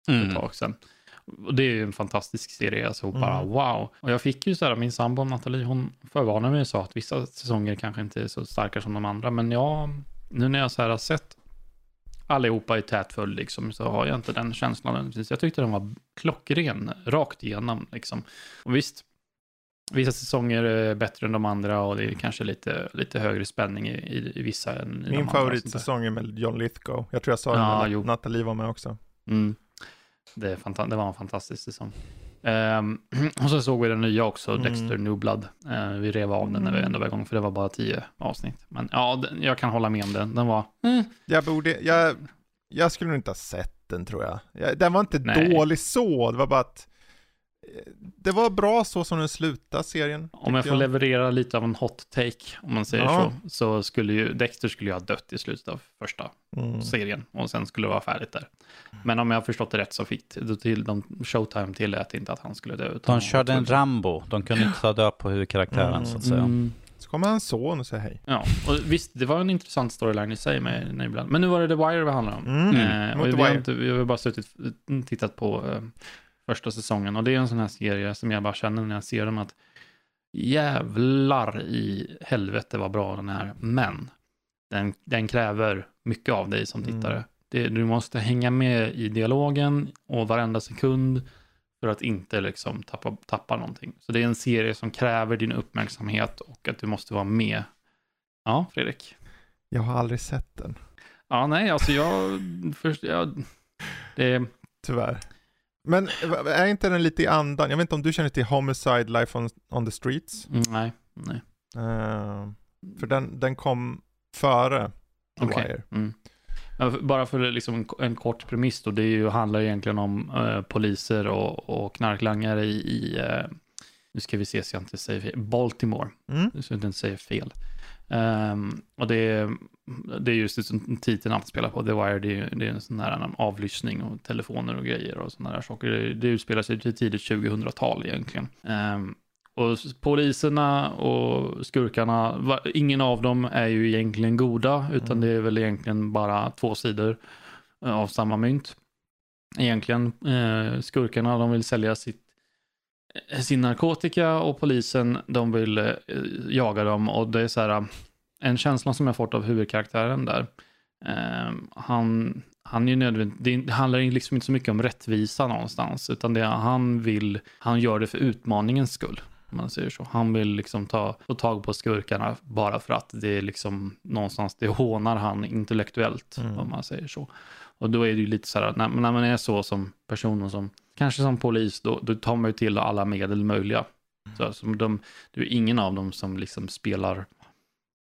Mm. ett tag sedan. Det är ju en fantastisk serie, alltså bara Mm. wow. Och jag fick ju så här, min sambo Nathalie, hon förvarnade mig och sa att vissa säsonger kanske inte är så starka som de andra, men jag, nu när jag så här har sett allihopa i tät följd liksom, så har jag inte den känslan. Jag tyckte den var klockren, rakt igenom liksom. Och visst, vissa säsonger är bättre än de andra och det är kanske lite, lite högre spänning i, i, i vissa än i Min favoritsäsong är med John Lithgow. Jag tror jag sa det Ja, när jo. Nathalie var med också. Mm. Det, är fanta- det var en fantastisk säsong. Ehm, *clears throat* och så såg vi den nya också, Mm. Dexter New Blood. Eh, vi rev av den när vi ändå var igång, för det var bara tio avsnitt. Men ja, den, jag kan hålla med om den. Den var... eh, Jag borde, jag, jag skulle nog inte ha sett den tror jag. jag den var inte Nej. dålig så, det var bara att det var bra så som den slutade serien. om jag får leverera lite av en hot take, om man säger Ja. så, så skulle ju Dexter skulle ju ha dött i slutet av första Mm. serien och sen skulle det vara färdigt där. Men om jag har förstått det rätt så fick då till, de, Showtime tillät inte att han skulle dö. utan De körde en Rambo. De kunde inte ta död på huvudkaraktären Mm. så att säga. Mm. Så kommer hans son och säger hej. Ja, och visst, det var en intressant storyline i sig med med ibland. Men nu var det The Wire vi handlar om. Mm, Eh, och The vi, har inte, vi har bara suttit tittat på eh, första säsongen och det är en sån här serie som jag bara känner när jag ser dem att jävlar i helvete vad bra den är. Men den, den kräver mycket av dig som Mm. tittare. Det, du måste hänga med i dialogen och varenda sekund för att inte liksom tappa, tappa någonting. Så det är en serie som kräver din uppmärksamhet och att du måste vara med. Ja, Fredrik? Jag har aldrig sett den, Ja, nej, alltså jag... Först, jag det, tyvärr. Men är inte den lite i andan? Jag vet inte om du känner till Homicide Life on, on the Streets? mm, nej, nej. Eh, för den, den kom före The Okej. Wire. Mm. Bara för liksom en, kort premiss då, det ju, handlar egentligen om eh, poliser och, och knarklangare i, i eh, nu ska vi se så jag inte säger fel, Baltimore, Mm. så jag inte säger fel. Ehm, och det är, det är just det som titeln allt spelar på, The Wire, det är, det är en sån här en avlyssning och telefoner och grejer och sådana där saker. Det, det utspelar sig till tidigt 2000-tal egentligen. Ehm, och poliserna och skurkarna, ingen av dem är ju egentligen goda, utan Mm. det är väl egentligen bara två sidor eh, av samma mynt. Egentligen, eh, skurkarna de vill sälja sitt, sin narkotika och polisen de vill eh, jaga dem och det är så här, eh, en känsla som jag fått av huvudkaraktären där. Eh, han, han är nödvändigt, det handlar liksom inte så mycket om rättvisa någonstans, utan det han vill, han gör det för utmaningens skull. Man säger så. Han vill liksom ta, få tag på skurkarna bara för att det är liksom någonstans, det hånar han intellektuellt, Mm. om man säger så. Och då är det ju lite så här, när, när man är så som person och som, kanske som polis, då, då tar man ju till alla medel möjliga. Så, som de, det är ingen av dem som liksom spelar,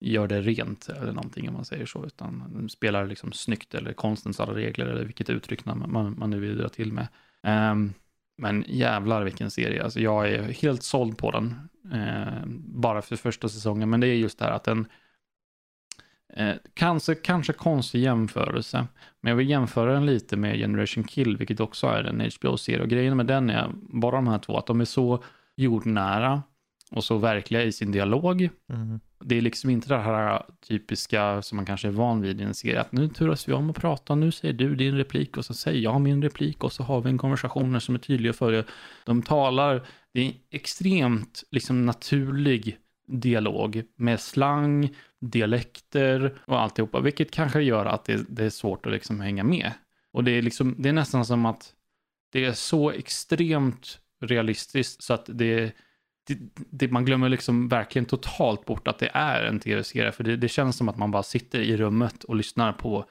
gör det rent eller någonting om man säger så, utan de spelar liksom snyggt eller konstens alla regler eller vilket uttryck man, man, man nu vill dra till med. Ehm, men jävlar vilken serie, alltså jag är helt såld på den. Eh, bara för första säsongen, men det är just det här att den eh, kanske, kanske konstig jämförelse, men jag vill jämföra den lite med Generation Kill, vilket också är en HBO-serie. Och grejen med den är, bara de här två, att de är så jordnära och så verkliga i sin dialog. Mm. Det är liksom inte det här typiska som man kanske är van vid i en serie, att nu turas vi om att prata, nu säger du din replik och så säger jag min replik och så har vi en konversation som är tydlig för er. De talar, det är extremt liksom naturlig dialog med slang, dialekter och alltihopa, vilket kanske gör att det, det är svårt att liksom hänga med. Och det är, liksom, det är nästan som att det är så extremt realistiskt så att det, det, det, man glömmer liksom verkligen totalt bort att det är en tv-serie. För det, det, känns som att man bara sitter i rummet och lyssnar på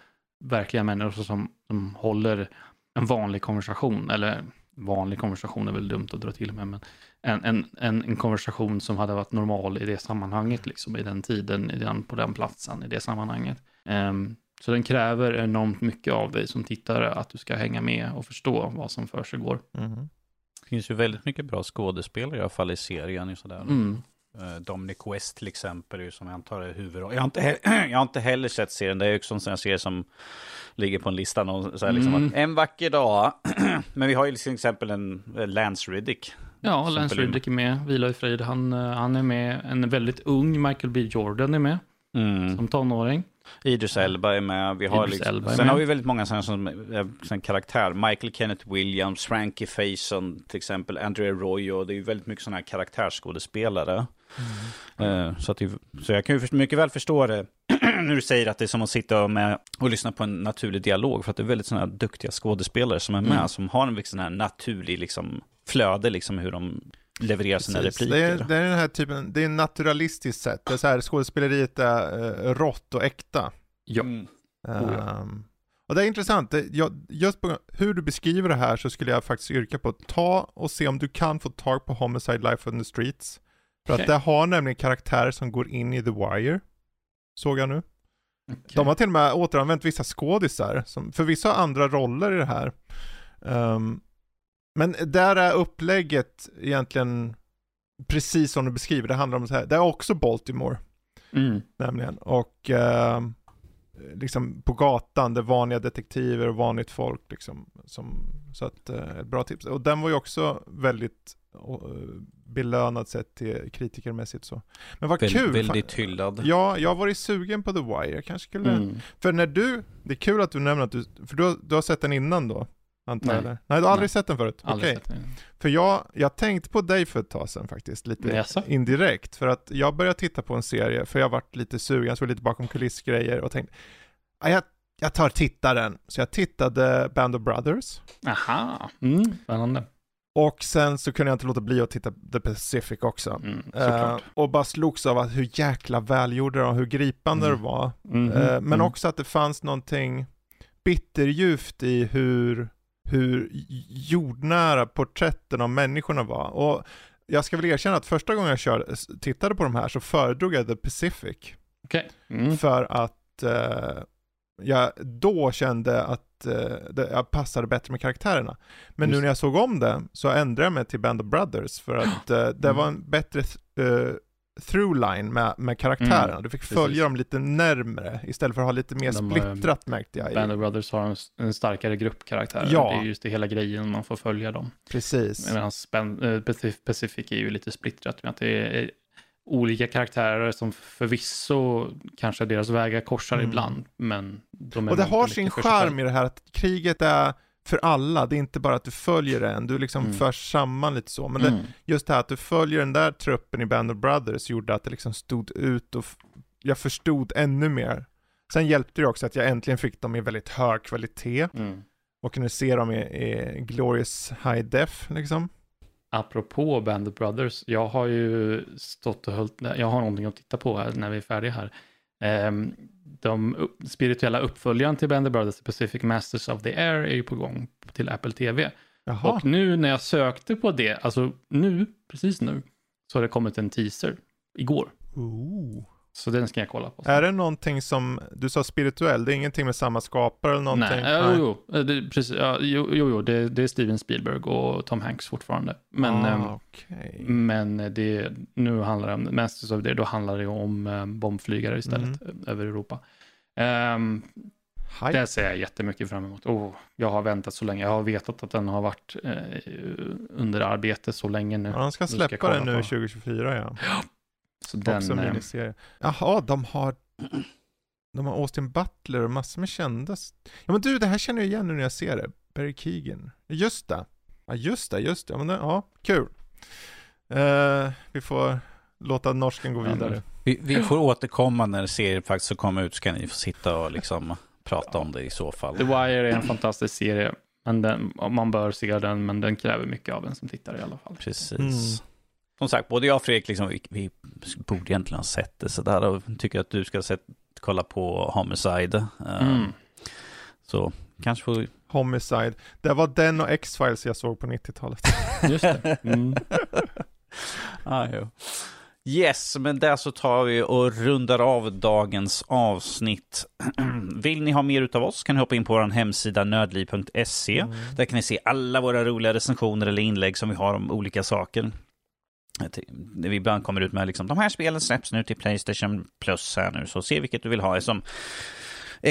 verkliga människor som, som håller en vanlig konversation. Eller vanlig konversation är väl dumt att dra till med, men en, en, en, en konversation som hade varit normal i det sammanhanget, liksom i den tiden, i den, på den platsen, i det sammanhanget. Um, så den kräver enormt mycket av dig som tittare, att du ska hänga med och förstå vad som för sig går. Mm. Det finns ju väldigt mycket bra skådespelare i alla fall i serien. Sådär. Mm. Uh, Dominic West till exempel, som jag antar är huvudroll. Jag har inte, *clears throat* jag har inte heller sett serien, det är ju också en sån serie som ligger på en lista. Någon, så här, liksom, Mm. en vacker dag. *clears throat* Men vi har ju till exempel en eh, Lance Riddick. Ja, Lance. Reddick är med, Vila i frid. Han, eh, han är med, en väldigt ung Michael B. Jordan är med, Mm. som tonåring. Idris Elba är med. Vi har liksom, Elba sen med. har vi väldigt många sådana som sån karaktär. Michael Kenneth Williams, Frankie Faison till exempel, Andrea Arroyo. Det är ju väldigt mycket sådana här karaktärsskådespelare. Eh, så, att så jag kan ju mycket väl förstå det *clears throat* när du säger att det är som att sitta med och lyssna på en naturlig dialog. För att det är väldigt sådana här duktiga skådespelare som är med. Mm. Som har en sån här naturlig liksom, flöde liksom hur de levererar sina Precis. repliker. Det är, det är den här typen, det är naturalistiskt sätt. Det är så här, skådespeleriet är uh, rått och äkta. Ja. Mm. Oh, ja. Ehm, och det är intressant, det, jag, just på hur du beskriver det här så skulle jag faktiskt yrka på att ta och se om du kan få tag på Homicide Life on the Streets. För Okej. att det har nämligen karaktärer som går in i The Wire. Såg jag nu. Okej. De har till och med återanvänt vissa skådisar, som förvisso har andra roller i det här. Ehm, men där är upplägget egentligen precis som du beskriver, det handlar om så här, det är också Baltimore Mm. nämligen. Och eh, liksom på gatan, det är vanliga detektiver och vanligt folk liksom. Som, så att, eh, ett bra tips. Och den var ju också väldigt eh, belönad sett till kritikermässigt så. Men vad Väldigt, kul! väldigt hyllad. Ja, jag har varit sugen på The Wire, jag kanske skulle... Mm. För när du, det är kul att du nämner att du, för du, du har sett den innan då? Antar jag, Nej. du har aldrig Nej. sett den förut? Okej. Det. För jag, jag tänkte på dig för ett tag sedan faktiskt, lite Jaså? indirekt. För att jag började titta på en serie, för jag varit lite sugen, jag såg lite bakom kulissgrejer och tänkte, "Ah, jag, jag tar tittaren. Så jag tittade Band of Brothers. Aha, mm. spännande. Och sen så kunde jag inte låta bli att titta The Pacific också. Mm. Eh, Såklart. och bara slogs av att hur jäkla välgjorda och hur gripande Mm. det var. Mhm. Eh, men Mm. också att det fanns någonting bitterljuvt i hur, hur jordnära porträtten av människorna var. Och jag ska väl erkänna att första gången jag körde, tittade på de här så föredrog jag The Pacific. Okej. Mm. För att eh, jag då kände att eh, det, jag passade bättre med karaktärerna. Men nu Just när jag såg om det så ändrade jag mig till Band of Brothers för att eh, det Mm. var en bättre eh, through-line med, med karaktärerna. Mm, Du fick precis. följa dem lite närmre istället för att ha lite mer De, eh, splittrat märkte jag. Band of Brothers har en, en starkare grupp karaktärer. Ja. Det är just det hela grejen, man får följa dem. Precis. Medan Span- eh, Pacif- Pacific är ju lite splittrat med att det är olika karaktärer som förvisso kanske deras vägar korsar Mm. ibland, men de är Och det har sin charm i det här att kriget är för alla, det är inte bara att du följer en, du liksom Mm. förs samman lite så. Men det, Mm. just det här att du följer den där truppen i Band of Brothers gjorde att det liksom stod ut och jag förstod ännu mer. Sen hjälpte det också att jag äntligen fick dem i väldigt hög kvalitet Mm. och kunde se dem i, i glorious high def liksom. Apropå Band of Brothers, jag har ju stått och hållit, jag har någonting att titta på här när vi är färdiga här. Ehm, de spirituella uppföljaren till Band of Brothers, The Pacific Masters of the Air, är ju på gång till Apple TV. Jaha. Och nu när jag sökte på det, alltså nu, precis nu, så har det kommit en teaser igår. Ooh. Så den ska jag kolla på. Är det någonting som, du sa spirituell, det är ingenting med samma skapare eller någonting? Nej, ja, jo, jo, det, precis, ja, jo, jo, jo det, det är Steven Spielberg och Tom Hanks fortfarande. Men, ehm, ah, okej. men det, nu handlar det om, Masters of Air, då handlar det om eh, bombflygare istället Mm. över Europa. Ehm, Det ser jag jättemycket fram emot. Oh, jag har väntat så länge. Jag har vetat att den har varit eh, under arbete så länge nu. Ja, de ska släppa den nu på. 2024 ja. *gasps* Så Också den, eh, miniserie. Jaha, de har de har Austin Butler och massor med kända. Ja men du, det här känner jag igen nu när jag ser det. Barry Keegan. Just det. Ja just det, just det. Ja, men ja kul. Eh, vi får låta norsken gå Ja, vidare. Vi, vi får återkomma när serien faktiskt kommer ut, så kan ni få sitta och liksom prata om det i så fall. The Wire är en fantastisk serie. Men den, man bör se den, men den kräver mycket av en som tittar i alla fall. Precis. Mm. Som sagt, både jag och Fredrik, liksom, vi, vi borde egentligen ha sett det sådär och tycker att du ska sett, kolla på Homicide. Eh, Mm. Så kanske får vi... Homicide. Det var den och X-Files jag såg på 90-talet. *laughs* Just det. Mm. *laughs* Ah, jo. Yes, men där så tar vi och rundar av dagens avsnitt. *clears throat* Vill ni ha mer utav oss kan ni hoppa in på vår hemsida nördliv.se. Där kan ni se alla våra roliga recensioner eller inlägg som vi har om olika saker. Vi ibland kommer ut med liksom, de här spelen släpps nu till Playstation Plus här nu, så se vilket du vill ha som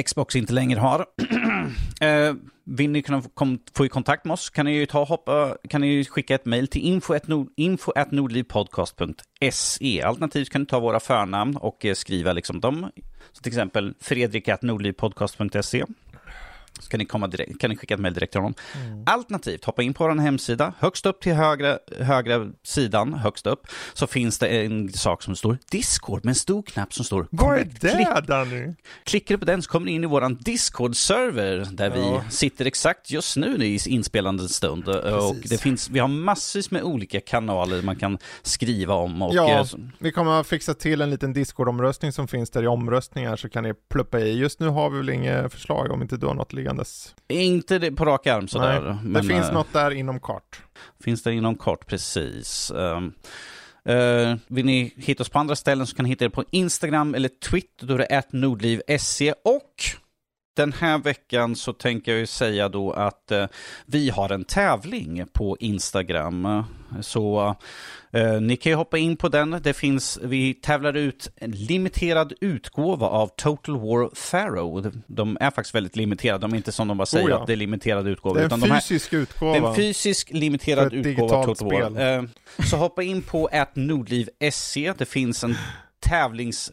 Xbox inte längre har. *clears throat* eh, vill ni kunna få, få i kontakt med oss kan ni ju ta hoppa, kan ni skicka ett mejl till info.nord, info.nordlivpodcast.se. Alternativt kan ni ta våra förnamn och eh, skriva liksom dem. Så till exempel fredrik.nordlivpodcast.se. Så kan ni, komma direkt, kan ni skicka ett mejl direkt till honom. Alternativt, hoppa in på vår hemsida. Högst upp till högra, högra sidan, högst upp, så finns det en sak som står Discord med en stor knapp som står Vad är Connect. Klick, det Danny? klickar du på den så kommer du in i vår Discord-server där Ja. vi sitter exakt just nu i inspelande stund. Och det finns, vi har massvis med olika kanaler man kan skriva om. Och, Ja. eh, Vi kommer att fixa till en liten Discord-omröstning som finns där i omröstningar så kan ni pluppa i. Just nu har vi väl inga förslag om inte du har något liggandes. Inte det på rak arm sådär. Nej, men, det finns eh, något där inom kort. Finns det inom kort, precis. Um, uh, vill ni hitta oss på andra ställen så kan ni hitta det på Instagram eller Twitter, då är det atnordliv.se och den här veckan så tänker jag ju säga då att eh, vi har en tävling på Instagram. Så eh, ni kan ju hoppa in på den. Det finns, vi tävlar ut en limiterad utgåva av Total War Pharaoh. De är faktiskt väldigt limiterade. De är inte som de bara säger Oh ja. att det är limiterad utgåva. Det är en de här, fysisk det utgåva. är en fysisk limiterad utgåva av Total War. spel. Eh, Så hoppa in på atnordliv.se. Det finns en *sighs* tävlings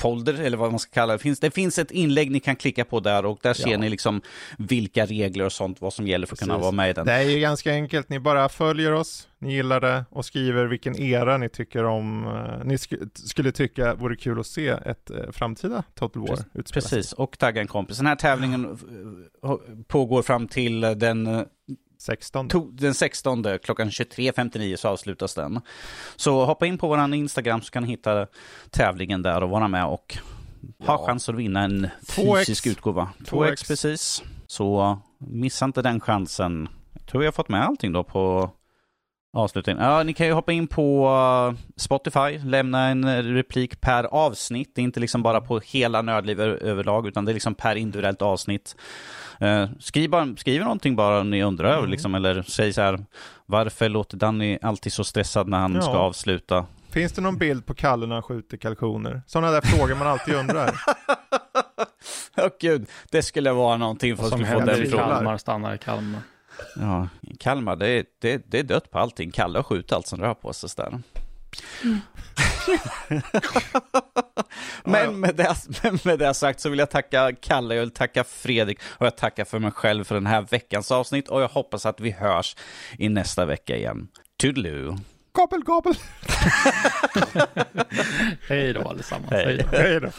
folder eller vad man ska kalla det. Finns, det finns ett inlägg ni kan klicka på där och där ser Ja. ni liksom vilka regler och sånt, vad som gäller för att kunna Precis. vara med i den. Det är ju ganska enkelt, ni bara följer oss, ni gillar det och skriver vilken era ni tycker om, eh, ni sk- skulle tycka vore kul att se ett eh, framtida Total War Precis. Precis, och tagga en kompis. Den här tävlingen eh, pågår fram till den 16. To- den 16 klockan 23.59 så avslutas den. Så hoppa in på vår Instagram så kan ni hitta tävlingen där och vara med och ha Ja. chans att vinna en 2x. fysisk utgåva. 2x. 2x precis. Så missa inte den chansen. Jag tror jag har fått med allting då på avslutningen. Ja, ni kan ju hoppa in på uh, Spotify, lämna en eh, replik per avsnitt. Det är inte liksom bara på hela Nördliv överlag, utan det är liksom per individuellt avsnitt. Eh, skriv, bara, skriv någonting bara om ni undrar, Mm. liksom, eller säg så här, varför låter Danny alltid så stressad när han Ja. ska avsluta? Finns det någon bild på Kalle när han skjuter kalkoner? Sådana där frågor man alltid undrar. *laughs* Åh gud, det skulle vara någonting för att få frågan. Kalmar stannar i Kalmar. Ja, Kalmar, det är, det, det är dött på allting. Kalle har skjutit allt som rör på sig där. *laughs* Men med det, men med det sagt så vill jag tacka Kalle, jag vill tacka Fredrik och jag tackar för mig själv för den här veckans avsnitt och jag hoppas att vi hörs i nästa vecka igen. Toodaloo! Gabel, gabel! *laughs* Hej då allesammans. Hej. Då. Hej då.